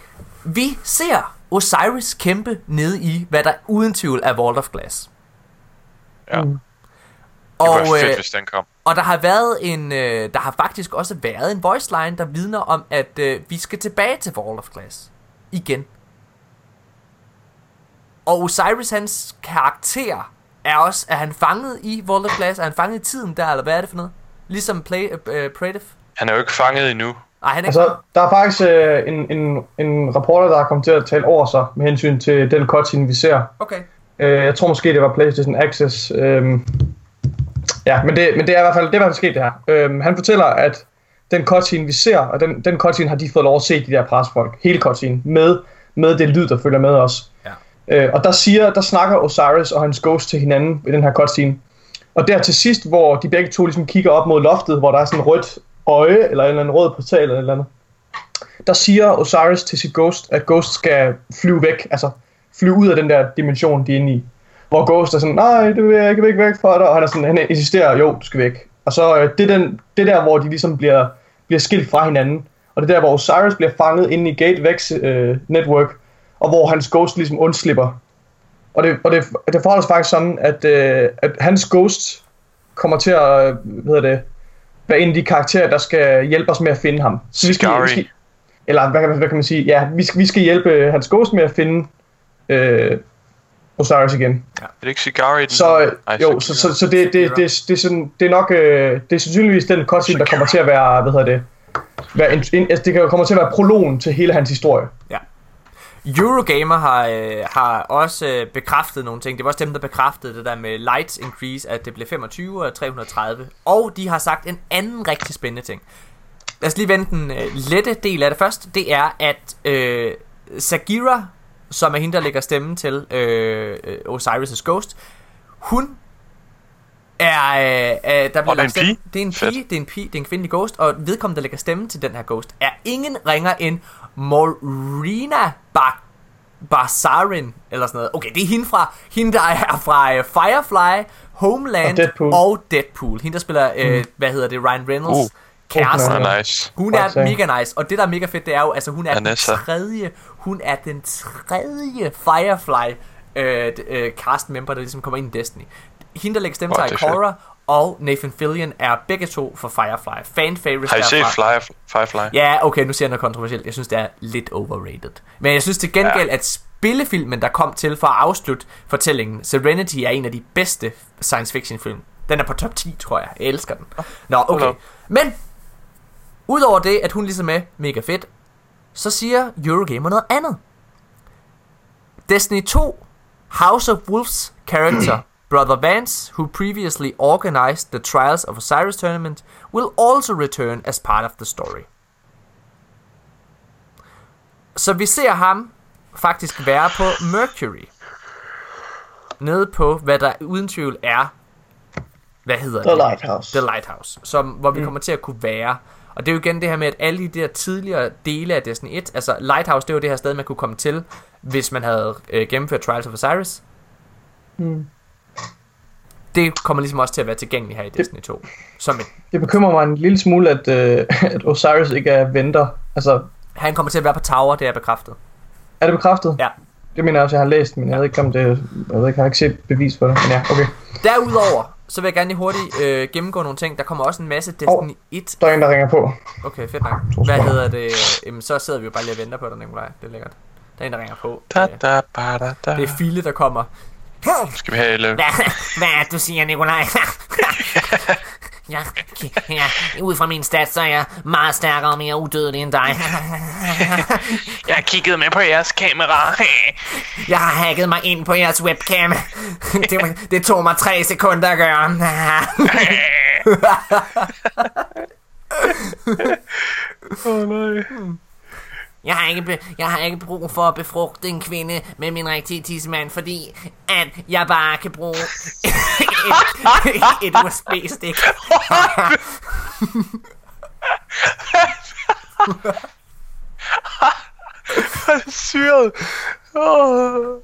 vi ser Osiris kæmpe nede i, hvad der uden tvivl er Vault of Glass. Ja. Mm. Det Og, fedt, øh, hvis den kom. og der har været en, øh, der har faktisk også været en voice line, der vidner om, at øh, vi skal tilbage til Vault of Glass. Igen. Og Osiris, hans karakter, er også, er han fanget i Vault of Glass? Er han fanget i tiden der, eller hvad er det for noget? Ligesom Play, øh, Prative? Han er jo ikke fanget endnu. Nej, han er ikke. Altså, der er faktisk øh, en, en, en reporter, der er kommet til at tale over sig med hensyn til den cutscene, vi ser. Okay. Øh, jeg tror måske, det var PlayStation Access. Øhm, ja, men det, men det er i hvert fald, det er i hvert fald sket det her. Øhm, han fortæller, at den cutscene, vi ser, og den, den cutscene har de fået lov at se, de der presfolk, hele cutscene, med, med det lyd, der følger med os. Ja. Øh, og der siger, der snakker Osiris og hans ghost til hinanden i den her cutscene. Og der til sidst, hvor de begge to ligesom kigger op mod loftet, hvor der er sådan et rødt øje, eller en eller anden rød portal, eller et eller andet. Der siger Osiris til sit ghost, at ghost skal flyve væk, altså flyve ud af den der dimension, de er inde i. Hvor Ghost er sådan, nej, det vil jeg ikke væk, væk fra dig, og han er sådan, han insisterer, jo, du skal væk. Og så øh, det, er den, det der, hvor de ligesom bliver, bliver skilt fra hinanden, og det er der, hvor Osiris bliver fanget inde i Gatevex øh, Network, og hvor hans Ghost ligesom undslipper. Og det, og det, det forholder sig faktisk sådan, at, øh, at hans Ghost kommer til at, øh, hvad hedder det, være en af de karakterer, der skal hjælpe os med at finde ham. Så vi skal, vi skal, eller hvad, kan- hvad kan man sige, ja, vi skal, vi skal hjælpe hans Ghost med at finde øh, Osiris igen. Er det ikke Cigari? Den... Så øh, jo, så, så, så det, det, det, det, er sådan, det er nok, øh, det er sandsynligvis den cutscene, der kommer til at være, hvad hedder det, være en, en, altså det kommer til at være prologen til hele hans historie. Ja. Eurogamer har, øh, har også øh, bekræftet nogle ting. Det var også dem, der bekræftede det der med light increase, at det blev 25 og 330. Og de har sagt en anden rigtig spændende ting. Lad os lige vende den øh, lette del af det først. Det er, at øh, Sagira, som er hende, der lægger stemmen til øh, øh, Osiris' Ghost, hun er, øh, øh, der bliver det er en pige? Det er en Fedt. pige, det er en pige, det er en kvindelig ghost, og vedkommende, der lægger stemme til den her ghost, er ingen ringer end Morena Bak Barsarin, eller sådan noget. Okay, det er hende fra, hende der er fra uh, Firefly, Homeland Og Deadpool. og Deadpool. Hende der spiller, uh, hvad hedder det, Ryan Reynolds Uh. kæreste. Hun Ah, nice. Hun er mega nice, og det der er mega fedt, det er jo, altså hun er Vanessa. den tredje, hun er den tredje Firefly øh, øh, cast member, der ligesom kommer ind i Destiny. Hende, der lægger stemme til. Ikora, og Nathan Fillion er begge to for Firefly. Fan favorites Har I set. Fly, Firefly? Ja, okay, nu siger jeg noget kontroversielt. Jeg synes, det er lidt overrated. Men jeg synes til gengæld, Ja. at spillefilmen, der kom til for at afslutte fortællingen, Serenity er en af de bedste science fiction film. Den er på top 10, tror jeg. Jeg elsker den. Nå, okay. Men, udover det, at hun ligesom er mega fedt, så siger Eurogamer noget andet. Destiny 2, House of Wolves character, Brother Vance, who previously organized the Trials of Osiris tournament, will also return as part of the story. Så vi ser ham faktisk være på Mercury. Nede på, hvad der uden tvivl er, hvad hedder The det? Lighthouse. The Lighthouse, som, hvor vi mm. kommer til at kunne være. Og det er jo igen det her med, at alle de der tidligere dele af Destiny 1, altså Lighthouse, det var det her sted, man kunne komme til, hvis man havde øh, gennemført Trials of Osiris. Mm. Det kommer ligesom også til at være tilgængeligt her i Destiny 2. Som et, Det bekymrer mig en lille smule, at, øh, at Osiris ikke er venter. Altså, han kommer til at være på Tower, det er bekræftet. er det bekræftet? Ja. Det mener jeg også, jeg har læst, men jeg ved ikke, om det... Jeg ved ikke, jeg har ikke set bevis for det. Men ja, okay. Derudover, så vil jeg gerne lige hurtigt øh, gennemgå nogle ting. Der kommer også en masse Destiny 1. Der er en, der ringer på. Okay, fedt nok. Hvad hedder det? Jamen, så sidder vi jo bare lige og venter på dig, Nikolaj. Det er lækkert. Der er en, der ringer på. Da, Øh, da, ba, da, da. Det er Fille, der kommer. Skal vi have. Hvad, hvad er det, du siger, Nikolaj? ja, ja, ud fra min stats, så er jeg meget stærkere og mere udødelig end dig. Jeg har kigget med på jeres kamera. Jeg har hacket mig ind på jeres webcam. Det, det tog mig tre sekunder at gøre. Åh oh, nej. Jeg har, ikke be, jeg har ikke brug for at befrugte en kvinde med min rigtige tissemand, fordi at jeg bare kan bruge et, et USB-stik. Det er syret. Oh.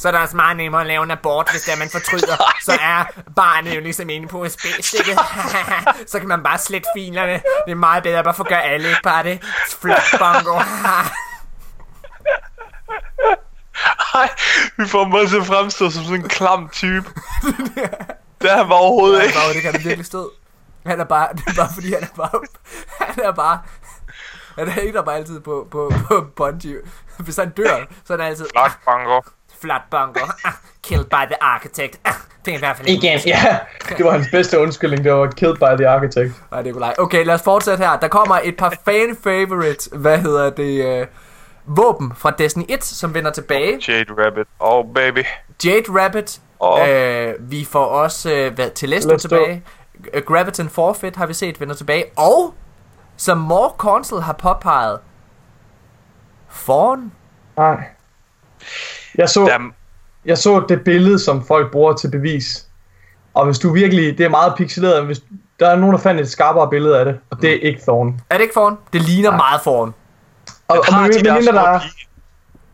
Så er det også meget nemmere at lave en abort, hvis det er, man fortryder. Så er barnet jo ligesom inde på USB-stikket. så kan man bare slette filerne. Det er meget bedre bare for at gøre alle, ikke bare det. Flot bongo. Ej, vi får mig til at fremstå som sådan en klam type. Det er han bare overhovedet ikke. Wow, det kan det virkelig stå. Han er bare, det er bare fordi, han er bare, han er bare, han hater bare altid på, på, på Bungie. Hvis han dør, så er han altid, Flot bongo. Flot bongo. Ah, Killed by the architect. Ah, Det er i hvert fald ikke Igen, ja. Det var hans bedste undskyldning. Det var killed by the architect. Nej, Nikolaj. Okay, lad os fortsætte her. Der kommer et par fan favorite, hvad hedder det, øh, våben fra Destiny 1, som vender tilbage. Jade Rabbit. Oh, baby. Jade Rabbit. Åh. Øh, vi får også øh, hvad, Telesto tilbage. Øh, Graviton Forfeit har vi set vender tilbage. Og, som More Console har påpeget, Fawn. Nej. Jeg så, Der, jeg så det billede, som folk bruger til bevis. Og hvis du virkelig... Det er meget pixeleret, men hvis der er nogen, der fandt et skarpere billede af det, og det er ikke Thorn. Er det ikke Fawn? Det ligner meget Fawn. Og, og med, med, der mindre der er,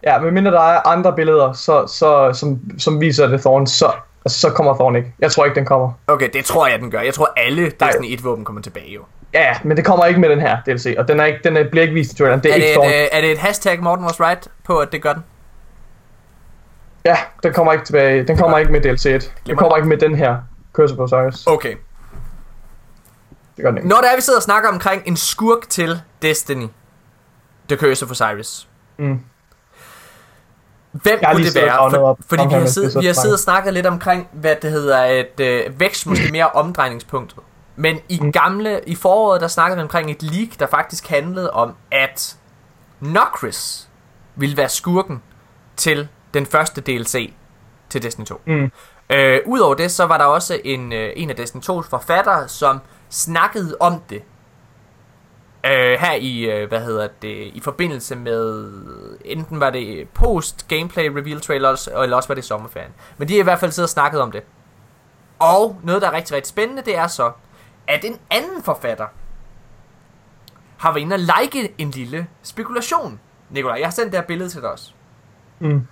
ja, med mindre der er andre billeder, så, så, som, som viser det Thorn, så, altså, så kommer Thorn ikke. Jeg tror ikke, den kommer. Okay, det tror jeg, den gør. Jeg tror, alle Destiny 1-våben kommer tilbage, jo. Ja, ja, men det kommer ikke med den her DLC, og den, er ikke, den er, bliver ikke vist i traileren. Det er, Er ikke det, Thorn. et, øh, er det et hashtag Morten was right på, at det gør den? Ja, den kommer ikke tilbage. Den kommer ikke med DLC 1. Den kommer ikke med den her Curse of Osiris. Okay. Det gør den ikke. Når der er, vi sidder og snakker omkring en skurk til Destiny, The Curse of Osiris. Mm. Hvem kunne det være? op fordi vi har, siddet, vi har siddet og snakket lidt omkring, hvad det hedder, et øh, vækst måske mere omdrejningspunktet. Men i Mm. gamle, i foråret, der snakkede vi omkring et leak, der faktisk handlede om, at Nokris ville være skurken til den første DLC til Destiny 2. Mm. Øh, Udover det, så var der også en, øh, en af Destiny 2's forfattere, som snakkede om det. Øh, her i, øh, hvad hedder det, i forbindelse med, enten var det post gameplay reveal trailers, eller også var det sommerferien. Men de har i hvert fald siddet og snakket om det. Og noget, der er rigtig, rigtig spændende, det er så, at en anden forfatter har været inde og like en lille spekulation Nikolaj, jeg har sendt det her billede til dig også. Mm.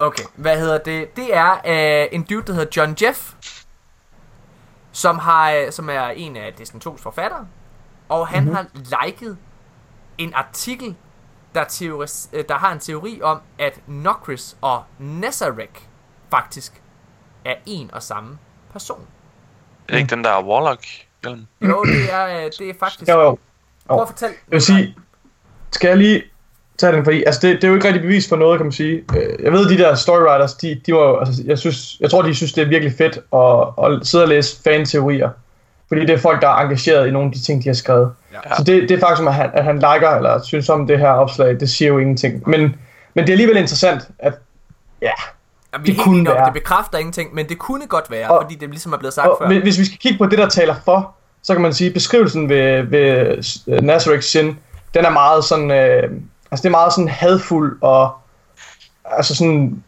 Okay, hvad hedder det? Det er øh, en dude, der hedder John Jeff, som, har, øh, som er en af Destiny 2's forfattere, og han mm-hmm. har liket en artikel, der, teoris, øh, der har en teori om, at Nokris og Nezarek faktisk er en og samme person. Er det ikke den der Warlock hjelm? Jo, det er, øh, det er faktisk... Jo, jo. Prøv at fortælle. Jeg vil sige, skal jeg lige tage den, fordi altså det, det er jo ikke rigtig bevis for noget, kan man sige. Øh, Jeg ved, de der storywriters, de, de var jo- altså, jeg, synes, jeg tror, de synes, det er virkelig fedt at, at sidde og læse fan-teorier. Fordi det er folk, der er engageret i nogle af de ting, de har skrevet. Ja. Så det, det er faktisk, at han, at han liker eller synes om det her opslag, det siger jo ingenting. Men, men det er alligevel interessant, at ja, Jamen, det kunne være. det bekræfter ingenting, men det kunne godt være, Og- fordi det ligesom er blevet sagt Og før. hvis- hvis vi skal kigge på det, der taler for, så kan man sige, at beskrivelsen ved, ved uh, Nazareth Sin, den er meget sådan, øh, altså det er meget sådan hadfuld og, altså sådan,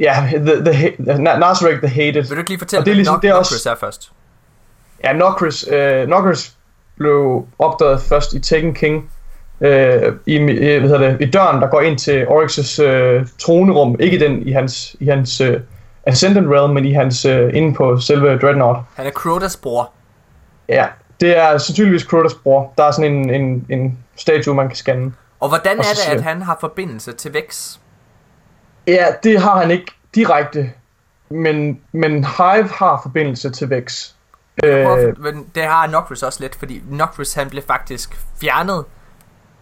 ja, the, the, ha- Na- Nazareth the hated. Vil du ikke lige fortælle, Og det er ligesom- hvad det er Nok- også- er først? Ja, Nokris, øh, Nokris blev opdaget først i Taken King, øh, i, øh, hvad hedder det, i døren, der går ind til Oryx's øh, tronerum, ikke den i hans, i hans øh, Ascendant Realm, men i hans, øh, inde på selve Dreadnought. Han er Crotas bror. Ja, det er sandsynligvis Crotas bror. Der er sådan en, en, en statue, man kan scanne. Og hvordan Og er det, siger- at han har forbindelse til Vex? Ja, det har han ikke direkte, men, men Hive har forbindelse til Vex. Øh? Men det har Nokris også lidt, fordi Nokris han blev faktisk fjernet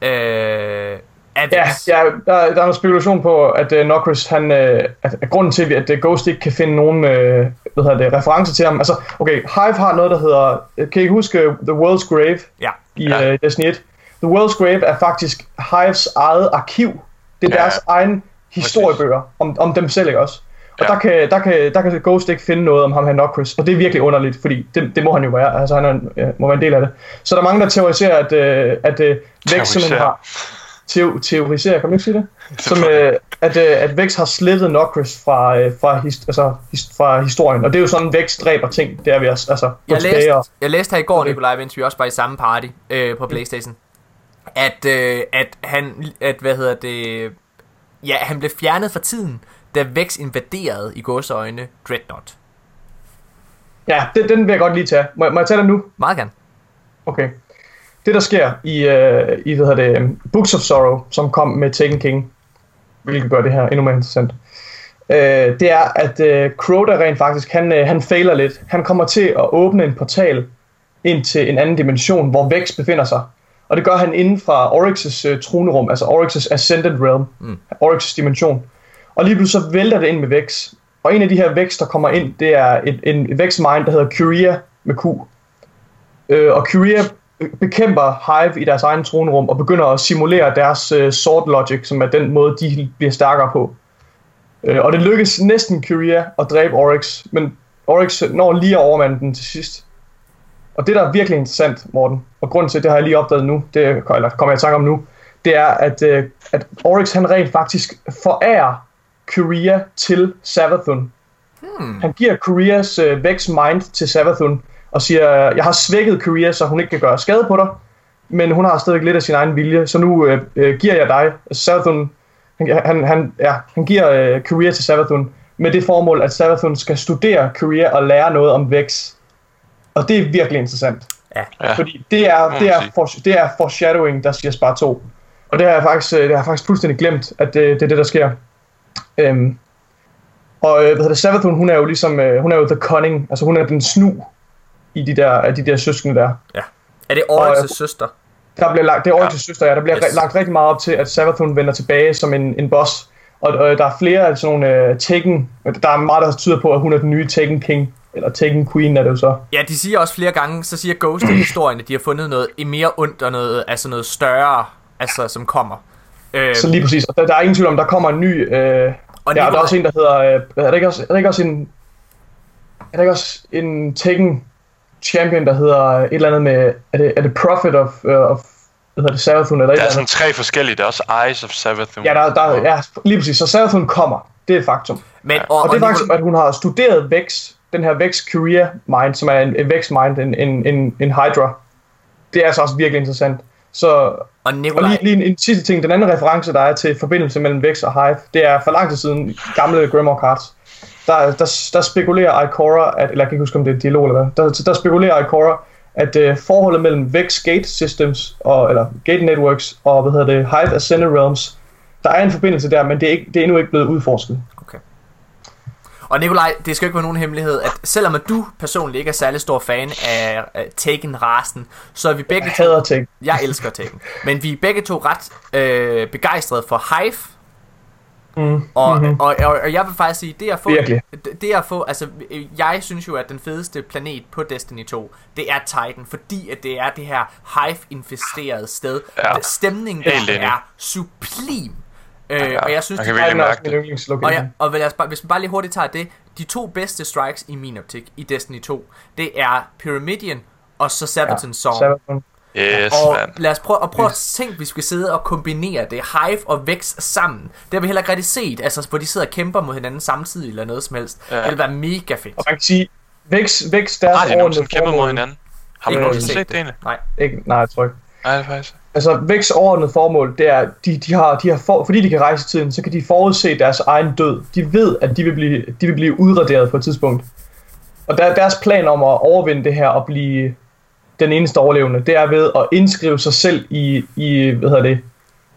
øh, af ja, Vex. ja der, der er noget spekulation på, at uh, Nokris, han, uh, at, at grunden til, at uh, Ghost ikke kan finde nogen uh, hvad hedder det, referencer til ham, altså, okay, Hive har noget, der hedder, kan I huske The World's Grave Ja. i Ja. uh, Destiny 1? The World's Grave er faktisk Hives eget arkiv. Det er Ja. deres egen historiebøger om, om dem selv, ikke også? Og Ja. der, kan, der, kan, der kan Ghost ikke finde noget om ham her Nokris, og det er virkelig underligt, fordi det, det må han jo være, altså han er, en- øh, må være en del af det. Så der er mange, der teoriserer, at, øh, at øh, Vex simpelthen har... Teo, teoriserer, kan man ikke sige det? Som, øh, at, øh, at Vex har slettet Nokris fra, øh, fra, his, altså, his, fra historien, og det er jo sådan, Vex dræber ting, det er vi også, altså, Jeg læste, jeg læste her i går, Okay. Nikolaj, mens vi også var i samme party øh, på Playstation, at, øh, at han, at hvad hedder det, ja, han blev fjernet fra tiden, da Vex invaderede i gåseøjne Dreadnought. Ja, det, den vil jeg godt lige tage. Må, må jeg tage den nu? Meget gerne. Okay. Det, der sker i, øh, i hvad hedder det, um, Books of Sorrow, som kom med Taken King, hvilket gør det her endnu mere interessant, øh, det er, at øh, Crota rent faktisk, han, øh, han fejler lidt. Han kommer til at åbne en portal ind til en anden dimension, hvor Vex befinder sig. Og det gør han inden fra Oryx's øh, tronerum, altså Oryx's Ascendant Realm, mm. Oryx's dimension. Og lige pludselig så vælter det ind med Vex. Og en af de her Vex, der kommer ind, det er et, en Vex Mind, der hedder Curia med Q. Øh, og Curia bekæmper Hive i deres egen tronrum og begynder at simulere deres øh, sword logic, som er den måde, de bliver stærkere på. Øh, og det lykkes næsten Curia at dræbe Oryx, men Oryx når lige at overmande den til sidst. Og det, der er virkelig interessant, Morten, og grunden til, det har jeg lige opdaget nu, det eller kommer jeg i tanke om nu, det er, at, øh, at Oryx han rent faktisk forærer Curia til Savathun. Hmm. Han giver Kurias øh, Vex Mind til Savathun, og siger, jeg har svækket Curia, så hun ikke kan gøre skade på dig, men hun har stadig lidt af sin egen vilje, så nu øh, øh, giver jeg dig, Savathun, han, han, han, ja, han giver øh, Curia til Savathun, med det formål, at Savathun skal studere Curia og lære noget om Vex. Og det er virkelig interessant. Ja. Fordi det er, det, er for, det er foreshadowing, der siger Spar 2. Og det har jeg faktisk, øh, det har jeg faktisk fuldstændig glemt, at det, det er det, der sker. Øhm, og øh, hvad hedder det, Savathun, hun er jo ligesom, øh, hun er jo the cunning, altså hun er den snu i de der, af de der søskende der. Ja. Er det øh, søster? Der bliver lagt, det er Oryx's ja. søster, ja, der bliver Yes. lagt rigtig meget op til, at Savathun vender tilbage som en, en boss. Og øh, der er flere af sådan nogle øh, Taken, der er meget, der tyder på, at hun er den nye Taken King, eller Taken Queen er det jo så. Ja, de siger også flere gange, så siger Ghost i historien, at de har fundet noget i mere ondt og noget, altså noget større, altså som kommer. Øh, Så lige præcis. Og der, der er ingen tvivl om, der kommer en ny... Øh, og ja, og der er også en, der hedder... Øh, er, der ikke også, er der ikke også en... Er der ikke også en Taken champion, der hedder et eller andet med... Er det, er det Prophet of... Uh, of hvad hedder det, Savathun, eller Der er sådan tre forskellige. Der er også Eyes of Savathun. Ja, der, der, ja, lige præcis. Så Savathun kommer. Det er et faktum. men, Og, og det er Nikolaj- faktisk, at hun har studeret Vex, den her Vex Curia Mind, som er en, en Vex Mind, en, en, en, en Hydra. Det er altså også virkelig interessant. Så, Og og Nikolaj, lige, lige en, en sidste ting, den anden reference, der er til forbindelse mellem Vex og Hive, det er for lang tid siden gamle Grimoire Cards. Der, der, der spekulerer Ikora, at, eller jeg kan ikke huske, om det er dialog eller hvad, der, der spekulerer Ikora, at uh, forholdet mellem Vex Gate Systems, og, eller Gate Networks, og hvad hedder det, Hive Ascended Realms, der er en forbindelse der, men det er, ikke, det er endnu ikke blevet udforsket. Og Nikolaj, det skal ikke være nogen hemmelighed, at selvom at du personligt ikke er særlig stor fan af, af Taken-rasen, så er vi begge Jeg hader ting. Jeg elsker Taken. Men vi er begge to ret øh, begejstrede for Hive. Mm. Og, Mhm. og, og, og jeg vil faktisk sige, det at få, Virkelig. det, at få, altså jeg synes jo, at den fedeste planet på Destiny 2, det er Titan, fordi at det er det her Hive-infesterede sted. Ja. Stemningen der er sublim. Øh, Ja, og jeg synes, jeg kan virkelig er min det. og, ja, og lad os bare, hvis vi bare lige hurtigt tager det, de to bedste strikes i min optik i Destiny 2, det er Pyramidian og så Sabaton Song. Sabaton. Yes, Og mand. lad os prøve, og prøve at tænke, hvis vi skal sidde og kombinere det, Hive og Vex sammen. Det har vi heller ikke rigtig set, altså hvor de sidder og kæmper mod hinanden samtidig eller noget som helst. Ja. Ja. Det vil være mega fedt. Og man kan sige, Vex, Vex deres Har de nogensinde kæmpet mod hinanden? Har Ikke man nogensinde nogensinde set det egentlig? Nej. Ikke, nej, jeg tror ikke. Nej, det er faktisk. Altså, Vex overordnede formål, det er, de, de har, de har for, fordi de kan rejse i tiden, så kan de forudse deres egen død. De ved, at de vil blive, de vil blive udraderet på et tidspunkt. Og der, deres plan om at overvinde det her og blive den eneste overlevende, det er ved at indskrive sig selv i, i hvad hedder det,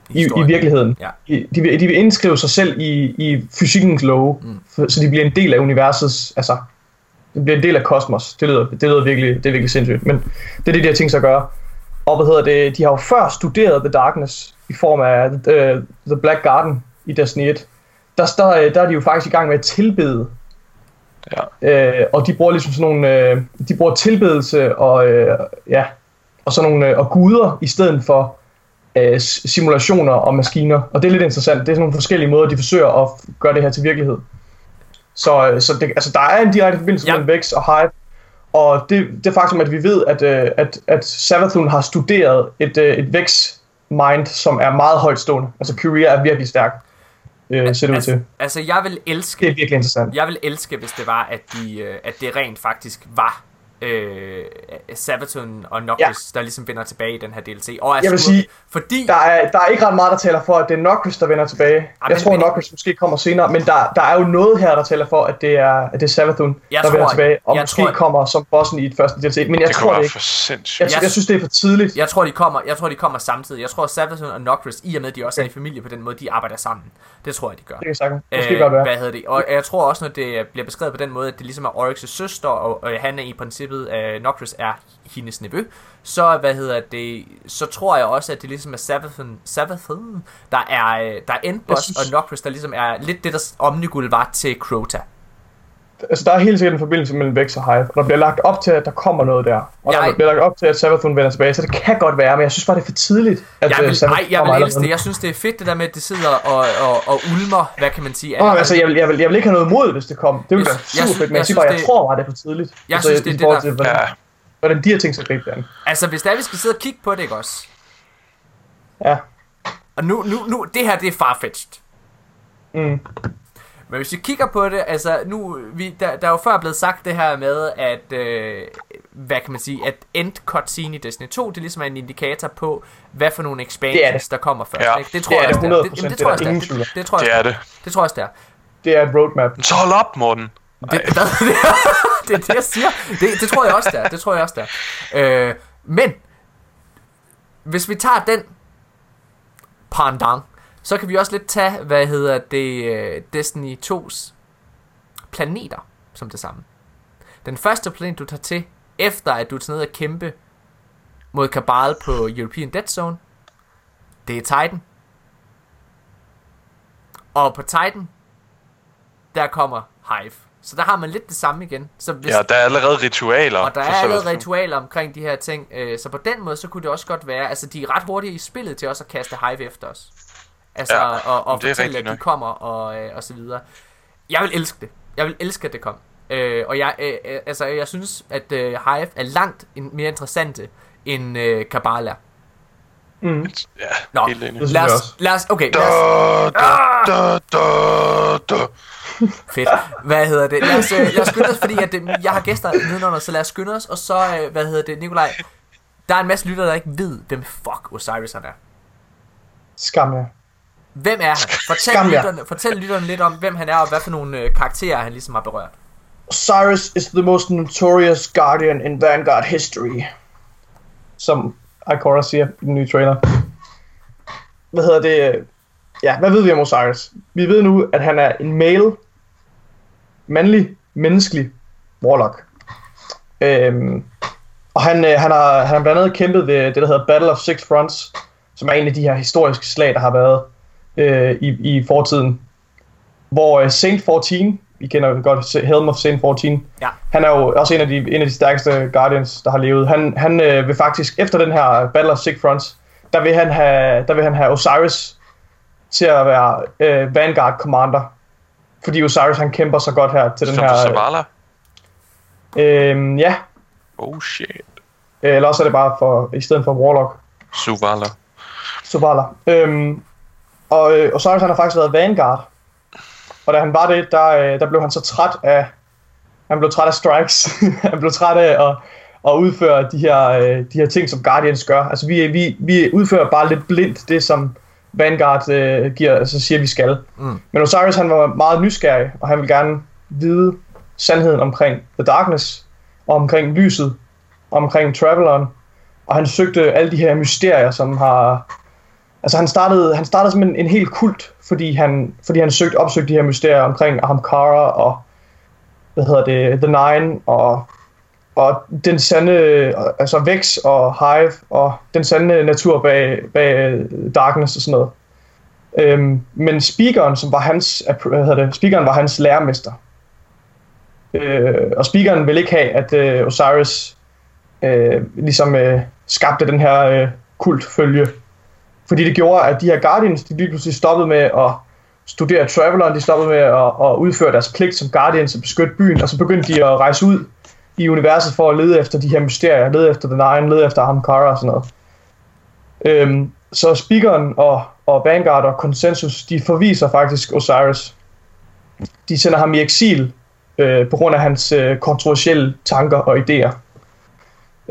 i, i virkeligheden. Ja. I, de, vil, de vil indskrive sig selv i, i fysikkens love, mm. for, så de bliver en del af universets, altså, det bliver en del af kosmos. Det lyder, det lyder virkelig, det er virkelig sindssygt, men det er det, de har tænkt sig at gøre. Og hvad hedder det, de har jo før studeret The Darkness i form af uh, The Black Garden i Destiny 1. Der, der, der er de jo faktisk i gang med at tilbede Ja. Øh, og de bruger ligesom sådan nogle, øh, de bruger tilbedelse og, øh, ja, og sådan nogle, øh, og guder i stedet for øh, simulationer og maskiner. Og det er lidt interessant. Det er sådan nogle forskellige måder, de forsøger at gøre det her til virkelighed. Så, øh, så det, altså, der er en direkte forbindelse Ja. mellem Vex og Hive. Og det, det faktum, at vi ved, at, øh, at, at Savathun har studeret et, øh, et Vex-mind, som er meget højtstående. Altså Kyria er virkelig stærk, øh, ser det ud Altså, til. altså jeg vil Det elske, er virkelig interessant. jeg vil elske, hvis det var, at, de, øh, at det rent faktisk var øh, Sabaton og Noctis, ja. der ligesom vender tilbage i den her DLC. Og er Jeg vil sige, fordi... Der er, der er ikke ret meget, der taler for, at det er Nocris, der vender tilbage. men- jeg tror, men- Nocris måske kommer senere, men der, der er jo noget her, der taler for, at det er, at det er Savathun, Jeg der tror- vender tilbage, og jeg måske tror- kommer som bossen i et første DLC. Men jeg Det tror det ikke. for sindssygt. Jeg, Jeg- jeg synes, det er for tidligt. Jeg tror, de kommer, jeg tror, de kommer samtidig. Jeg tror, at Sabaton og Noctis, i og med, at de også er i familie på den måde, de arbejder sammen. Det tror jeg, de gør. Det kan sagtens. Måske Øh, godt være. hvad hedder det? Og jeg tror også, når det bliver beskrevet på den måde, at det ligesom er Oryx' søster, og, og han er i princippet, uh, Noctis er hendes nevø, så, hvad hedder det, så tror jeg også, at det ligesom er Sabathon, Sabathon der er, øh, der er Endboss og Noctis, der ligesom er lidt det, der Omnigul var til Crota. Altså, der er helt sikkert en forbindelse mellem Vex og Hive, og der bliver lagt op til, at der kommer noget der. Og Jeg- der bliver lagt op til, at Savathun vender tilbage, så det kan godt være, men jeg synes bare, det er for tidligt, at Jeg øh, vil, Savathun ej, jeg vil elske det. Jeg synes, det er fedt, det der med, at det sidder og, og, og ulmer, hvad kan man sige. Åh, altså, jeg vil, jeg, vil, jeg vil ikke have noget imod, hvis det kom. Det ville være super synes- fedt, men jeg synes, bare, jeg det- tror bare, det er for tidligt. Jeg Altså, synes, det er det, der- til, hvordan, Ja, hvordan de har tænkt sig at gribe det an. Altså, hvis der vi skal sidde og kigge på det, ikke også? Ja. Og nu, nu, nu, det her, det er farfetched. Mm. Men hvis vi kigger på det, altså nu, vi, der, der er jo før blevet sagt det her med, at, øh, hvad kan man sige, at end cutscene i Destiny 2, det ligesom er en indikator på, hvad for nogle expansions, Det det. der kommer først. Ja. Ikke? Det tror Det jeg det også, det. 100%, jamen, det det tror jeg også, det, det, det tror jeg det er det det. Det tror jeg også, det er. Det er et roadmap. Så hold op, Morten. Det, det, det er det, jeg siger. Det, det tror jeg også, der. Det tror jeg også, der. Øh, men, hvis vi tager den pendant, så kan vi også lidt tage, hvad hedder det, øh, Destiny 2's planeter som det samme. Den første planet, du tager til, efter at du er ned og kæmpe mod Kabal på European Dead Zone, det er Titan. Og på Titan, der kommer Hive. Så der har man lidt det samme igen. Så hvis, Ja, der er allerede ritualer. og der er allerede ritualer omkring de her ting. Øh, så på den måde, så kunne det også godt være, altså de er ret hurtige i spillet til også at kaste Hive efter os. Altså, Ja, og, og det fortælle, at de nok. kommer og, øh, og så videre. Jeg vil elske det. Jeg vil elske, at det kom. Øh, og jeg, øh, øh, altså, jeg synes, at øh, Hive er langt mere interessante end øh, Kabal er. Mm. Ja, Nå, helt enig. Lad os, lad os, okay, Da, lad os, da, da, da, da. Fedt. Hvad hedder det? Lad os, øh, lad os skynde os, fordi at, øh, jeg har gæster nedenunder, så lad os skynde os. Og så, øh, hvad hedder det, Nikolaj, Der er en masse lyttere, der ikke ved, hvem fuck Osiris han er. Skam jer. Hvem er han? Fortæl lytterne, fortæl lytterne lidt om, hvem han er, og hvad for nogle øh, karakterer han ligesom har berørt. Cyrus is the most notorious guardian in Vanguard history. Som Ikora siger i den nye trailer. Hvad hedder det? Ja, hvad ved vi om Osiris? Vi ved nu, at han er en male, mandlig, menneskelig warlock. Øhm, og han, øh, han, har, han har blandt andet kæmpet ved det, der hedder Battle of Six Fronts, som er en af de her historiske slag, der har været øh, i, i fortiden. Hvor øh, Saint 14, vi kender jo godt Helm of Saint 14, Ja. han er jo også en af de, en af de stærkeste Guardians, der har levet. Han, han øh, vil faktisk, efter den her Battle of Six Fronts, der vil han have, der vil han have Osiris til at være øh, Vanguard Commander. Fordi Osiris han kæmper så godt her til den Som her... for Zavala. Øh, ja, Oh shit. øh, eller også er det bare for, i stedet for Warlock. Suvala. Sovala. Øhm, og øh, Osiris han har faktisk været Vanguard. Og da han var det, der, øh, der blev han så træt af... Han blev træt af strikes. han blev træt af at, at udføre de her, øh, de her ting, som Guardians gør. Altså vi, vi, vi udfører bare lidt blindt det, som Vanguard øh, giver, altså siger, vi skal. Mm. Men Osiris han var meget nysgerrig, og han vil gerne vide sandheden omkring The Darkness, og omkring lyset, og omkring Traveleren. Og han søgte alle de her mysterier, som har Altså han startede, han startede som en, en helt kult, fordi han, fordi han søgte, opsøgte de her mysterier omkring Ahamkara og hvad hedder det, The Nine og, og den sande, altså Vex og Hive og den sande natur bag, bag øh, Darkness og sådan noget. Øhm, men speakeren, som var hans, hvad hedder det, speakeren var hans lærermester. Øh, og speakeren ville ikke have, at øh, Osiris øh, ligesom øh, skabte den her øh, kultfølge fordi det gjorde, at de her Guardians, de lige pludselig stoppede med at studere Traveleren, de stoppede med at, at udføre deres pligt som Guardians og beskytte byen, og så begyndte de at rejse ud i universet for at lede efter de her mysterier, lede efter den egen, lede efter Hamkara og sådan noget. Øhm, så Speakeren og, og Vanguard og Consensus, de forviser faktisk Osiris. De sender ham i eksil øh, på grund af hans øh, kontroversielle tanker og idéer.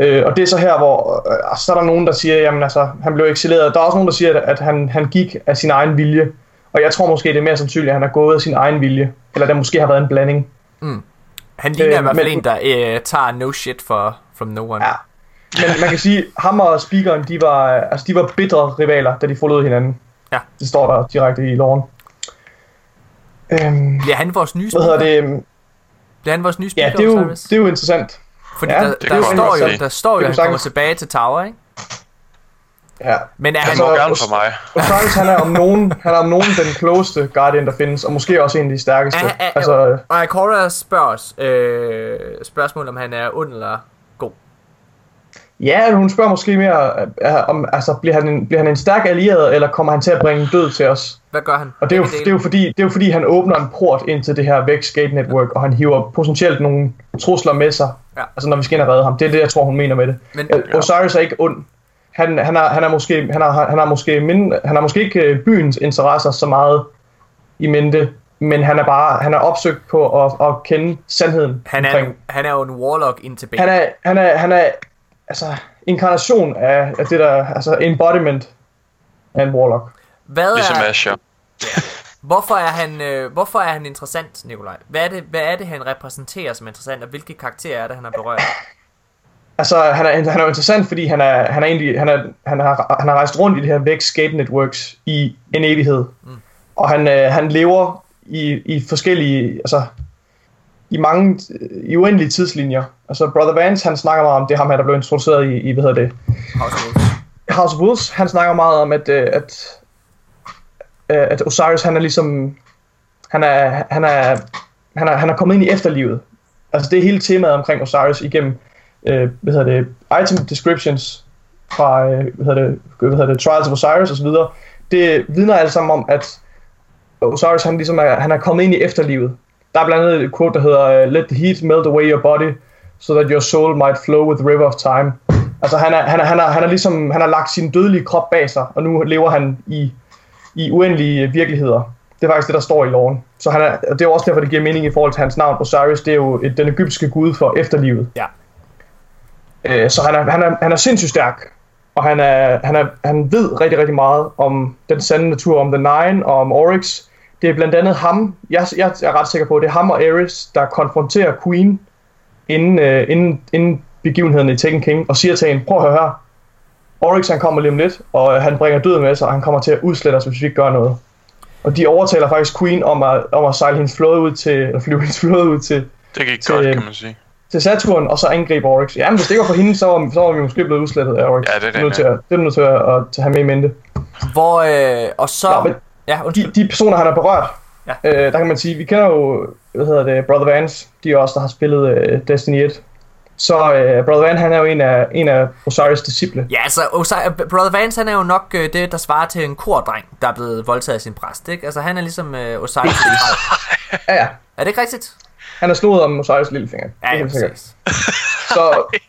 Øh, og det er så her, hvor øh, så er der nogen, der siger, jamen altså, han blev eksileret. Der er også nogen, der siger, at han, han gik af sin egen vilje. Og jeg tror måske, det er mere sandsynligt, at han har gået af sin egen vilje. Eller der måske har været en blanding. Han ligner Øh, i hvert fald men- en, der øh, tager no shit for, from no one. Ja. Men man kan sige, ham og speakeren, de var, altså, de var bitre rivaler, da de forlod hinanden. Ja. Det står der direkte i loven. Øhm, Bliver han vores nye hvad hedder speaker? det? øhm, Bliver han vores nye Ja, speaker, det er jo, det er jo interessant. Fordi ja, der, det der, man står jo, der står jo, at han kommer tilbage til Tower, ikke? Ja. Men er Han han... Altså- må gerne for mig. Osiris, han er om nogen, han er om nogen den klogeste Guardian, der findes, og måske også en af de stærkeste. Er, er, altså, øh, og Ikora spørger os øh, spørgsmål, om han er ond eller. Ja, hun spørger måske mere, øh, om altså, bliver, han en, bliver han en stærk allieret, eller kommer han til at bringe død til os? Hvad gør han? Og det er, jo, det, er jo fordi, det er jo fordi, han åbner en port ind til det her Vex Gate Network, og han hiver potentielt nogle trusler med sig, Ja. altså når vi skal ind og redde ham. Det er det, jeg tror, hun mener med det. Men, Øh, Osiris er ikke ond. Han, han, er, han, er måske, han, er, han, er måske mind, han har måske ikke øh, byens interesser så meget i mente, men han er bare han er opsøgt på at, at kende sandheden han, er, omkring han er jo en warlock indtil ben. han er, han er, han er altså inkarnation af, af det der, altså embodiment af en warlock. Hvad Ligesom er, Asher. hvorfor, er han, øh, hvorfor er han interessant, Nikolaj? Hvad er, det, hvad er det, han repræsenterer som interessant, og hvilke karakterer er det, han har berørt? Altså, han er, han er jo interessant, fordi han er, han er egentlig, han, er, han, har, han har rejst rundt i det her Vex Gate Networks i en evighed. Mm. Og han, øh, han lever i, i forskellige, altså, i mange, i uendelige tidslinjer. Altså, Brother Vance, han snakker meget om, det er ham her, der blev introduceret i, i hvad hedder det, House of Wolves. House of Wolves, han snakker meget om, at, øh, at, øh, at Osiris, han er ligesom, han er, han er, han er, han er kommet ind i efterlivet. Altså det er hele temaet omkring Osiris igennem, øh, hvad hedder det, item descriptions fra, øh, hvad hedder det, hvad hedder det, Trials of Osiris osv. Det vidner alle sammen om, at Osiris, han ligesom er, han er kommet ind i efterlivet. Der er blandt andet et quote, der hedder, Let the heat melt away your body, so that your soul might flow with the river of time. Altså han er, han er, han er, han er ligesom, han har lagt sin dødelige krop bag sig, og nu lever han i, i uendelige virkeligheder. Det er faktisk det, der står i loven. Så han er, og det er også derfor, det giver mening i forhold til hans navn. Osiris, det er jo et, den egyptiske gud for efterlivet. Ja. Øh, så han er, han, er, han er sindssygt stærk, og han, er, han, er, han ved rigtig, rigtig meget om den sande natur, om The Nine og om Oryx. Det er blandt andet ham, jeg, jeg er ret sikker på, at det er ham og Ares, der konfronterer Queen inden, øh, inden, inden begivenheden i Taken King, og siger til hende, prøv at høre her, Oryx han kommer lige om lidt, og øh, han bringer døden med sig, og han kommer til at udslette os, hvis vi ikke gør noget. Og de overtaler faktisk Queen om at, om at sejle hendes flåde ud til, eller flyve hendes flåde ud til, Det gik Til- godt, kan man sige. til Saturn, og så angribe Oryx. Jamen, hvis det ikke var for hende, så var, så var vi måske blevet udslettet af Oryx. Ja, det er det, nødt til at, det er nødt til at, at, at have med i mente. Hvor, øh, og så... Nå, men ja, undskyld. de, de personer, han har berørt, Ja. øh, der kan man sige, vi kender jo, hvad hedder det, Brother Vance, de er også, der har spillet øh, Destiny 1. Så øh, Brother Van, han er jo en af, en af Osiris' disciple. Ja, altså, Osai, Brother Vance, han er jo nok øh, det, der svarer til en kordreng, der er blevet voldtaget af sin præst, ikke? Altså, han er ligesom øh, Osiris. Ja, ja. er det ikke rigtigt? Han er slået om Osiris' lillefinger. Ja, er ja, præcis. Så,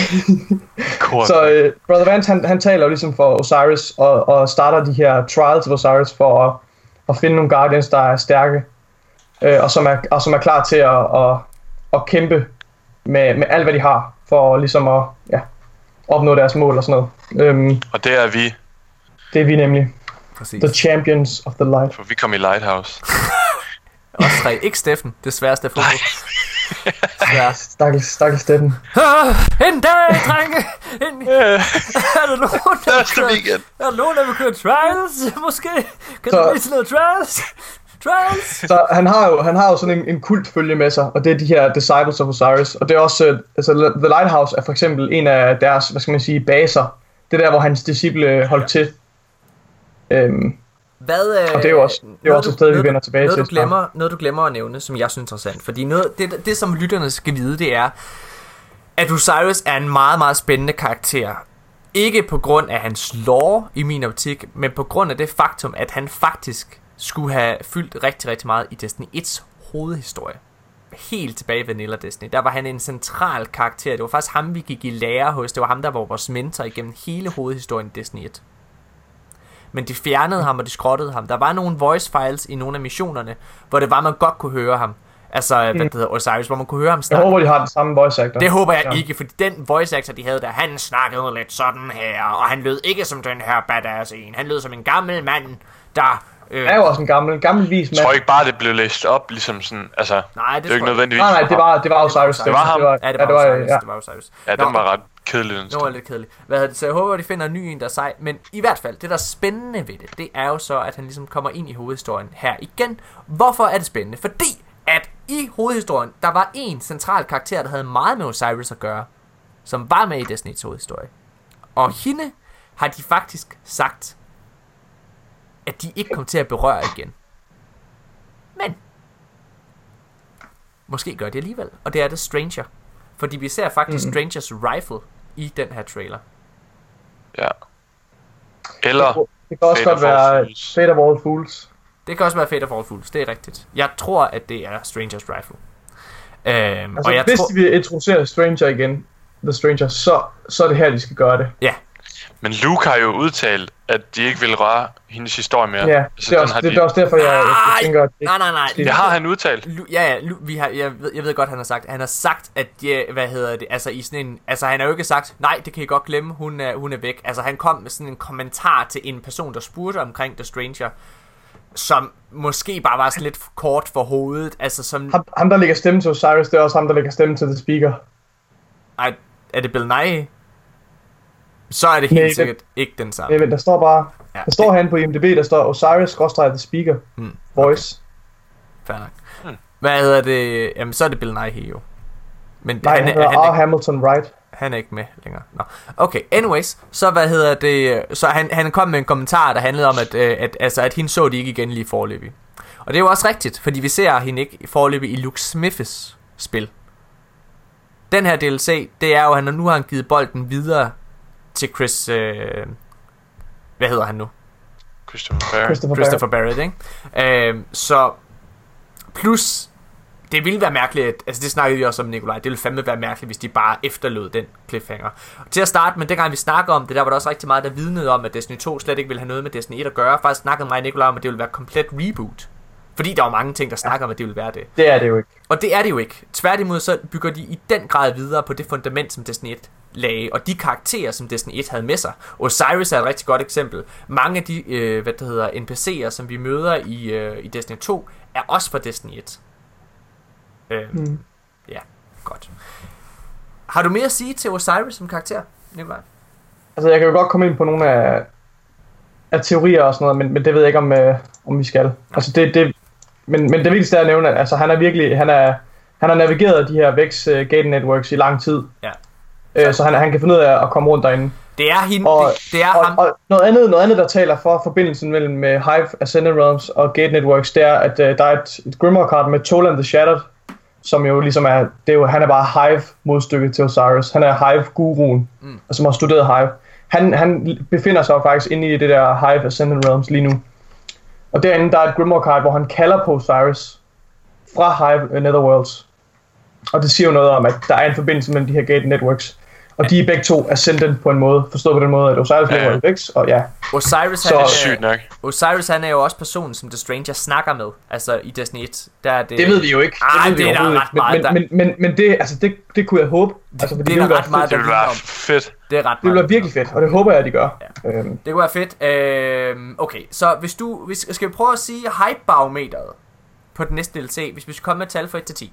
Kort. så øh, Brother Vance, han, han taler jo ligesom for Osiris, og, og starter de her trials of Osiris for at, at finde nogle Guardians, der er stærke, øh, og, som er, og som er klar til at, at, at kæmpe med, med alt, hvad de har, for ligesom at ja, opnå deres mål og sådan noget. Øhm, Og det er vi, det er vi nemlig. præcis. The Champions of the Light. for vi kom i Lighthouse. Os tre. Ikke Steffen, det sværeste af fodbold. Svært. Stakkels, stakkels Steffen. Ah, en dag, drenge! En... er der nogen, der vil køre, weekend. er der nogen, der vil køre trials, måske? Kan Så- du blive noget trials? Trials? Så han har jo, han har jo sådan en, en kult følge med sig, og det er de her Disciples of Osiris. Og det er også, øh, altså The Lighthouse er for eksempel en af deres, hvad skal man sige, baser. Det er der, hvor hans disciple holdt til. Øhm, Hvad, øh, Og det er jo også- det er noget, også et du- sted, vi noget, vender tilbage noget, til Du glemmer, noget, du glemmer at nævne, som jeg synes er interessant. Fordi noget, det, det, som lytterne skal vide, det er, at Osiris er en meget, meget spændende karakter. Ikke på grund af hans lore i min optik, men på grund af det faktum, at han faktisk skulle have fyldt rigtig, rigtig meget i Destiny 1's hovedhistorie. Helt tilbage i Vanilla Destiny. Der var han en central karakter. Det var faktisk ham, vi gik i lære hos. Det var ham, der var vores mentor igennem hele hovedhistorien i Destiny 1 men de fjernede ham, og de skrottede ham. Der var nogle voice files i nogle af missionerne, hvor det var, man godt kunne høre ham. Altså, hvad det hedder, Osiris, hvor man kunne høre ham jeg snakke. håber, de har den samme voice actor. Det håber jeg Ja. ikke, fordi den voice actor, de havde der, han snakkede lidt sådan her, og han lød ikke som den her badass en. Han lød som en gammel mand, der... Øh, er jo også en gammel, gammel vis Jeg mand. tror ikke bare, det blev læst op, ligesom sådan, altså, Nej, det det er ikke jeg nødvendigvis. Nej, nej, det var, det var Osiris. Det var ham. Det var, ja, det var, Osiris, ja. det var Osiris. Ja, Nå, den var ret kedelig, den Det var lidt kedeligt. Hvad hedder det? Så jeg håber, at de finder en ny en, der er sej. Men i hvert fald, det der er spændende ved det, det er jo så, at han ligesom kommer ind i hovedhistorien her igen. Hvorfor er det spændende? Fordi at i hovedhistorien, der var en central karakter, der havde meget med Osiris at gøre, som var med i Destiny's hovedhistorie. Og hende har de faktisk sagt, at de ikke kom til at berøre igen. Men måske gør de alligevel, og det er The Stranger. Fordi vi ser faktisk mm. Strangers Rifle i den her trailer. Ja. Eller, Det kan også Fate godt være. Fate of All Fools. Det kan også være Fate of All Fools, det er rigtigt. Jeg tror, at det er Strangers Rifle. Øhm, Altså, og jeg hvis tror... de vil introducere Stranger igen, The Stranger, så, så er det her, de skal gøre det. Ja, men Luke har jo udtalt, at de ikke vil røre hendes historie mere. Ja, altså, det er, den også, har det, de... det er også derfor, jeg, jeg Nej, tænker, at det, nej, nej, nej. Det Det har han udtalt. Lu, ja, ja, Lu, vi har, jeg, ved, jeg ved godt, han har sagt. Han har sagt, at, ja, hvad hedder det, altså i sådan en, altså han har jo ikke sagt, nej, det kan I godt glemme, hun er, hun er væk. Altså han kom med sådan en kommentar til en person, der spurgte omkring The Stranger, som måske bare var sådan lidt kort for hovedet. Altså som, ham, ham, der lægger stemme til Osiris, det er også ham, der lægger stemme til The Speaker. ej, er det Bill Nye? Så er det helt Nej, det- sikkert ikke den samme. Nej, der står bare, Ja, der står herinde på IMDb, der står Osiris-The Speaker Hmm, Voice. Fair nok. Hvad hedder det? Jamen, så er det Bill Nighy jo. Men Nej, han, han, er, han, er, Hamilton Wright. han er ikke med længere. Nå. Okay, anyways. Så hvad hedder det? Så han, han kom med en kommentar, der handlede om, at, øh, at, altså, at hende så de ikke igen lige forløbig. Og det er jo også rigtigt, fordi vi ser hende ikke forløbig i Luke Smiths spil. Den her DLC, det er jo, at han nu har han givet bolden videre til Chris... Øh, hvad hedder han nu? Christopher Barrett. Christopher, Christopher Barrett, ikke? Øhm, så plus, det ville være mærkeligt, at, altså det snakkede vi også om, Nikolaj, det ville fandme være mærkeligt, hvis de bare efterlod den cliffhanger. Til at starte med, dengang vi snakkede om det, der var der også rigtig meget, der vidnede om, at Destiny 2 slet ikke ville have noget med Destiny 1 at gøre. Faktisk snakkede mig og Nikolaj om, at det ville være komplet reboot. Fordi der er jo mange ting, der snakker om, at det vil være det. Det er det jo ikke. Og det er det jo ikke. Tværtimod så bygger de i den grad videre på det fundament, som Destiny 1 lagde, og de karakterer, som Destiny 1 havde med sig. Osiris er et rigtig godt eksempel. Mange af de, øh, hvad det hedder, NPC'er, som vi møder i, øh, i Destiny 2, er også fra Destiny 1. Øh, Mm. Ja, godt. Har du mere at sige til Osiris som karakter, Nikolaj? Altså, jeg kan jo godt komme ind på nogle af, af teorier og sådan noget, men, men det ved jeg ikke, om, øh, om vi skal. Altså, det, det, men, men det vigtigste er at nævne, at altså, han er virkelig, han er, han har navigeret de her VEX uh, Gate Networks i lang tid. Ja. Øh, så han, han kan finde ud af at komme rundt derinde. Det er hende, Og- det, det er Og, ham. og noget, andet, noget andet, der taler for forbindelsen mellem uh, Hive, Ascended Realms og Gate Networks, det er, at uh, der er et, et Grimoire card med Toland the Shattered, som jo ligesom er, det er jo, han er bare Hive modstykke til Osiris. Han er Hive guruen, mm. og som har studeret Hive. Han, han befinder sig jo faktisk inde i det der Hive Ascended Realms lige nu. Og derinde, der er et Grimoire card, hvor han kalder på Osiris fra Hive Netherworlds. Og det siger jo noget om, at der er en forbindelse mellem de her Gate Networks. Og de er begge to ascendant på en måde. Forstået på den måde, at Osiris Ja. lever i Vex, og ja. Osiris, Så- han, Sygt nok. Osiris han er jo også personen, som The Stranger snakker med. Altså i Destiny 1. Der er det, Det ved vi jo ikke. Ah, ved vi det er der ret ikke. meget, men, men, men, men, det, altså, det, det kunne jeg håbe. Altså, fordi det er det, der ville ret meget, fedt. Det ville være fedt. Det er ret Det være virkelig fedt, og det håber jeg, at de gør. Øhm, Det kunne være fedt. Øhm, okay, så hvis du, hvis, skal vi prøve at sige hype-barometeret på den næste DLC, hvis vi skal komme med tal fra 1 til 10.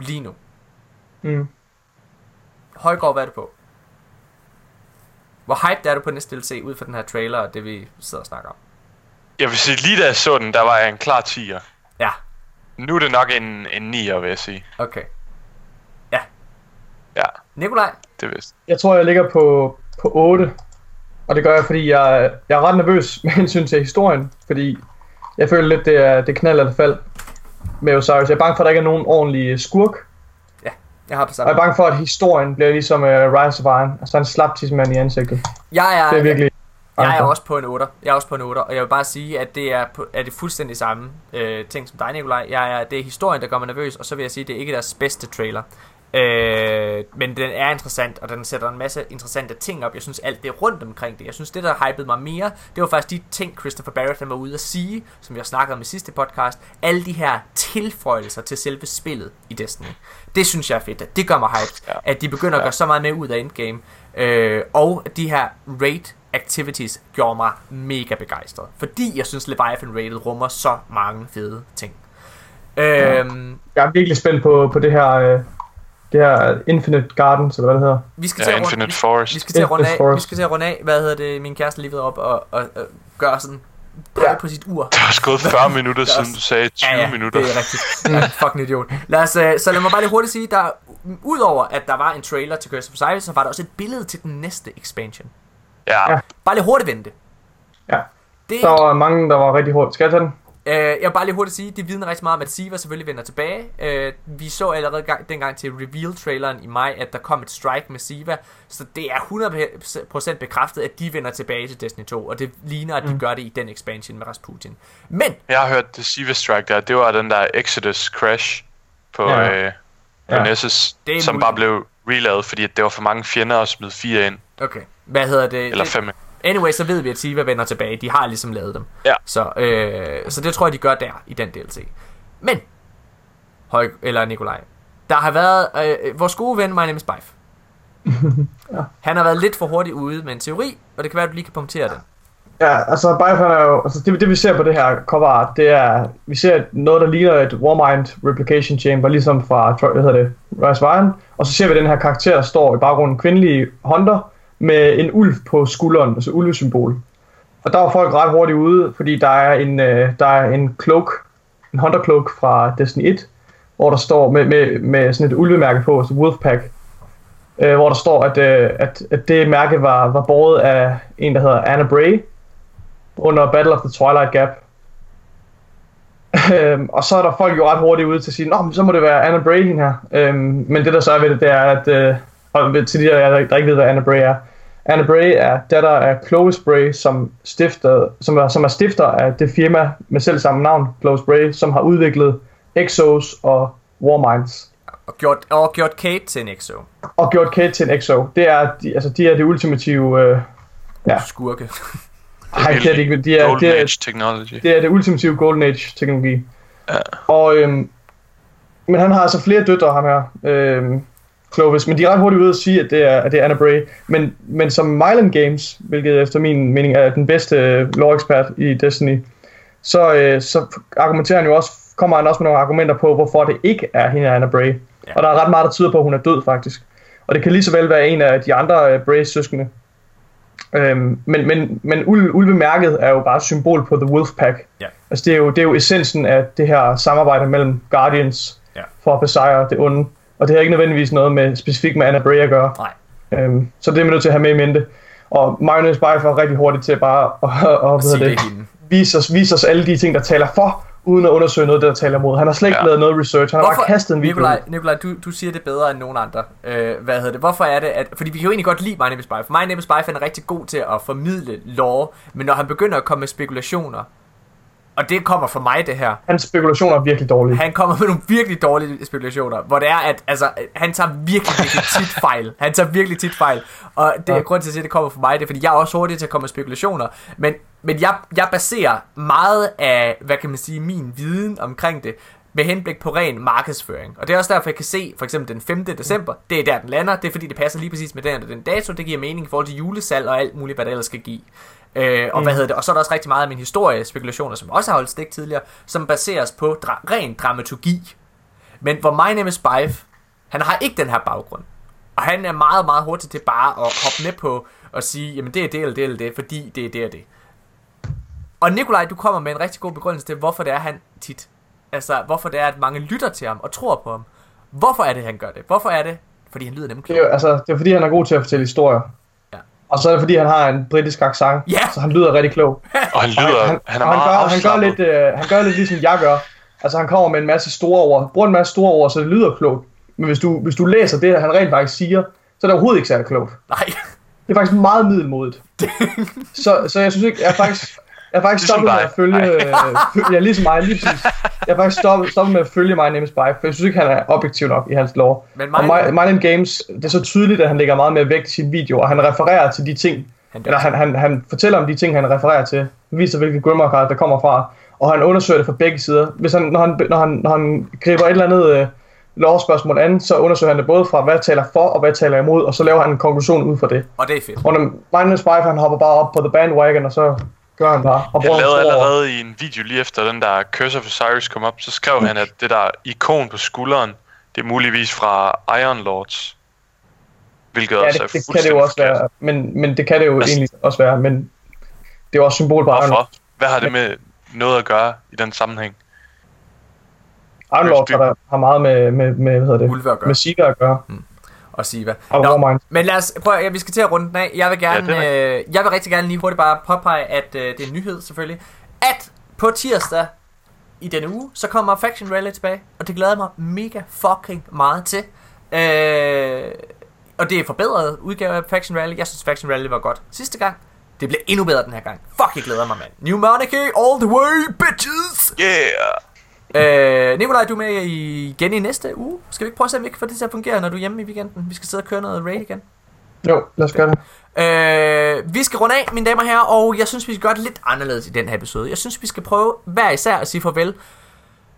Lige nu. mm. Højgaard, hvad er du på? Hvor hyped er du på næste DLC ud fra den her trailer og det vi sidder og snakker om? Jeg vil sige, lige da jeg så den, der var jeg en klar 10'er. Ja, Nu er det nok en, en 9'er, vil jeg sige. okay. Ja, Nikolaj? det er vist. Jeg tror, jeg ligger på, på 8. Og det gør jeg, fordi jeg, jeg er ret nervøs med hensyn til historien. Fordi jeg føler lidt, det er, det knald eller fald med Osiris. Jeg er bange for, at der ikke er nogen ordentlig skurk. Jeg har Og samme. jeg er bange for, at historien bliver ligesom uh, Rise of Iron. Altså en slap tidsmand i ansigtet. Jeg er, Det er virkelig... jeg er bange for. også på en 8. Jeg er også på en 8, og jeg vil bare sige, at det er, på, er det fuldstændig samme øh, ting som dig, Nikolaj. Jeg er, det er historien, der gør mig nervøs, og så vil jeg sige, at det er ikke deres bedste trailer. Øh, men den er interessant, og den sætter en masse interessante ting op. Jeg synes alt det rundt omkring det. Jeg synes det, der hypede mig mere, det var faktisk de ting, Christopher Barrett han var ude at sige, som jeg snakkede om i sidste podcast. Alle de her tilføjelser til selve spillet i Destiny. Det synes jeg er fedt. Det gør mig hyped, Ja. at de begynder at Ja. gøre så meget med ud af endgame. Øh, og de her raid activities gjorde mig mega begejstret. Fordi jeg synes Leviathan Raided rummer så mange fede ting. Øhm, Jeg er virkelig spændt på, på det her... Øh, det her Infinite Gardens, eller hvad det hedder. vi skal Ja, til Infinite vi, Forest. vi skal til at runde af. Vi Forest. skal til at runde af. Hvad hedder det? Min kæreste er lige ved op og, og, og gøre sådan Ja. på sit ur. Der er også gået 40 minutter, er siden du sagde 20 ja, ja, minutter. det er rigtigt. Ja, fucking idiot. Lad os, øh, så lad mig bare lige hurtigt sige, der udover at der var en trailer til Curse of Osiris, så var der også et billede til den næste expansion. Ja, Ja. Bare lige hurtigt vente. Ja. Det, Der var mange, der var rigtig hurtigt. Skal jeg tage den? Øh, jeg vil bare lige hurtigt sige, det vidner rigtig meget om, at Siva selvfølgelig vender tilbage. Øh, vi så allerede gang, dengang til reveal-traileren i maj, at der kom et strike med Siva, så det er 100% bekræftet, at de vender tilbage til Destiny 2, og det ligner, at de mm. gør det i den expansion med Rasputin. Men, jeg har hørt det Siva Strike der. Det var den der Exodus Crash på, Ja. øh, på Ja. Nessus, Det som muligt. bare blev relavet, fordi at det var for mange fjender at smide fire ind. okay, hvad hedder det? Eller fem ind. Anyway, så ved vi, at Siva vender tilbage. De har ligesom lavet dem. Ja. Så, øh, så det tror jeg, de gør der, i den DLC. Men, Høj, eller Nikolaj, der har været øh, vores gode ven, My Name is Bife. Ja. Han har været lidt for hurtigt ude med en teori, og det kan være, at du lige kan punktere den. Ja, altså Biofan er jo, altså det, det vi ser på det her cover art, det er, vi ser noget, der ligner et Warmind Replication Chamber, ligesom fra, hvad hedder det, Rise Iron, og så ser vi den her karakter, der står i baggrunden, kvindelige hunter, med en ulv på skulderen, altså ulvesymbol. Og der var folk ret hurtigt ude, fordi der er en, øh, der er en cloak, en hunter cloak fra Destiny 1, hvor der står med, med, med sådan et ulvemærke på, altså så Wolfpack, øh, hvor der står, at, øh, at, at det mærke var, var båret af en, der hedder Anna Bray, under Battle of the Twilight Gap. Øhm, og så er der folk jo ret hurtigt ude til at sige, Nå, men så må det være Anna Bray hende her. Øhm, men det der så er ved det, det er, at øh, og til de der, der ikke ved, hvad Anna Bray er. Anna Bray er datter af Clovis Bray, som, stifter, som, er, som er stifter af det firma med selv samme navn, Clovis Bray, som har udviklet Exos og Warminds. Og gjort, og gjort Kate til en EXO. Og gjort Kate til en Exo. Det er, de, altså, de er det ultimative... Øh, Ja. Skurke. Ej, det er det ikke. De er, Golden det, er, Age technology. det er det ultimative Golden Age teknologi. Ja. Og, øhm, men han har altså flere døtre, ham her, øhm, Clovis. Men de er ret hurtigt ude at sige, at det er, at det er Anna Bray. Men, men som Myland Games, hvilket efter min mening er den bedste øh, lore-ekspert i Destiny, så, øh, så argumenterer han jo også, kommer han også med nogle argumenter på, hvorfor det ikke er hende Anna Bray. Ja. Og der er ret meget, der tyder på, at hun er død faktisk. Og det kan lige så vel være en af de andre øh, Brays søskende. Øhm, men men, men ul, ulvemærket er jo bare et symbol på The Wolfpack. Ja. Altså det er, jo, det er jo essensen af det her samarbejde mellem Guardians Ja. for at besejre det onde. Og det har ikke nødvendigvis noget med specifikt med Anna Bray at gøre. Nej. Øhm, så det er man nødt til at have med i mente. Og Magnus Bife er rigtig hurtigt til bare at, at, Og at, sige det det, vise, os, vise os alle de ting, der taler for, uden at undersøge noget, der taler imod. Han har slet ikke Ja. lavet noget research. Han har bare kastet en video. Nikolaj. Nikolaj du, du siger det bedre end nogen andre. Øh, hvad hedder det? Hvorfor er det, at... Fordi vi kan jo egentlig godt lide My Name is Bife. My Name is Bife han er rigtig god til at formidle lore, men når han begynder at komme med spekulationer, og det kommer fra mig, det her. Hans spekulationer er virkelig dårlige. Han kommer med nogle virkelig dårlige spekulationer, hvor det er, at altså, han tager virkelig, virkelig tit fejl. Han tager virkelig tit fejl. Og det er Ja. grund til at sige, at det kommer fra mig, det er, fordi jeg er også hurtig til at komme med spekulationer. Men, men jeg, jeg baserer meget af, hvad kan man sige, min viden omkring det, med henblik på ren markedsføring. Og det er også derfor, jeg kan se, for eksempel den 5. december, det er der, den lander. Det er fordi, det passer lige præcis med den og den dato. Det giver mening i forhold til julesalg og alt muligt, hvad det ellers skal give. Øh, og, mm. hvad hedder det? og så er der også rigtig meget af min historiespekulationer, som også har holdt stik tidligere, som baseres på dra- ren dramaturgi. Men hvor My Name is Bife, han har ikke den her baggrund. Og han er meget, meget hurtig til bare at hoppe med på og sige, jamen det er det eller det eller det, fordi det er det og det. Og Nikolaj, du kommer med en rigtig god begrundelse til, hvorfor det er han tit. Altså, hvorfor det er, at mange lytter til ham og tror på ham. Hvorfor er det, han gør det? Hvorfor er det? Fordi han lyder nemlig Det klog. er, jo, altså, det er fordi, han er god til at fortælle historier. Og så er det fordi, han har en britisk accent, Ja. så han lyder rigtig klog. Og han lyder, han, han er og meget han gør, han gør, lidt, øh, han gør lidt ligesom jeg gør. Altså han kommer med en masse store ord, bruger en masse store ord, så det lyder klogt. Men hvis du, hvis du læser det, han rent faktisk siger, så er det overhovedet ikke særlig klogt. Nej. Det er faktisk meget middelmodigt. så, så jeg synes ikke, jeg er faktisk, jeg er faktisk Ligesom stoppet med at følge, øh, ja ligesom mig, lige præcis. Jeg er faktisk stoppet, stoppet med at følge My Name is Bife, for jeg synes ikke, han er objektiv nok i hans lore. Men Og My- My, My Name Games, det er så tydeligt, at han lægger meget mere vægt i sin video, og han refererer til de ting, Han- eller han, han, han fortæller om de ting, han refererer til, viser hvilke Grimmer der kommer fra, og han undersøger det fra begge sider. Hvis han, når, han, når, han, når han griber et eller andet øh, lovspørgsmål an, så undersøger han det både fra, hvad taler for og hvad taler imod, og så laver han en konklusion ud fra det. Og det er fedt. Og når My is Bife, han hopper bare op på the bandwagon, og så gør han bare. Og Han lavede allerede i en video lige efter den der Curse of Osiris kom op, så skrev han, at det der ikon på skulderen, det er muligvis fra Iron Lords. Hvilket Ja, også det, er det kan det jo også forkert. være, men, men det kan det jo Altså- egentlig også være, men det er også symbol på Iron Hvorfor? Hvad har det med noget at gøre i den sammenhæng? Iron Lord har, der, har meget med, med, med, hvad hedder det, Ulve at gøre. med Sika at gøre. Og sige hvad. Og Warmind. Men lad os prøve, ja, vi skal til at runde den af. Jeg vil gerne, Ja, øh, jeg vil rigtig gerne lige hurtigt bare påpege, at øh, det er en nyhed selvfølgelig, at på tirsdag i denne uge, så kommer Faction Rally tilbage, og det glæder mig mega fucking meget til. Øh, og det er forbedret udgave af Faction Rally. Jeg synes Faction Rally var godt sidste gang. Det bliver endnu bedre den her gang. Fuck, jeg glæder mig, mand. New Monarchy all the way, bitches! Yeah! Øh, Nikolaj, du er med i- igen i næste uge. Skal vi ikke prøve at se, om vi kan få det til at fungere, når du er hjemme i weekenden? Vi skal sidde og køre noget raid igen. Jo, lad os gøre det. Øh, vi skal runde af, mine damer og herrer, og jeg synes, vi skal gøre det lidt anderledes i den her episode. Jeg synes, vi skal prøve hver især at sige farvel.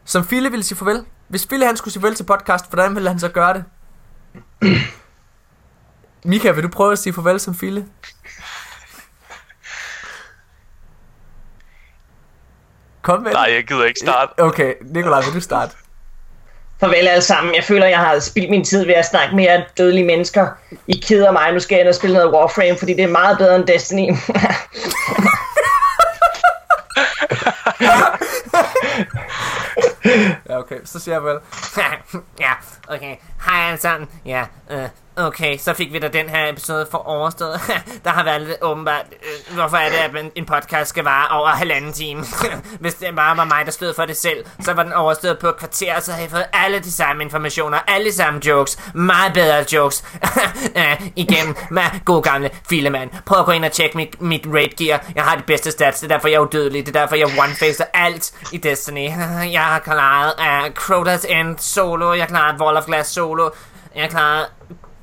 Som Fille ville sige farvel. Hvis Fille han skulle sige farvel til podcast, hvordan ville han så gøre det? Mika, vil du prøve at sige farvel som Fille? Kom med Nej, jeg gider ikke starte. Okay, Nikolaj, vil du starte? Farvel alle sammen. Jeg føler, jeg har spildt min tid ved at snakke med jer dødelige mennesker. I keder mig. Nu skal jeg ind og spille noget Warframe, fordi det er meget bedre end Destiny. Ja, okay, så siger jeg vel. ja, okay. Hej alle sammen. Ja, øh, okay, så fik vi da den her episode for overstået. der har været lidt åbenbart, øh, hvorfor er det, at man- en podcast skal vare over halvanden time? Hvis det bare var mig, der stod for det selv, så var den overstået på et kvarter, og så havde jeg fået alle de samme informationer, alle de samme jokes, meget bedre jokes, øh, igennem med god gamle filemand. Prøv at gå ind og tjekke mit, mit raid gear. Jeg har de bedste stats, det er derfor, jeg er udødelig, det er derfor, jeg one-facer alt i Destiny. Jeg har klaret uh, Crota's End solo, jeg har klaret Wall of Glass solo, jeg har klaret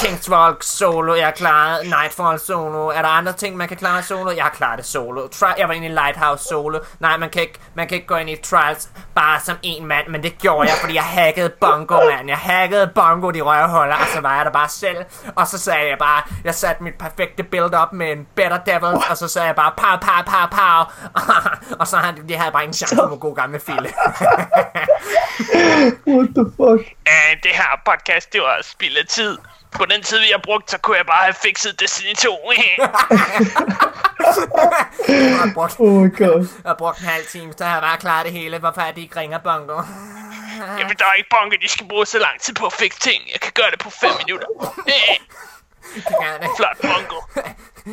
King's Walk solo, jeg klaret Nightfall solo. Er der andre ting, man kan klare solo? Jeg har klaret det solo. Tri- jeg var inde i Lighthouse solo. Nej, man kan, ikke, man kan ikke gå ind i Trials bare som en mand, men det gjorde jeg, fordi jeg hackede Bongo, mand. Jeg hackede Bongo, de røvhuller, og så var jeg der bare selv. Og så sagde jeg bare, jeg satte mit perfekte build op med en Better Devils, og så sagde jeg bare, pow, pow, pow, pow. og så havde de havde bare ingen chance for god gamle Fille. What the fuck? Uh, det her podcast, det var spild af tid. På den tid, vi har brugt, så kunne jeg bare have fikset Destiny 2. Jeg har brugt, Oh my god. jeg har brugt en halv time, så har jeg bare klaret det hele. Hvorfor er de ikke ringer Bongo? Jamen, der er ikke bunker, de skal bruge så lang tid på at fikse ting. Jeg kan gøre det på 5 minutter. Det. Flot bungo.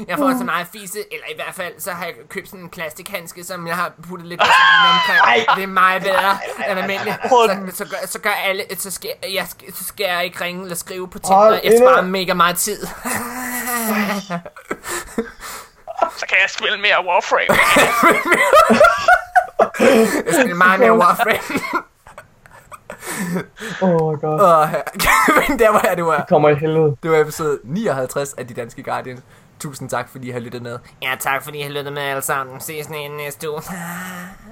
Jeg får så meget fise, eller i hvert fald, så har jeg købt sådan en plastikhandske, som jeg har puttet lidt vaseline omkring. Det er meget bedre end almindeligt. Så, så, gør, så gør alle, så skal, jeg, så skal jeg ikke ringe eller skrive på Tinder. Jeg sparer mega meget tid. Så kan jeg spille mere Warframe. Jeg skal meget mere Warframe oh my god. Og, men der var jeg, det var. Det kommer i helvede. Det var episode 59 af De Danske Guardian. Tusind tak, fordi I har lyttet med. Ja, tak fordi I har lyttet med alle sammen. Ses næste uge. Ah.